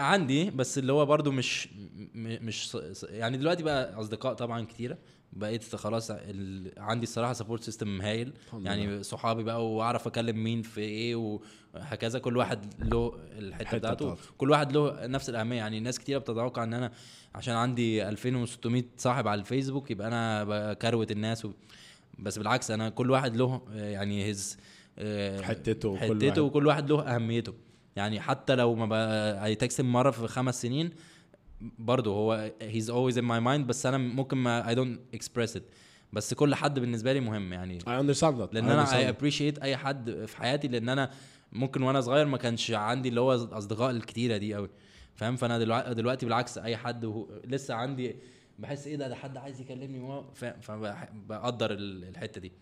عندي بس اللي هو برضو مش مش يعني دلوقتي بقى أصدقاء طبعا كتيرة. بقيت خلاص ال... عندي الصراحة support system هايل. يعني صحابي بقى واعرف أكلم مين في إيه وهكذا كل واحد له الحتة بتاعته. كل واحد له نفس الأهمية. يعني ناس كتيرة بتتوقع إن أنا عشان عندي 2600 صاحب على الفيسبوك يبقى أنا بكروت الناس و... بس بالعكس أنا كل واحد له آه، يعني حتته وكل حتته واحد. وكل واحد له أهميته. يعني حتى لو ما بقى هي text مرة في خمس سنين برضه هو he's always in my mind بس أنا ممكن ما I don't express it بس كل حد بالنسبة لي مهم يعني. I understand that. لأن أنا I. appreciate أي حد في حياتي لأن أنا ممكن وأنا صغير ما كانش عندي اللي هو أصدقاء الكتيرة دي قوي فاهم؟ فأنا دلوقتي بالعكس أي حد لسه عندي بحس إيه ده ده حد عايز يكلمني فبقدر ال- الحتة دي.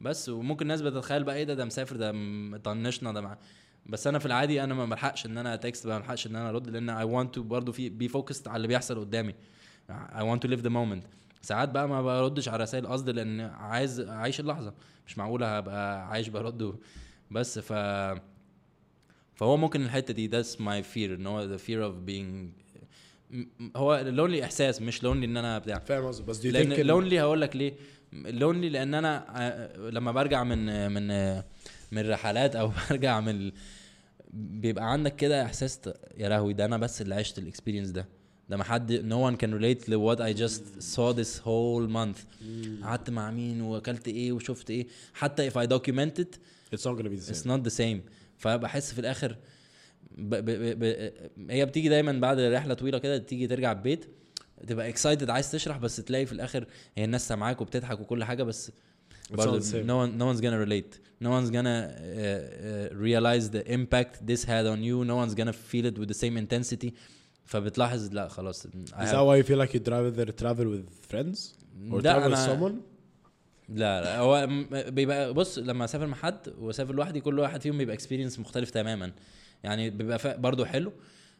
بس وممكن الناس بتتخيل بقى إيه ده ده مسافر ده طنشنا ده مع بس أنا في العادي أنا ما بلحقش إن أنا text ما بلحقش إن أنا أرد لأن I want to برضه في be focused على اللي بيحصل قدامي. I want to live the moment ساعات بقى ما بردش على رسائل قصد لأن عايز أعيش اللحظة. مش معقوله هبقى عايش برد. بس ف فهو ممكن الحتة دي that's my fear إن هو fear of being م- هو lonely إحساس مش lonely إن أنا بتاع. فاهم قصدي بس لأن إن- lonely هقول لك ليه. لونلي لأن أنا آه، لما برجع من من من رحلات أو برجع من بيبقى عندك كده إحساس يا لهوي ده أنا بس اللي عشت الإكسبيرينس ده. ده ما حد no one can relate ل what I just saw this whole month. قعدت مع مين وأكلت إيه وشفت إيه. حتى document it it's not gonna be the it's same. not the same. فبحس في الآخر ب ب ب ب هي بتيجي دايما بعد رحلة طويلة كده تيجي ترجع البيت تبقى excited عايز تشرح بس تلاقي في الآخر هي الناس سامعاك وبتضحك وكل حاجة بس No one no one's gonna relate no one's gonna uh, uh, realize the impact this had on you no one's gonna feel it with the same intensity فبتلاحظ لا خلاص Is that why you feel like you'd rather travel with friends or travel with someone? لا لا هو بيبقى بص لما اسافر مع حد واسافر لوحدي كل واحد فيهم بيبقى experience مختلف تماما يعني بيبقى برضه حلو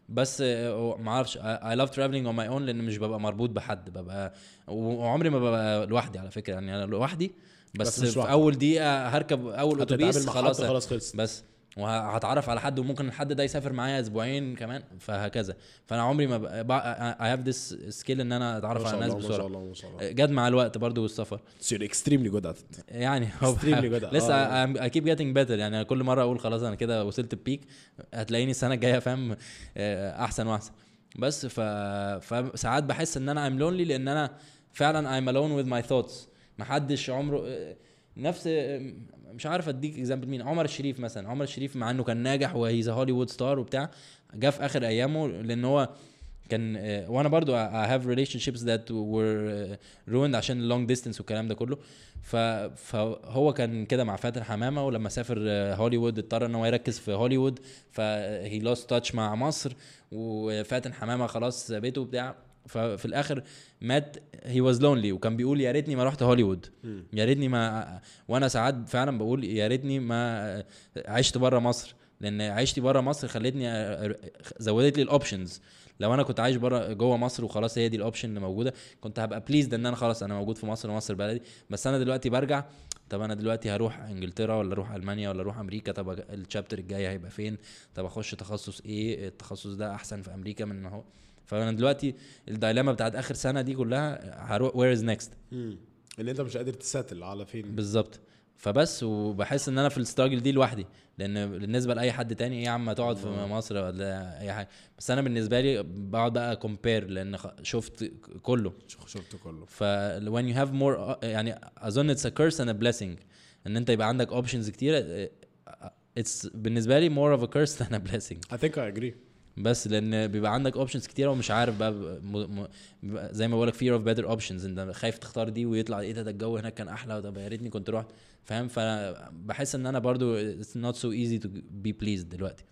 بس آه، ما أعرفش I love traveling on my own لأن مش ببقى مربوط بحد ببقى وعمري ما ببقى لوحدي على فكره يعني أنا لوحدي بس, بس في. أول دقيقة هركب أول أتوبيس خلاص. خلاص خلص بس وهتعرف على حد وممكن الحد ده يسافر معايا أسبوعين كمان فهكذا. فأنا عمري ما I have this skill إن أنا أتعرف على الناس بسرعة. جد مع الوقت برضو والسفر. Extremely good at it. يعني Extremely good. لسه. I keep getting better. يعني كل مرة أقول خلاص أنا كده وصلت البيك هتلاقيني السنة الجاية فاهم؟ آه، أحسن وأحسن. بس ف... فساعات بحس إن أنا I'm lonely لأن أنا فعلا I'm alone with my thoughts. محدش عمره نفس مش عارف أديك example مين عمر الشريف مثلا عمر الشريف مع إنه كان ناجح و he's Hollywood star وبتاع جه في آخر أيامه لأن هو كان وأنا برضو I have relationships that were آه، ruined عشان ال long distance والكلام ده كله. فهو كان كده مع فاتن حمامة ولما سافر هوليوود اضطر إن هو يركز في هوليوود ف he lost touch مع مصر وفاتن حمامة خلاص سابته وبتاع ففي الآخر مات. he was lonely وكان بيقول يا ريتني ما رحت هوليوود. يا ريتني ما وأنا ساعات فعلا بقول يا ريتني ما عشت بره مصر. لأن عشتي بره مصر خلتني زودت لي ال options لو أنا كنت عايش بره جوه مصر وخلاص هي دي ال option اللي موجودة كنت هبقى pleased إن أنا خلاص أنا موجود في مصر ومصر بلدي. بس أنا دلوقتي برجع طب أنا دلوقتي هروح إنجلترا ولا أروح ألمانيا ولا أروح أمريكا؟ طب ال chapter الجاي هيبقى فين؟ طب أخش تخصص إيه؟ التخصص ده أحسن في أمريكا من هو فانا دلوقتي ال dilemma بتاعت آخر سنة دي كلها هروح where is next ان انت مش قادر ت settle على فين. بالظبط. فبس وبحس ان أنا في ال struggle دي لوحدي. لأن بالنسبة لأي حد تاني إيه يا عم تقعد في مصر ولا أي حاجة؟ بس أنا بالنسبة لي بقعد بقى compare لأن شفت كله. شفته كله. ف when you have more يعني أظن it's a curse and a blessing. إن أنت يبقى عندك options كتيرة it's بالنسبة لي more of a curse than a blessing. I think I agree. بس لأن بيبقى عندك اوبشنز كتيره ومش عارف بقى م... م... زي ما بقولك fear of better options انت خايف تختار دي ويطلع إيه ده الجو هناك كان أحلى طب يا ريتني كنت رحت فاهم؟ فبحس إن أنا برضو it's not so easy to be pleased دلوقتي.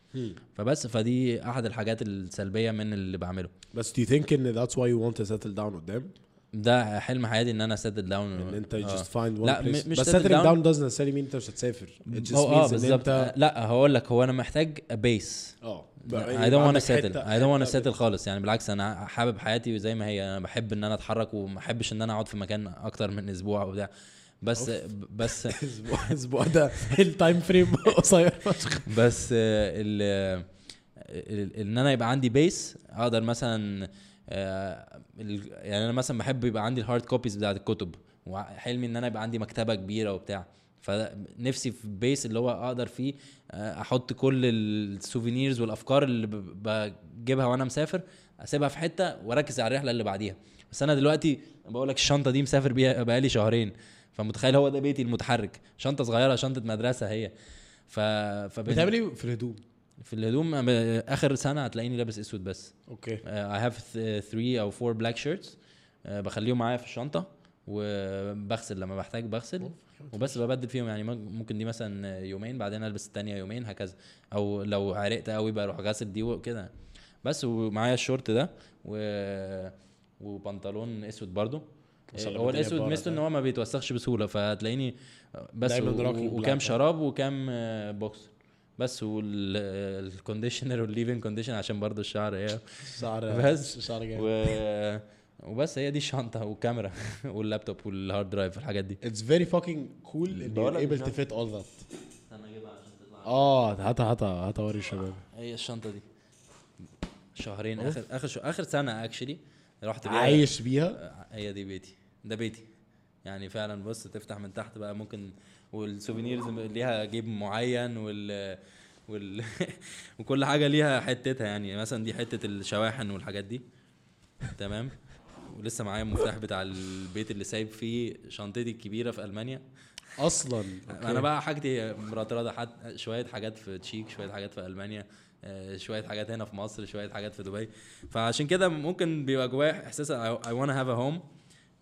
فبس فدي أحد الحاجات السلبية من اللي بعمله. بس do you think إن that's why you want to settle down قدام ده حلم حياتي إن أنا settle down إن أنت one لا، م- place. مش بس down. down doesn't necessarily mean أنت مش هتسافر. آه بالظبط. لا هقول لك هو أنا محتاج base آه. I don't wanna settle. I don't wanna settle خالص. يعني بالعكس أنا حابب حياتي زي ما هي. أنا بحب إن أنا أتحرك وما أحبش إن أنا أقعد في مكان أكتر من أسبوع وبتاع بس بس أسبوع أسبوع ده ال time frame قصير بس ال إن أنا يبقى عندي base أقدر مثلا آه، يعني أنا مثلا بحب يبقى عندي ال hard copies بتاعت الكتب. وحلمي إن أنا يبقى عندي مكتبة كبيرة وبتاع. فنفسي في base اللي هو أقدر فيه آه، أحط كل ال souvenirs والأفكار اللي بجيبها وأنا مسافر أسيبها في حتة وأركز على الرحلة اللي بعديها. بس أنا دلوقتي بقول لك الشنطة دي مسافر بيها بقالي شهرين فمتخيل هو ده بيتي المتحرك. شنطة صغيرة شنطة مدرسة هي. ف فبن- بتعمل إيه في الهدوم؟ في الهدوم أنا آخر سنة هتلاقيني لابس أسود بس. Okay. I have 3 أو 4 black shirts بخليهم معايا في الشنطة. وبغسل لما بحتاج بغسل وبس ببدل فيهم يعني مم- ممكن دي مثلا يومين بعدين ألبس التانية يومين هكذا أو لو عرقت قوي بروح غاسل دي وكده بس ومعايا الشورت ده و... وبنطلون أسود برضو هو الأسود. ميزته إن هو ما بيتوسخش بسهولة فهتلاقيني بس و... وكام black. شراب وكام آه، boxers بس وال conditioner وال leave-in conditioner عشان برضو الشعر إيه شعر بس. شعر جامد. وبس هي دي الشنطة والكاميرا واللابتوب وال hard drive والحاجات دي. It's very fucking cool إن able مش to fit all that. استنى اجيبها عشان تطلع. آه هاتها هاتها هاتها وري الشباب هي الشنطة دي. شهرين اخر آخر شو... آخر سنة actually رحت بيها. عايش بيها؟ هي دي بيتي. ده بيتي. يعني فعلا بص تفتح من تحت بقى ممكن وال souvenirs ليها جيب معين وال وال وكل حاجة ليها حتتها يعني. مثلا دي حتة الشواحن والحاجات دي. تمام؟ ولسه معايا المفتاح بتاع البيت اللي سايب فيه شنطتي الكبيرة في ألمانيا. أصلا؟ أنا بقى حاجتي مرطرده حد شوية حاجات في تشيك شوية حاجات في ألمانيا آه، شوية حاجات هنا في مصر شوية حاجات في دبي. فعشان كده ممكن بيبقى جوايا إحساس I wanna have a home.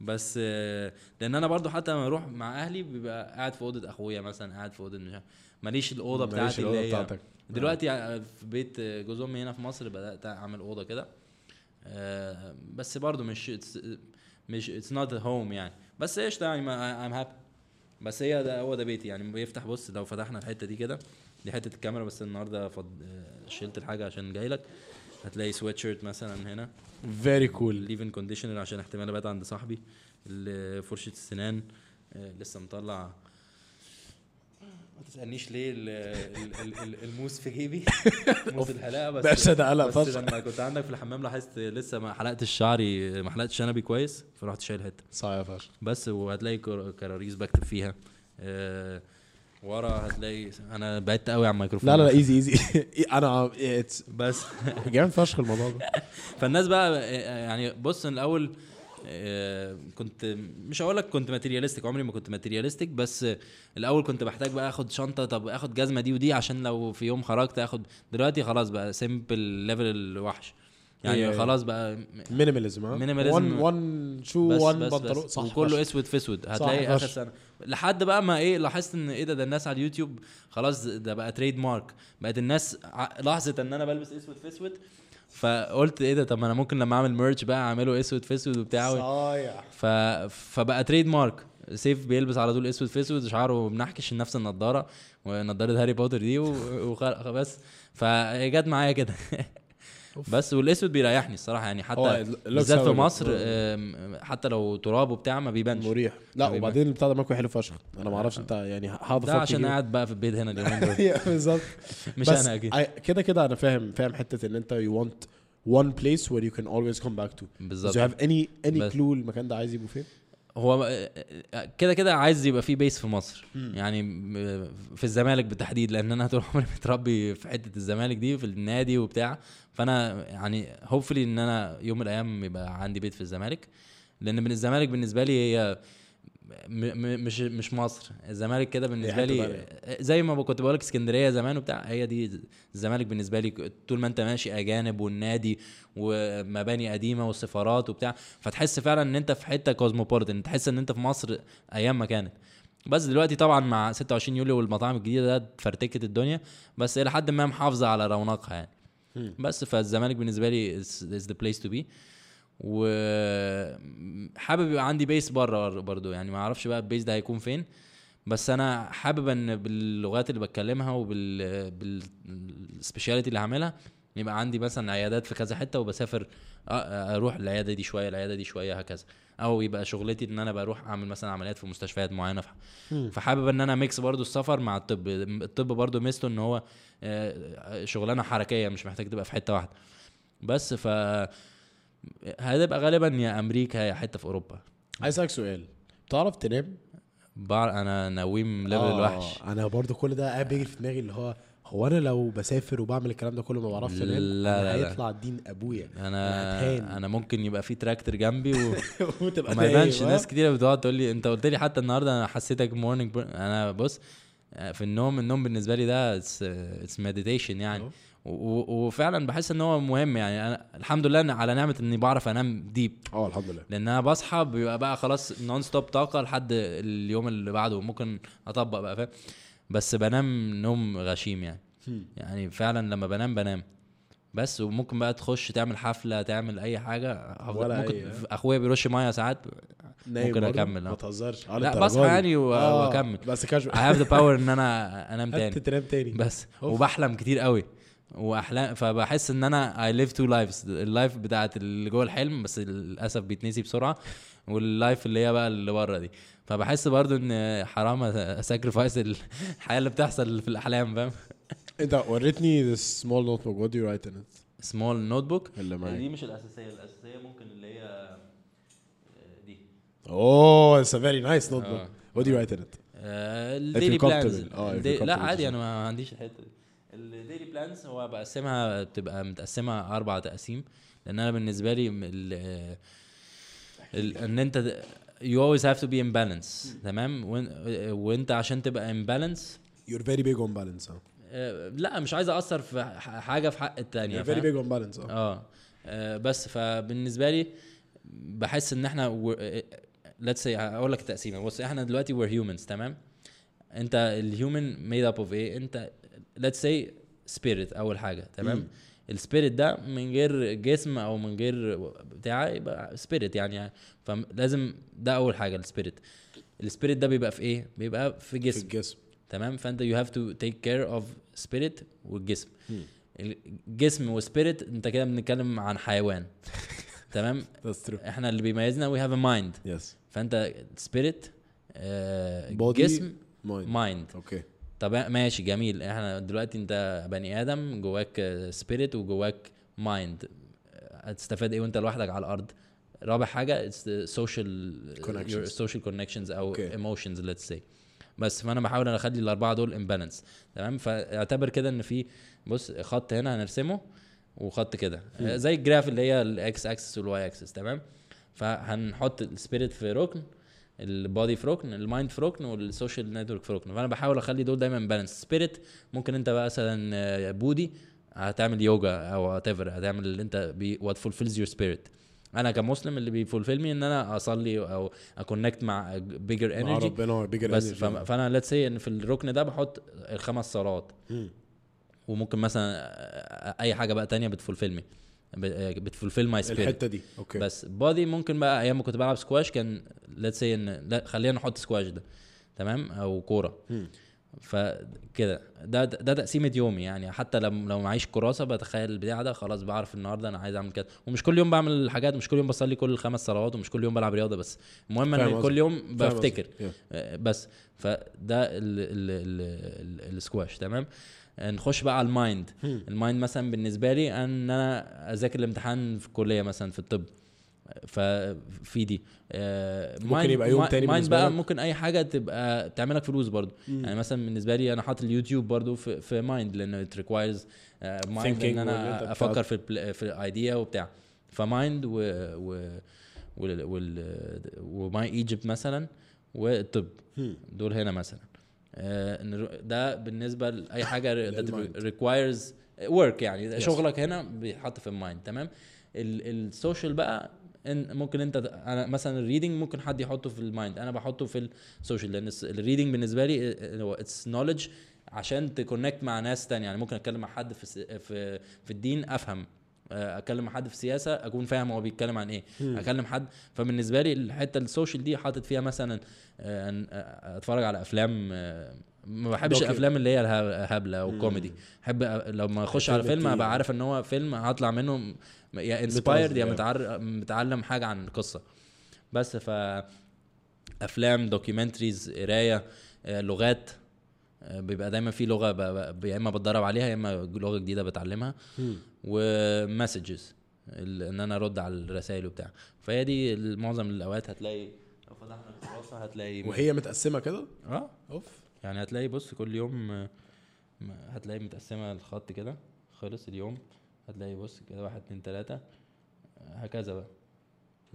بس آه، لأن أنا برضو حتى لما أروح مع أهلي بيبقى قاعد في أوضة أخويا مثلا قاعد في أوضة ماليش الأوضة بتاعتي الأوضة اللي هي بتاعتك. دلوقتي ع- في بيت جوز امي هنا في مصر بدأت أعمل أوضة كده. آه بس برضو مش مش it's not home يعني. بس قشطة يعني I'm happy بس هي ده هو ده بيتي يعني. بيفتح بص لو فتحنا الحتة دي كده دي حتة الكاميرا بس النهارده فض... آه، شلت الحاجة عشان جاي لك. هتلاقي سويت شيرت مثلا هنا. very cool leave-in conditioner عشان احتمال أبات عند صاحبي فرشة السنان آه، لسه مطلع تسألنيش ليه ال- ال- ال- ال- الموس في جيبي؟ موس الحلاقة بس. باشا ده قلق بس لما كنت عندك في الحمام لاحظت لسه ما حلقتش شعري ما حلقتش شنبي كويس فرحت شايل حتة. صعب فشخ. بس وهتلاقي كر- كراريس بكتب فيها. آه، ورا هتلاقي أنا بعدت قوي عن الميكروفون. لا لا لا easy easy أنا بس. جامد فشخ الموضوع ده. فالناس بقى يعني بص الأول كنت مش هقول لك كنت materialistic عمري ما كنت materialistic بس آه، الأول كنت بحتاج بقى آخد شنطة طب آخد جزمة دي ودي عشان لو في يوم خرجت آخد دلوقتي خلاص بقى simple level الوحش. يعني خلاص بقى minimalism ها؟ Minimalism. 1 1 shoe بس 1 بس بنطلون. صح وكله. أسود في أسود. هتلاقي. آخر سنة. لحد بقى ما إيه لاحظت إن إيه ده ده الناس على اليوتيوب خلاص ده بقى trademark بقت الناس لاحظت إن أنا بلبس أسود في أسود فقلت إيه ده؟ طب ما أنا ممكن لما أعمل merch بقى أعمله أسود في أسود وبتاع صايع. ف... فبقى trademark سيف بيلبس على طول أسود في أسود شعره بنحكش نفس النضارة ونضارة هاري بوتر دي و- وخ- بس فجت معايا كده. بس والأسود بيريحني الصراحة يعني حتى بالذات في مصر حتى لو تراب وبتاع ما بيبانش. مريح. لا. وبعدين البتاع ده ماكو حلو فشخ. أنا ما أعرفش أنت يعني هقعد ده عشان قاعد بقى في البيت هنا اليومين بالظبط. مش أنا أكيد. كده كده أنا فاهم فاهم حتة إن أنت you want one place where you can always come back to. بالظبط. You have any any clue المكان ده عايز يبقوا فين؟ هو كده كده عايز يبقى في بيس في مصر. يعني م- في الزمالك بالتحديد لأن أنا طول عمري متربي في حتة الزمالك دي في النادي وبتاع. فأنا يعني hopefully إن أنا يوم من الأيام يبقى عندي بيت في الزمالك لأن من الزمالك بالنسبة لي هي م م مش مش مصر الزمالك كده بالنسبة لي. زي ما كنت بقول لك اسكندرية زمان وبتاع هي دي الزمالك بالنسبة لي طول ما أنت ماشي أجانب والنادي ومباني قديمة والسفارات وبتاع فتحس فعلا إن أنت في حتة cosmopolitan تحس إن أنت في مصر أيام ما كانت بس دلوقتي طبعا مع 26 يوليو والمطاعم الجديدة ده فرتكت الدنيا بس إلى حد ما محافظة على رونقها يعني. بس فالزمالك بالنسبة لي is the place to be. وحابب يبقى عندي base بره برضو. يعني ما أعرفش بقى ال base ده هيكون فين. بس أنا حابب إن باللغات اللي بتكلمها وبال بال speciality اللي هعملها يبقى عندي مثلا عيادات في كذا حتة وبسافر أروح العيادة دي شوية العيادة دي شوية هكذا. أو يبقى شغلتي إن أنا بروح أعمل مثلا عمليات في مستشفيات معينة. فحابب إن أنا mix برضو السفر مع الطب. الطب برضو ميزته إن هو شغلانة حركية مش محتاج تبقى في حتة واحدة بس ف هتبقى غالبا يا أمريكا يا حتة في أوروبا عايز أسألك سؤال بتعرف تنام؟ بعر أنا نويم level آه، الوحش أنا برضو كل ده قاعد بيجري في دماغي اللي هو هو أنا لو بسافر وبعمل الكلام ده كله ما بعرفش أنام لا، لا، لا. هيطلع دين أبويا أنا هتهان. أنا ممكن يبقى في تراكتور جنبي و... وتبقى وما يبانش ناس ها؟ كتير بتقعد تقول لي أنت قلت لي حتى النهارده أنا حسيتك morning أنا بص في النوم النوم بالنسبة لي ده it's meditation يعني. وفعلا بحس إن هو مهم يعني. أنا الحمد لله إن على نعمة إني بعرف أنام deep آه الحمد لله. لأن أنا بصحى بيبقى بقى خلاص non stop طاقة لحد اليوم اللي بعده. ممكن أطبق بقى فاهم؟ بس بنام نوم غشيم يعني. يعني فعلا لما بنام بنام. بس وممكن بقى تخش تعمل حفلة تعمل أي حاجة ولا ممكن أي،؟ أخويا بيرش مية ساعات ممكن؟ أكمل، ما. تهزرش لا بصحى. يعني و- آه، وأكمل بس casual I have the power إن أنا أنام تاني تنام تاني بس off. وبحلم كتير قوي وأحلام فبحس إن أنا I live two lives ال life بتاعت اللي جوه الحلم بس للأسف بيتنسي بسرعة وال life اللي هي بقى اللي بره دي فبحس برضو إن حرام أ sacrifice الحياة اللي بتحصل في الأحلام فاهم انت وريتني this small notebook. What do you write in it? small notebook اللي معاك دي مش الأساسية. الأساسية ممكن اللي هي آه، دي. oh it's a very nice notebook. آه. what do you write in it? ال daily plans. آه، if you're لا comfortable. عادي أنا ما عنديش الحتة دي. ال daily plans هو بقسمها بتبقى متقسمة أربع تقسيم. لأن أنا بالنسبة لي ال- ال- إن أنت you always have to be in balance. تمام؟ وإنت عشان تبقى in balance you're very big on balance. آه آه، لا مش عايز أثر في حاجة في حق التانية big on balance آه. آه، بس فبالنسبة لي بحس إن إحنا let's say أقول لك التقسيمه بص إحنا دلوقتي we're humans تمام؟ أنت ال human made up of إيه؟ أنت let's say spirit أول حاجة تمام. ال spirit ده من غير جسم أو من غير بتاع يبقى spirit يعني فلازم ده أول حاجة ال spirit ال spirit ده بيبقى في إيه؟ بيبقى في في جسم الجسم. تمام؟ فأنت you have to take care of spirit والجسم. الجسم وال spirit أنت كده بنتكلم عن حيوان. تمام؟ إحنا اللي بيميزنا we have a mind yes. فأنت spirit body. جسم mind أوكي طب ماشي جميل. إحنا دلوقتي أنت بني آدم جواك spirit وجواك mind هتستفاد إيه وأنت لوحدك على الأرض؟ رابع حاجة social. social connections أو. emotions let's say بس فانا بحاول أنا اخلي الاربعه دول in balance تمام؟ فاعتبر كده ان في بص خط هنا هنرسمه وخط كده. زي ال graph اللي هي الاكس اكسس والواي اكسس تمام؟ فهنحط ال spirit في ركن ال body في ركن ال mind في ركن وال social network في ركن. فانا بحاول اخلي دول دايما balance spirit ممكن انت بقى مثلا آه، body هتعمل يوجا أو what هتعمل اللي انت بي what fulfills your spirit أنا كمسلم اللي بي fulfill me ان أنا اصلي أو أ connect مع bigger مع energy ربنا bigger بس فم- فانا let's say ان في الركن ده بحط الخمس صلوات. وممكن مثلا اي حاجة بقى تانية بت fulfill me. بت fulfill my spirit الحتة دي. أوكي بس body ممكن بقى أيام ما كنت بلعب سكواش كان let's say ان لا خلينا نحط سكواش ده. تمام؟ أو كورة. فكده. ده ده تقسيمة يومي يعني. حتى لو لو معيش كراسة بتخيل البتاع ده خلاص بعرف النهارده أنا عايز أعمل كده. ومش كل يوم بعمل حاجات مش كل يوم بصلي كل الخمس صلوات ومش كل يوم بلعب رياضة بس. المهم فاهم ان قصدك. كل يوم بفتكر. آه، بس. فده ال ال ال ال السكواش. تمام؟ نخش بقى على ال mind. مم. ال mind مثلا بالنسبة لي إن أنا أذاكر الامتحان في الكلية مثلا في الطب. ففي دي. آه، ممكن يبقى يوم تاني بالنسبة بقى؟ ممكن أي حاجة تبقى تعملك فلوس برضو. مم. يعني مثلا بالنسبة لي أنا حاطط اليوتيوب برضو في في mind لأنه it requires mind thinking ان أنا أفكر في في ال idea وبتاع. ف mind و و وماي ايجيبت مثلا والطب. دول هنا مثلا. آه، ده بالنسبة لأي حاجة requires work يعني. Yes. شغلك هنا بيتحط في ال mind تمام؟ ال- ال social بقى إن ممكن أنت أنا مثلا ال reading ممكن حد يحطه في ال mind أنا بحطه في ال social لأن ال reading بالنسبة لي آه، it's knowledge عشان ت connect مع ناس تانية يعني ممكن أتكلم مع حد في في في الدين أفهم آه، اكلم مع حد في السياسة أكون فاهم هو بيتكلم عن إيه مم. أكلم حد فبالنسبة لي الحتة ال social دي حاطط فيها مثلا آه، آه، أتفرج على أفلام آه، ما بحبش. الأفلام اللي هي الهبله أو مم. الكوميدي أحب لما أخش على فيلم. أبقى عارف إن هو فيلم هطلع منه م- يا inspired يا. متعر... متعلم حاجة عن القصة. بس ف أفلام documentaries قراية آه، لغات آه، بيبقى دايما في لغة يا إما بتدرب عليها يا إما لغة جديدة بتعلمها. و messages إن أنا أرد على الرسائل وبتاع. فهي دي معظم الأوقات هتلاقي لو فتحنا الكراسه هتلاقي وهي متقسمة كده؟ آه. أوف. يعني هتلاقي بص كل يوم آه، هتلاقي متقسمة الخط كده خلص اليوم. هتلاقي بص كده واحد اتنين تلاتة. آه، هكذا بقى.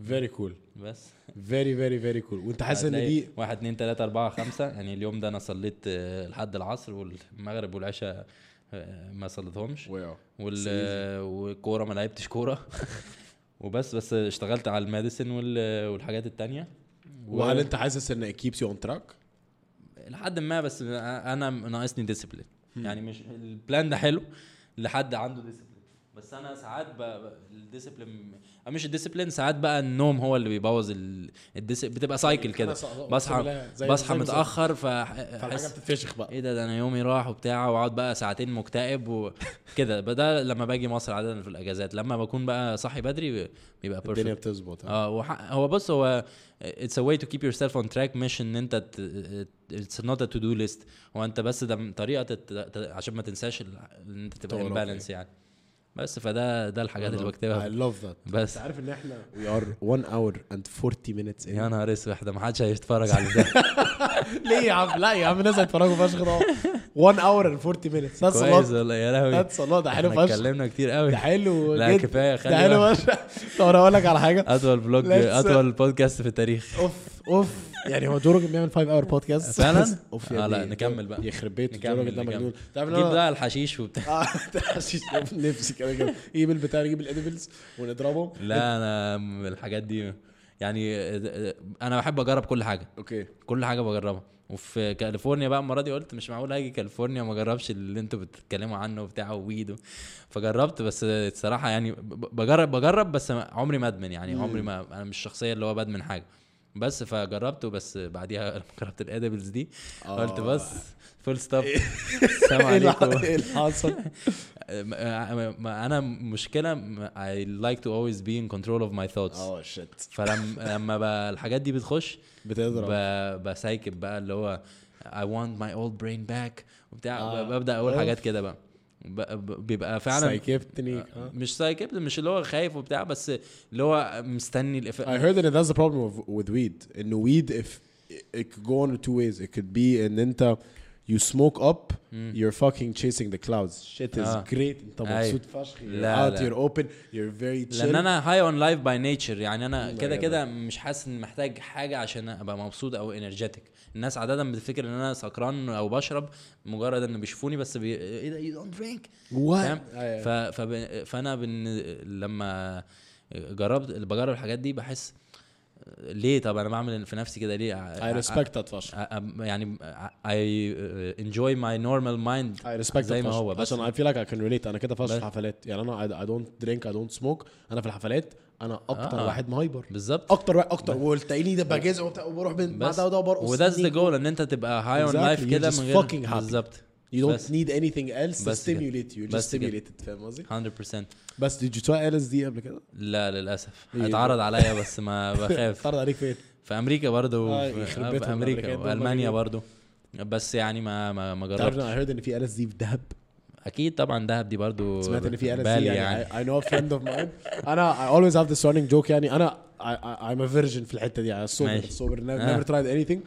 very cool بس. very very very cool وانت حاسس إن دي واحد اتنين تلاتة اربعة خمسة. يعني اليوم ده أنا صليت آه، لحد العصر والمغرب والعشاء آه، ما صليتهمش. وال It's والكورة ما لعبتش كورة. وبس بس اشتغلت على ال medicine وال... والحاجات التانية. و- وهل أنت حاسس إن keeps you on track لحد ما بس أنا ناقصني discipline يعني مش ال plan ده حلو. لحد عنده discipline بس أنا ساعات. ال discipline مش ال discipline ساعات بقى النوم هو اللي بيبوظ ال... الديس... بتبقى cycle كده. بصحى بصحى متأخر فالحاجة بتتفشخ بقى. إيه ده ده أنا يومي راح وبتاع وأقعد بقى ساعتين مكتئب وكده ده لما باجي مصر عادة في الأجازات. لما بكون بقى صاحي بدري بيبقى الدنيا perfect بتظبط. ها؟ آه هو بص هو it's a way to keep yourself on track مش إن أنت it's not a to do list هو أنت بس ده طريقة تت... عشان ما تنساش إن أنت تبقى امبالانس يعني. بس فده ده الحاجات اللي بكتبها. love that. بس. انت عارف ان إحنا we are 1 hour and 40 minutes يا نهار اسود ده ما حدش هيتفرج على ده. ليه يا عم؟ لا يا عم الناس هيتفرجوا فشخ ده. 1 hour and 40 minutes. That's a كويس والله يا لهوي. A lot. ده حلو إحنا فشخ. اتكلمنا كتير قوي. ده حلو لا، جدا. كفاية، خلي ده حلو. فشخ. طب أنا أقول لك على حاجة. أطول فلوج أطول بودكاست في التاريخ. أوف. أوف. يعني هو Joe Rogan بيعمل 5 hour podcast فعلا؟ أوف آه، لا،. نكمل بقى. يخرب بيت Joe Rogan ده. مجنون. تعرف إن جيب بقى الحشيش وبتاع. آه ده حشيش. نفسي كده كده. يجيب البتاع يجيب ال edibles ونضربهم لا أنا الحاجات دي يعني آه، آه، أنا بحب أجرب كل حاجة. okay. كل حاجة بجربها. وفي كاليفورنيا بقى المرة دي قلت مش معقول أجي كاليفورنيا ما أجربش اللي أنتوا بتتكلموا عنه وبتاع weed و- فجربت بس الصراحة يعني بجرب بجرب بس عمري ما أدمن يعني. عمري ما أنا مش الشخصيه اللي هو بدمن حاجة. بس فجربت بس بعديها جربت ال edibles دي قلت بس full stop السلام عليكم. إيه اللي حصل؟ أنا مشكلة I like to always be in control of my thoughts. آه shit فلما لما الحاجات دي بتخش بتضرب. بسايكب بقى اللي هو I want my old brain back وبتاع آه. ببدأ أقول. حاجات كده بقى. بيبقى فعلا سايكبتني آه، مش سايكبت مش اللي هو خايف وبتاع بس اللي هو مستني الإف... I heard that that's the problem with, with weed. إنه weed if it could go on two ways. It could be إن أنت you smoke up مم. you're fucking chasing the clouds. Shit is آه. great. أيوة. مبسوط فشخ. You're لا، out. لا. You're open. You're very chill. لأن أنا high on life by nature يعني أنا مم، كده كده مش حاسس إن محتاج حاجة عشان أبقى مبسوط أو energetic الناس عادة بتفكر إن أنا سكران أو بشرب مجرد إن بيشوفوني بس بي... إيه ده you don't drink فاهم؟ ف... فب... فأنا بن... لما جربت بجرب الحاجات دي بحس ليه طب أنا بعمل في نفسي كده ليه I respect that فشخ. يعني I enjoy my normal mind I respect زي ما. هو بس عشان I feel like I can relate أنا كده فشخ. الحفلات يعني أنا I don't drink I don't smoke أنا في الحفلات أنا أكتر آه. واحد م hyper بالظبط أكتر واحد أكتر وتلاقيني ده بجاز وبتاع وبروح بعد ده وبرقص و that's the goal إن أنت تبقى high on. life كده من غير. بالظبط You don't بس. need anything else to stimulate you. Just stimulated فاهم قصدي؟ 100% بس did you try LSD قبل كده؟ لا للأسف إيه اتعرض عليا بس ما بخاف اتعرض عليك فين؟ في أمريكا برضو آه، في, يخرب في أمريكا وألمانيا. برضو بس يعني ما ما ما جربتش I heard إن في LSD في دهب أكيد طبعا دهب دي برضو سمعت إن في ان اس سي يعني. اي نو فريند اوف ماين أنا I always have the running joke يعني. أنا I'm a virgin في الحتة دي. super super never tried anything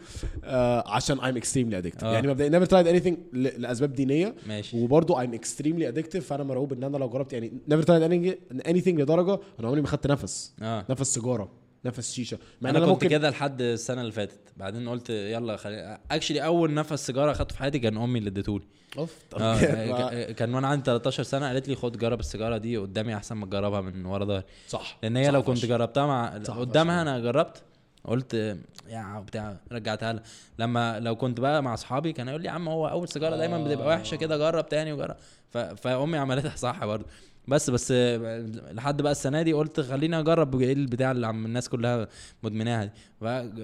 عشان I'm extremely addictive يعني مبدئيا never tried anything لأسباب دينية. ماشي. وبرضو I'm extremely addictive فأنا مرعوب إن أنا لو جربت يعني never tried anything لدرجة أنا عمري ما خدت نفس. آه. نفس سيجارة. نفس شيشة. مع إن أنا أنا كنت كده لحد السنة اللي فاتت. بعدين قلت يلا خلي actually أول نفس سيجارة اخدته في حياتي كان أمي اللي اديتهولي. أوف آه ما- ك- كان وأنا عندي 13 سنة قالت لي خد جرب السيجارة دي قدامي أحسن ما تجربها من ورا ظهري. صح لأن هي صح لو كنت. جربتها مع صح قدامها. أنا جربت قلت يا بتاع رجعتها لها. لما لو كنت بقى مع أصحابي كان يقول لي يا عم هو أول سيجارة دايما بتبقى وحشة كده جرب تاني وجرب. ف... فأمي عملتها صح برضه. بس بس لحد بقى السنة دي قلت خليني أجرب إيه البتاع اللي عم الناس كلها مدمناها دي.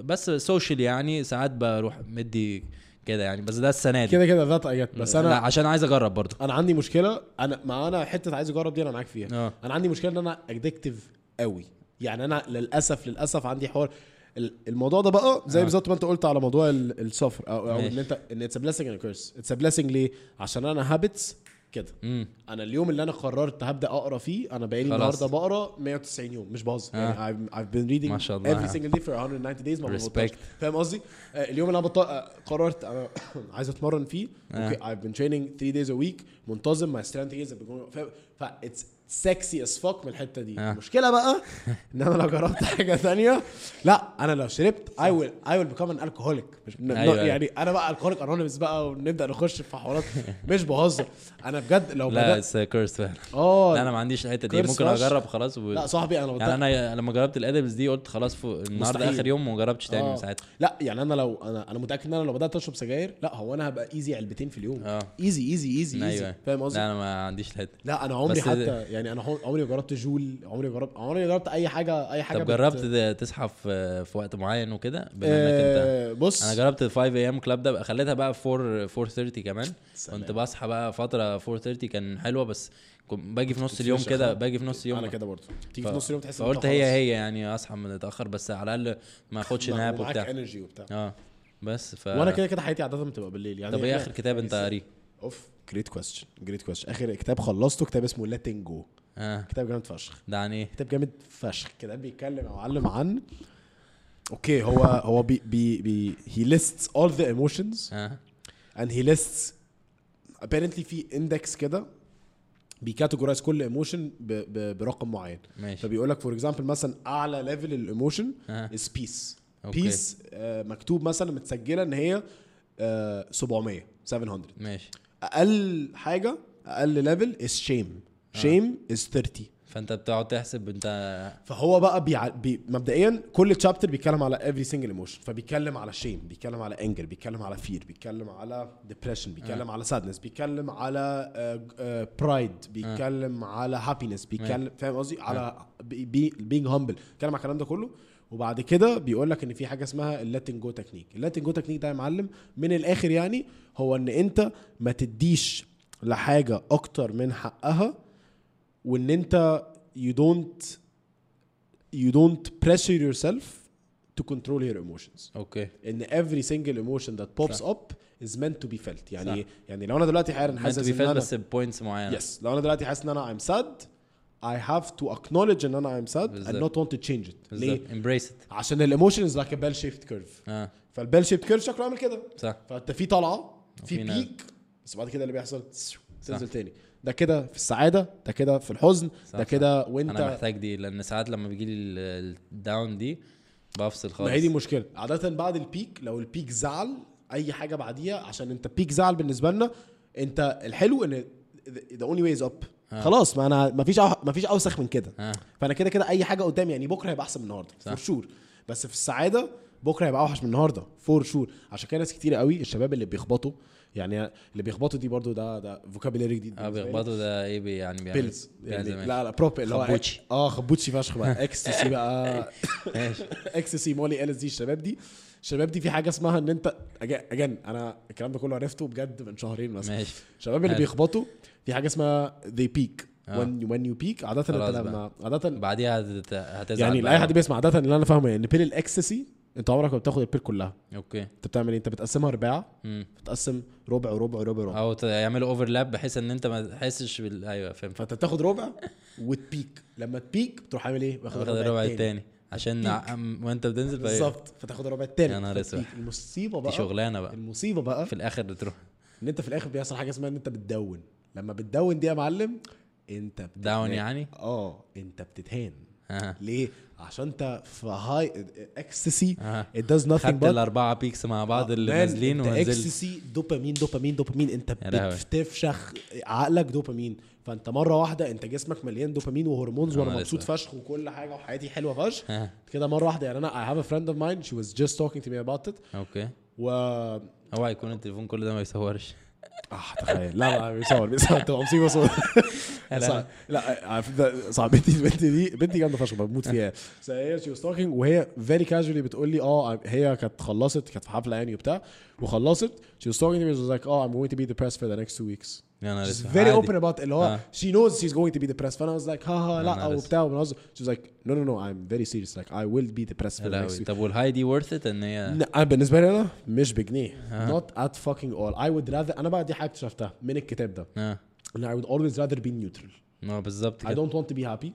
بس social يعني ساعات بروح مدي كده يعني بس ده السنة دي. كده كده that's it بس لا أنا عشان عايز أجرب برضه. أنا عندي مشكلة أنا ما أنا حتة عايز أجرب دي أنا معاك فيها. آه. أنا عندي مشكلة إن أنا addictive قوي يعني أنا للأسف للأسف عندي حوار ال- الموضوع ده بقى زي آه. بالظبط ما أنت قلت على موضوع ال- السفر أو, أو إن. أنت إن it's blessing and curse it's blessing ليه؟ عشان أنا habits كده امم أنا اليوم اللي أنا قررت هبدأ أقرأ فيه أنا بقالي. النهارده بقرأ 190 يوم مش بهزر آه. يعني I've, I've been reading ما شاء الله. every single day for 190 days ما. ببطلش فاهم قصدي؟ آه، اليوم اللي أنا بط... آه، قررت أنا عايز أتمرن فيه آه. okay I've been training 3 days a week منتظم my strength gains have been going فاهم ف it's sexy as fuck من الحتة دي. آه. المشكلة بقى إن أنا لو جربت حاجة ثانية لا أنا لو شربت I will I will become an alcoholic. مش أيوة، أيوة. يعني أنا بقى alcoholic anonymous بقى ونبدأ نخش في حوارات. مش بهزر. أنا بجد لو لا بدات it's curse فعلا. آه. لا أنا ما عنديش الحتة دي. ممكن. أجرب خلاص و... لا صاحبي أنا يعني بدأت أنا لما جربت ال edibles دي قلت خلاص النهارده. آخر يوم وما جربتش تاني آه. من ساعتها. لا يعني أنا لو أنا أنا متأكد إن أنا لو بدأت أشرب سجاير لا هو أنا هبقى easy علبتين في اليوم. easy easy easy. easy فاهم قصدي؟ لا أنا ما عنديش الحتة لا أنا عمري حتى يعني أنا عم- عمري ما جربت Juul عمري جربت عمري جربت أي حاجة أي حاجة طب بت- جربت تصحى في وقت معين وكده؟ بما إنك انت آه بص. أنا جربت 5 AM club ده خليتها بقى 4 4:30 كمان. سلام. كنت بصحى بقى فترة 4:30 كان حلوة بس باجي في نص اليوم كده. باجي في نص اليوم. أنا كده برضه. تيجي ف- في نص اليوم تحس فقلت هي هي يعني أصحى متاخر بس على الأقل ما أخدش ما- nap وبتاع. energy وبتاع. آه. بس ف وأنا كده كده حياتي عادة بتبقى بالليل. يعني طب إيه آخر كتاب أنت قاريه؟ اوف great question great question آخر كتاب خلصته كتاب اسمه Letting Go آه. كتاب جامد فشخ. ده عن إيه كتاب جامد فشخ. كتاب بيتكلم أو معلم عن okay هو هو بي بي بي he lists all the emotions آه. and he lists apparently في index كده بي categorize كل emotion برقم معين. ماشي. فبيقول لك for example مثلا أعلى level ال emotion is peace. peace مكتوب مثلا متسجلة إن هي آه، 700 700 ماشي. أقل حاجة أقل level is shame shame is 30 فأنت بتقعد تحسب أنت فهو بقى بيع... بي... مبدئيا كل chapter بيتكلم على every single emotion. فبيتكلم على shame بيتكلم على anger بيتكلم على fear بيتكلم على depression بيتكلم على sadness بيتكلم على pride بيتكلم على happiness بيتكلم فاهم قصدي؟ على بي... بي... being humble. بيتكلم على الكلام ده كله. وبعد كده بيقول لك إن في حاجة اسمها ال Letting Go technique ال Letting Go technique ده يا معلم من الآخر يعني هو إن أنت ما تديش لحاجة أكتر من حقها وإن أنت you don't you don't pressure yourself to control your emotions. okay. إن every single emotion that pops صح. up is meant to be felt. يعني صح. يعني لو أنا دلوقتي حالا حاسس إن أنا بس points معينة. yes لو أنا دلوقتي حاسس إن أنا I'm sad I have to acknowledge إن أنا I'm sad and بالظبط. not want to change it. ليه؟ embrace it عشان ال emotion is like a bell shaped curve. آه. فال bell shaped curve شكله عامل كده. صح. فأنت في طلعة في. peak بس بعد كده اللي بيحصل تنزل تاني ده كده في السعادة ده كده في الحزن ده. كده أنا وانت محتاج دي لأن ساعات لما بيجي لي ال down دي بفصل خالص ما هي دي المشكلة عادة بعد ال peak لو ال peak زعل أي حاجة بعديها عشان أنت peak زعل بالنسبة لنا أنت الحلو إن the only way is up آه. خلاص ما أنا ما فيش ما فيش أوسخ من كده آه فأنا كده كده أي حاجة قدامي يعني بكرة هيبقى أحسن من النهارده. for sure بس في السعادة بكرة هيبقى أوحش من النهارده for sure عشان كده ناس كتير قوي الشباب اللي بيخبطوا يعني اللي بيخبطوا دي برضو ده ده vocabulary جديد آه. بيخبطوا ده إيه بي يعني بيعمل pills يعني لا لا بروب اللي هو خبوتشي. آه خبوتشي فشخ بقى. اكستسي بقى. ماشي. ecstasy molly ال دي الشباب دي. الشباب دي في حاجة اسمها إن انت again أنا الكلام ده كله عرفته بجد من شهرين مثلا. ماشي. الشباب اللي. بيخبطوا في حاجة اسمها they peak. آه. when when you peak عادة أنت لما عادة بعديها هت- هتزعل يعني. لأي حد بيسمع عادة اللي أنا فاهمه يعني pill ال ecstasy انت عمرك ما بتاخد ال pill كلها. okay. انت بتعمل إيه؟ انت بتقسمها أرباع بتقسم ربع وربع وربع وربع. أو يعملوا overlap بحيث إن أنت ما تحسش بال أيوه فهمت. فأنت بتاخد ربع وت peak لما ت peak بتروح عامل إيه؟ واخد الربع الربع التاني. التاني. عشان. عم- وانت بتنزل بقى بالظبط. فتاخد الربع التاني. يا نهار أسود. المصيبة دي بقى شغلانة بقى. المصيبة بقى في الآخر بتروح. إن أنت في الآخر بيحصل حاجة اسمها إن أنت بتدون. لما بتدون دي يا معلم أنت بتتهان. داون يعني؟ آه أنت بتتهان. آه. ليه؟ عشان انت في هاي اكستسي it does nothing خدت but الأربعة بيكس مع بعض اللي مان، نازلين ونزلت. اكستسي دوبامين دوبامين دوبامين انت. بتفشخ عقلك دوبامين فانت مرة واحدة انت جسمك مليان دوبامين وهرمونز وأنا مبسوط. فشخ وكل حاجة وحياتي حلوة فشخ. آه. كده مرة واحدة يعني أنا I have a friend of mine she was just talking to me about it. okay. و اوعى يكون التليفون كل ده ما يصورش. آه تخيل. لا لا بيصور. بيصور تبقى مصيبه صور صعب. لا صعب بنتي بنتي دي بنتي جامدة فشخ بموت فيها. هي she talking وهي very casually بتقول لي آه هي كانت خلصت كانت في حفلة يعني وبتاع وخلصت. She was like oh I'm going to be depressed for the next two weeks. She's very عادي. open about اللي هو آه. she knows she's going to be depressed فانا was like ها لا نهار وبتاع وبنهزر she was like no no no I'm very serious like I will be depressed for the next week طب والهاي دي ورث ات ان هي لا، أنا بالنسبة لي أنا مش بجنيه آه. not at fucking all I would rather أنا بقى دي حاجة اكتشفتها من الكتاب ده آه ان I would always rather be neutral ما بالظبط I كده don't want to be happy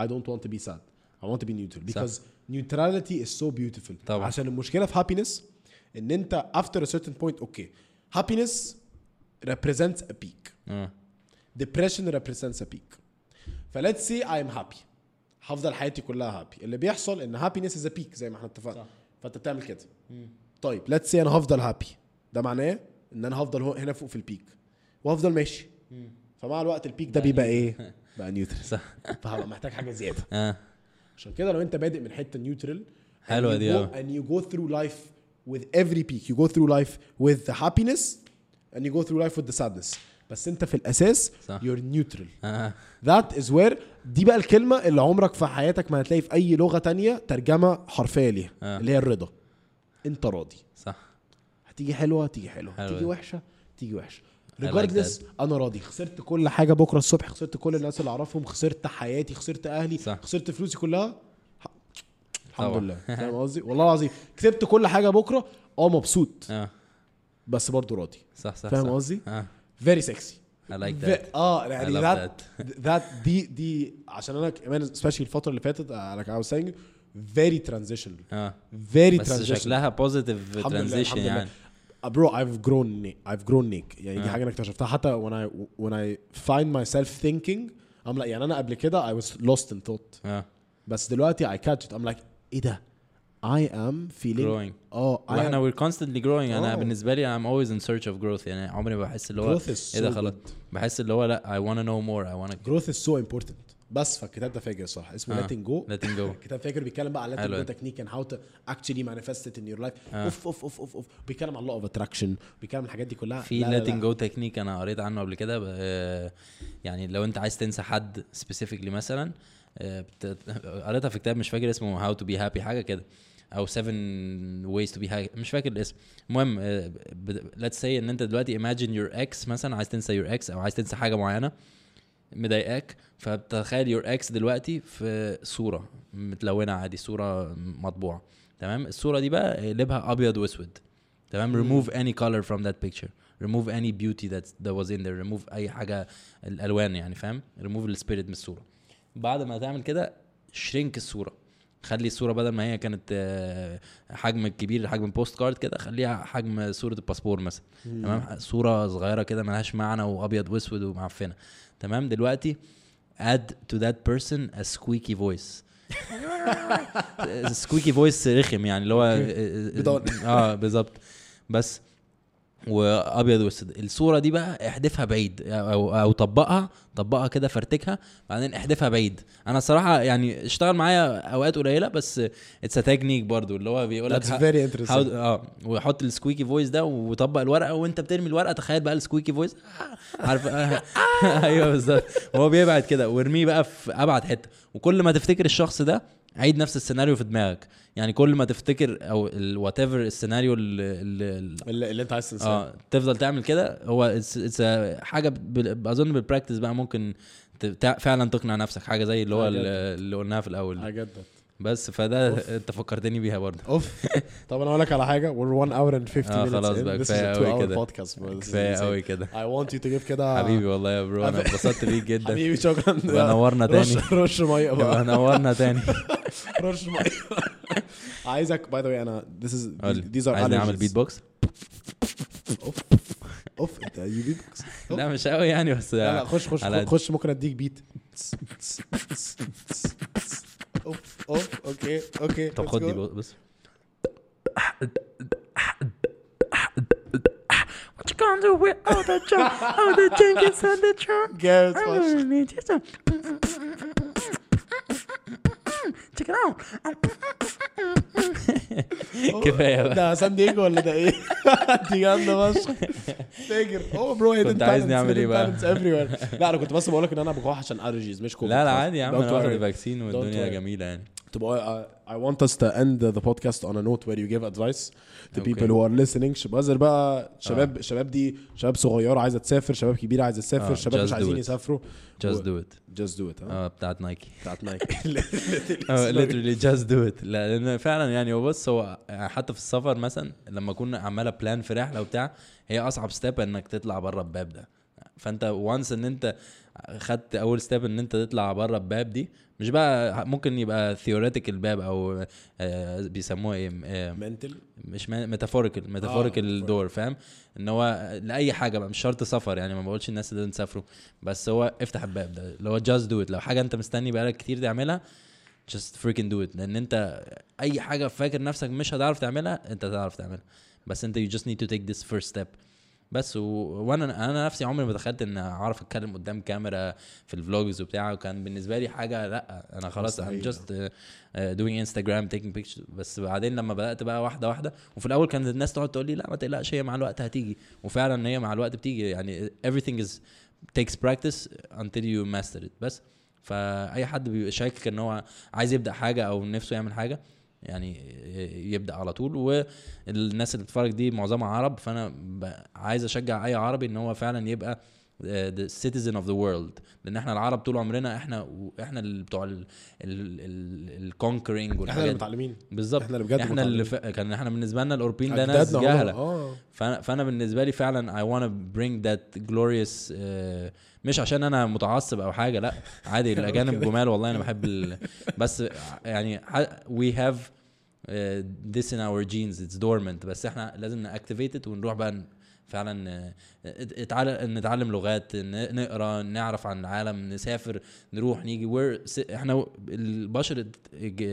I don't want to be sad I want to be neutral صح. because neutrality is so beautiful طبعا. عشان المشكلة في happiness ان انت after a certain point okay happiness represents a peak. آه. Depression represents a peak. ف let's see I'm happy. هفضل حياتي كلها happy. اللي بيحصل إن is a peak زي ما إحنا اتفقنا. فأنت بتعمل كده. طيب let's see أنا هفضل happy. ده معناه إن أنا هفضل هنا فوق في ال peak وهفضل ماشي. فمع الوقت ال peak ده بيبقى إيه؟ بقى neutral صح. فهبقى محتاج حاجة زيادة. آه. عشان كده لو أنت بادئ من حتة neutral حلوة دي أوي. and you go through life with every peak. You go through life with the happiness and you go through life with the sadness. بس انت في الأساس صح. you're neutral. آه. That is where دي بقى الكلمة اللي عمرك في حياتك ما هتلاقي في أي لغة تانية ترجمة حرفية ليها آه. اللي هي الرضا. انت راضي. صح. هتيجي حلوة هتيجي حلوة. حلوة تيجي دي. وحشة تيجي وحشة. I like أنا راضي. خسرت كل حاجة بكرة الصبح خسرت كل الناس اللي أعرفهم خسرت حياتي خسرت أهلي صح. خسرت فلوسي كلها. الحمد. لله. فاهم قصدي؟ والله العظيم. كسبت كل حاجة بكرة أه مبسوط. آه. بس برضه راضي. صح صح فاهم. قصدي؟ very sexy I like that. آه يعني ذات ذات دي دي عشان أنا كمان especially الفترة اللي فاتت like I was saying very transitional. آه. Very بس transitional. شكلها positive transition. يعني. bro I've grown I've grown Nick. يعني دي آه. حاجة أنا اكتشفتها. حتى when I when I find myself thinking I'm like يعني أنا قبل كده I was lost in thought. آه. بس دلوقتي I catch it. I'm like إيه ده؟ I am feeling growing. آه I وإحنا am we're constantly growing. أنا آه. بالنسبة لي I'm always in search of growth. يعني عمري ما بحس اللي هو growth is إيه ده so خلاص. بحس اللي هو لا I wanna know more. I wanna growth is so important. بس فالكتاب ده فاجر صح. اسمه آه. letting go letting go. الكتاب فاكر بيتكلم بقى على letting go technique and how to actually manifest it in your life. آه. أوف أوف أوف أوف أوف. بيتكلم على law of attraction. بيتكلم الحاجات دي كلها. في لا، لا، لا. letting go technique أنا قريت عنه قبل كده. آه، يعني لو أنت عايز تنسى حد سبيسيفيكلي مثلا بت- قريتها في كتاب مش فاكر اسمه how to be happy حاجة كده. أو 7 ways to be happy مش فاكر الاسم. المهم آه، ب- let's say إن أنت دلوقتي imagine your ex مثلا عايز تنسى your ex أو عايز تنسى حاجة معينة مضايقاك فبتخيل your ex دلوقتي في صورة متلونة عادي صورة مطبوعة. تمام؟ الصورة دي بقى قلبها أبيض وأسود. تمام؟ remove any color from that picture. remove any beauty that that was in there. remove أي حاجة الألوان يعني فاهم؟ remove ال spirit من الصورة. بعد ما تعمل كده shrink الصورة. خلي الصورة بدل ما هي كانت آه، حجم كبير حجم postcard كده خليها حجم صورة الباسبور مثلا. تمام؟ صورة صغيرة كده ملهاش معنى وأبيض وأسود ومعفنة. تمام؟ دلوقتي add to that person a squeaky voice. squeaky voice رخم يعني اللي هو. آه بالظبط. بس وأبيض وأسود. الصورة دي بقى احذفها بعيد أو أو طبقها طبقها كده فرتكها بعدين احذفها بعيد. أنا الصراحه يعني اشتغل معايا أوقات قليلة بس it's technique برضو اللي هو بيقول لك آه وحط ال squeaky voice ده وطبق الورقة وأنت بترمي الورقة تخيل بقى ال squeaky voice عارف؟ أيوه بالظبط. وهو بيبعد كده وارميه بقى في أبعد حتة. وكل ما تفتكر الشخص ده عيد نفس السيناريو في دماغك. يعني كل ما تفتكر أو whatever السيناريو اللي, اللي اللي, أنت عايز تنساه. آه تفضل تعمل كده. هو it's حاجة ب- أظن بال practice بقى ممكن فعلا تقنع نفسك. حاجة زي اللي هو اللي قلناها في الأول. get that. بس فده انت فكرتني بيها برضه أوف طب أنا أقول لك على حاجة we're 1 hour and 50 آه، minutes خلاص. بقى، This is كفاية a 2 أوي hour كده. كفاية. قوي كده I want you to give كده حبيبي والله يا bro أنا اتبسطت بيك جدا حبيبي شكرا يبقى نورنا تاني رش مية بقى نورنا تاني رش مية عايزك باي ذا واي أنا this is قول لي. these are عايز نعمل allergies. بيت بوكس أوف أوف أنت beat box. أوف. لا مش قوي يعني بس لا خش خش. خش ممكن أديك بيت اوف اوف اوكي اوكي طب let's خد دي go. بص What you gonna do with all the junk? All the junk inside the trunk? جامد I'm فشخ gonna need you to- Check it out. كفاية بقى. ده سان دييجو ولا ده إيه؟ دي جامدة فشخ. فاكر. هو bro كنت عايزني أعمل إيه بقى؟ لا أنا كنت بس بقول لك إن أنا بكح عشان allergies مش كوفيد. لا لا عادي يا عم. أنا واخد. ال vaccine والدنيا. جميلة يعني. تبقى I, I want us to end the podcast on a note where you give advice to Okay. people who are listening. بهزر بقى شباب شباب دي شباب صغيره عايزة تسافر شباب كبيرة عايزة تسافر آه، شباب just مش عايزين. يسافروا. Just do it. just do it آه. بتاعت Nike بتاعت Nike آه literally just do it. لا لأن فعلا يعني هو بص هو حتى في السفر مثلا لما كنا عماله plan في رحلة وبتاع هي أصعب step إنك تطلع بره الباب ده. فأنت once إن أنت خدت أول step إن أنت تطلع بره الباب دي. مش بقى ممكن يبقى theoretical باب أو آه بيسموها إيه آه mental مش metaphorical metaphorical metaphorical. door فاهم؟ إن هو لأي حاجة بقى مش شرط سفر يعني ما بقولش الناس اللي تسافروا. بس هو افتح الباب ده اللي هو just do it لو حاجة أنت مستني بقالك كتير تعملها just freaking do it. لأن أنت أي حاجة فاكر نفسك مش هتعرف تعملها أنت هتعرف تعملها. بس أنت you just need to take this first step. بس و... وأنا أنا نفسي عمري ما تخيلت ان اعرف اتكلم قدام كاميرا في ال vlogs وبتاع وكان بالنسبة لي حاجة لأ أنا خلاص uh, uh, doing Instagram taking pictures. بس بعدين لما بدأت بقى واحدة واحدة وفي الأول كانت الناس تقعد تقول لي لأ ما تقلقش هي مع الوقت هتيجي. وفعلا هي مع الوقت بتيجي يعني everything is takes practice until you master it. بس فاي حد بيبقى شاكك إن هو عايز يبدأ حاجة أو نفسه يعمل حاجة يعني يبدأ على طول. والناس اللي بتتفرج دي معظمها عرب فأنا عايز أشجع أي عربي إن هو فعلا يبقى the citizen of the world. لأن إحنا العرب طول عمرنا إحنا إحنا اللي بتوع ال conquering إحنا اللي. متعلمين. بالظبط. إحنا اللي بجد إحنا اللي. ف... كان إحنا بالنسبة لنا الأوروبيين ده ناس جهلة. آه. فانا فأنا بالنسبة لي فعلا wanna bring that glorious uh, مش عشان أنا متعصب أو حاجة لأ عادي الأجانب جمال والله أنا بحب ال... بس يعني have uh, this in our genes it's dormant. بس إحنا لازم ن activate it ونروح بقى فعلا آه، نتعلم لغات نقرأ نعرف عن العالم نسافر نروح نيجي where إحنا البشر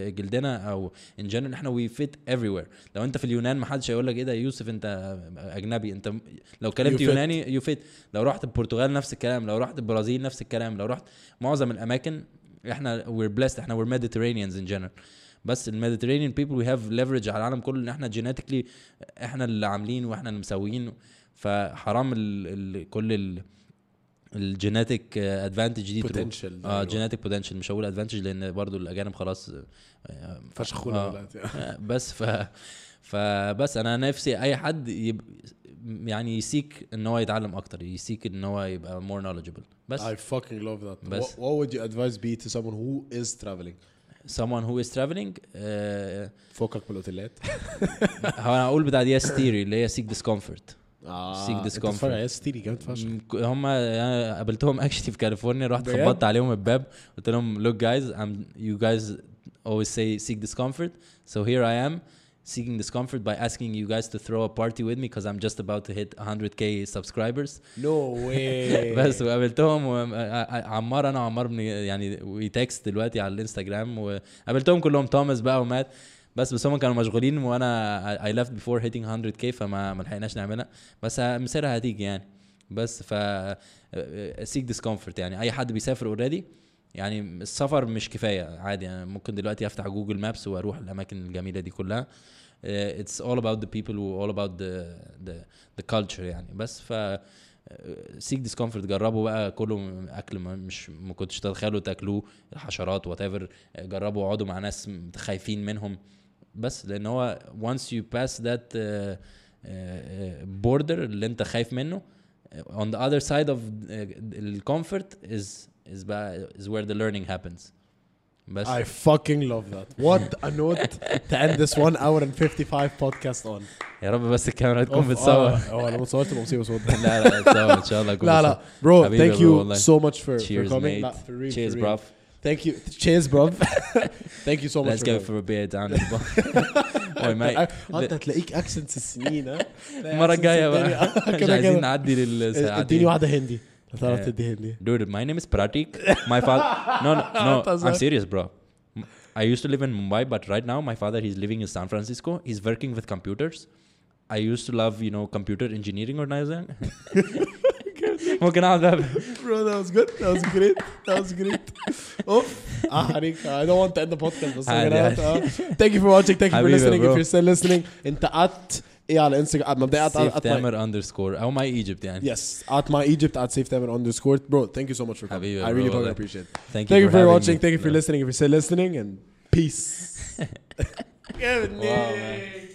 جلدنا أو in general إحنا we fit everywhere. لو انت في اليونان ما حدش هيقول لك إيه ده يوسف انت أجنبي انت لو كلمت. يوناني you fit لو رحت البرتغال نفس الكلام لو رحت البرازيل نفس الكلام لو رحت معظم الأماكن إحنا we're blessed إحنا we're Mediterraneans in general. بس ال Mediterranean people we have leverage على العالم كله إن إحنا genetically إحنا اللي عاملين وإحنا اللي مسويين. فحرام ال ال كل ال ال genetic advantage دي potential آه genetic potential مش هقول advantage لأن برضو الأجانب خلاص آه، فشخونا آه. آه، بس ف فبس أنا نفسي أي حد يب... يعني ي seek إن هو يتعلم أكتر ي seek إن هو يبقى more knowledgeable بس I fucking love that. بس. What, would your advice be to someone who is traveling? someone who is traveling آه، فوقك من الأوتيلات هو أنا أقول بتاع Yes Theory اللي هي seek discomfort انت discomfort. بتتفرج على Theory جامد فشخ هم أنا قابلتهم actually في كاليفورنيا رحت؟ خبطت عليهم الباب قلت لهم look guys I'm you guys always say seek discomfort so here I am seeking discomfort by asking you guys to throw a party with me because I'm just about to hit 100k subscribers no way بس وقابلتهم وعمار أنا وعمار بن يعني we text دلوقتي على الإنستجرام وقابلتهم كلهم توماس بقى ومات بس بس هم كانوا مشغولين وأنا I left before hitting 100k فما ما لحقناش نعملها. بس مصيرها هتيجي يعني. بس seek discomfort يعني. أي حد بيسافر already يعني السفر مش كفاية عادي يعني. ممكن دلوقتي أفتح Google Maps وأروح الأماكن الجميلة دي كلها. it's all about the people و all about the the, يعني. بس ف seek discomfort جربوا بقى كله أكل مش ما كنتش تتخيلوا تاكلوه حشرات whatever جربوا اقعدوا مع ناس خايفين منهم. بس لان هو once you pass that uh, uh, border اللي انت خايف منه on the other side of the comfort is is بقى is where the learning happens بس I fucking love that. What a note to end this one hour and 55 podcast on. يا رب بس الكاميرا تكون أوف، بتصور آه، هو لو ما صورت يبقى مصيبه صوت لا لا تصور ان شاء الله يكون لا لا bro حبيبي thank يا bro you والله. so much for, for Cheers, coming mate. لا for real Cheers, for real. bruv. thank you cheers bro thank you so much Let's for go coming. for a beer down at the bar. Oy, mate. آه، انت هتلاقيك اكسنتس السنين ها المرة الجاية بقى مش كده عايزين كده نعدي اديني للساعتين واحده هندي لو تعرف آه. تدي هندي Dude, my name is Pratik. My father. No, no, no. That's I'm right. serious, bro. I used to live in Mumbai, but right now my father he's living in San Francisco. He's working with computers. I used to love, you know, computer engineering organizing. ممكن اقعد بقى- Bro, that was good. That was great. That was great. Oh, ah, Harik, I don't want to end the podcast. بس عادي، we're gonna have to- uh, Thank you for watching. Thank you for حبيبي يا listening. If bro. you're still listening, انت at ايه على انستغرام مبدئيا at, Safe at, my, Tamer underscore او my Egypt يعني. yes at my Egypt at safe timer underscore bro. Thank you so much for coming. حبيبي I يا really bro، fucking والله. appreciate it. Thank Thank you for having watching. me. Thank you for No. listening. If you're still listening, and peace. Wow, man.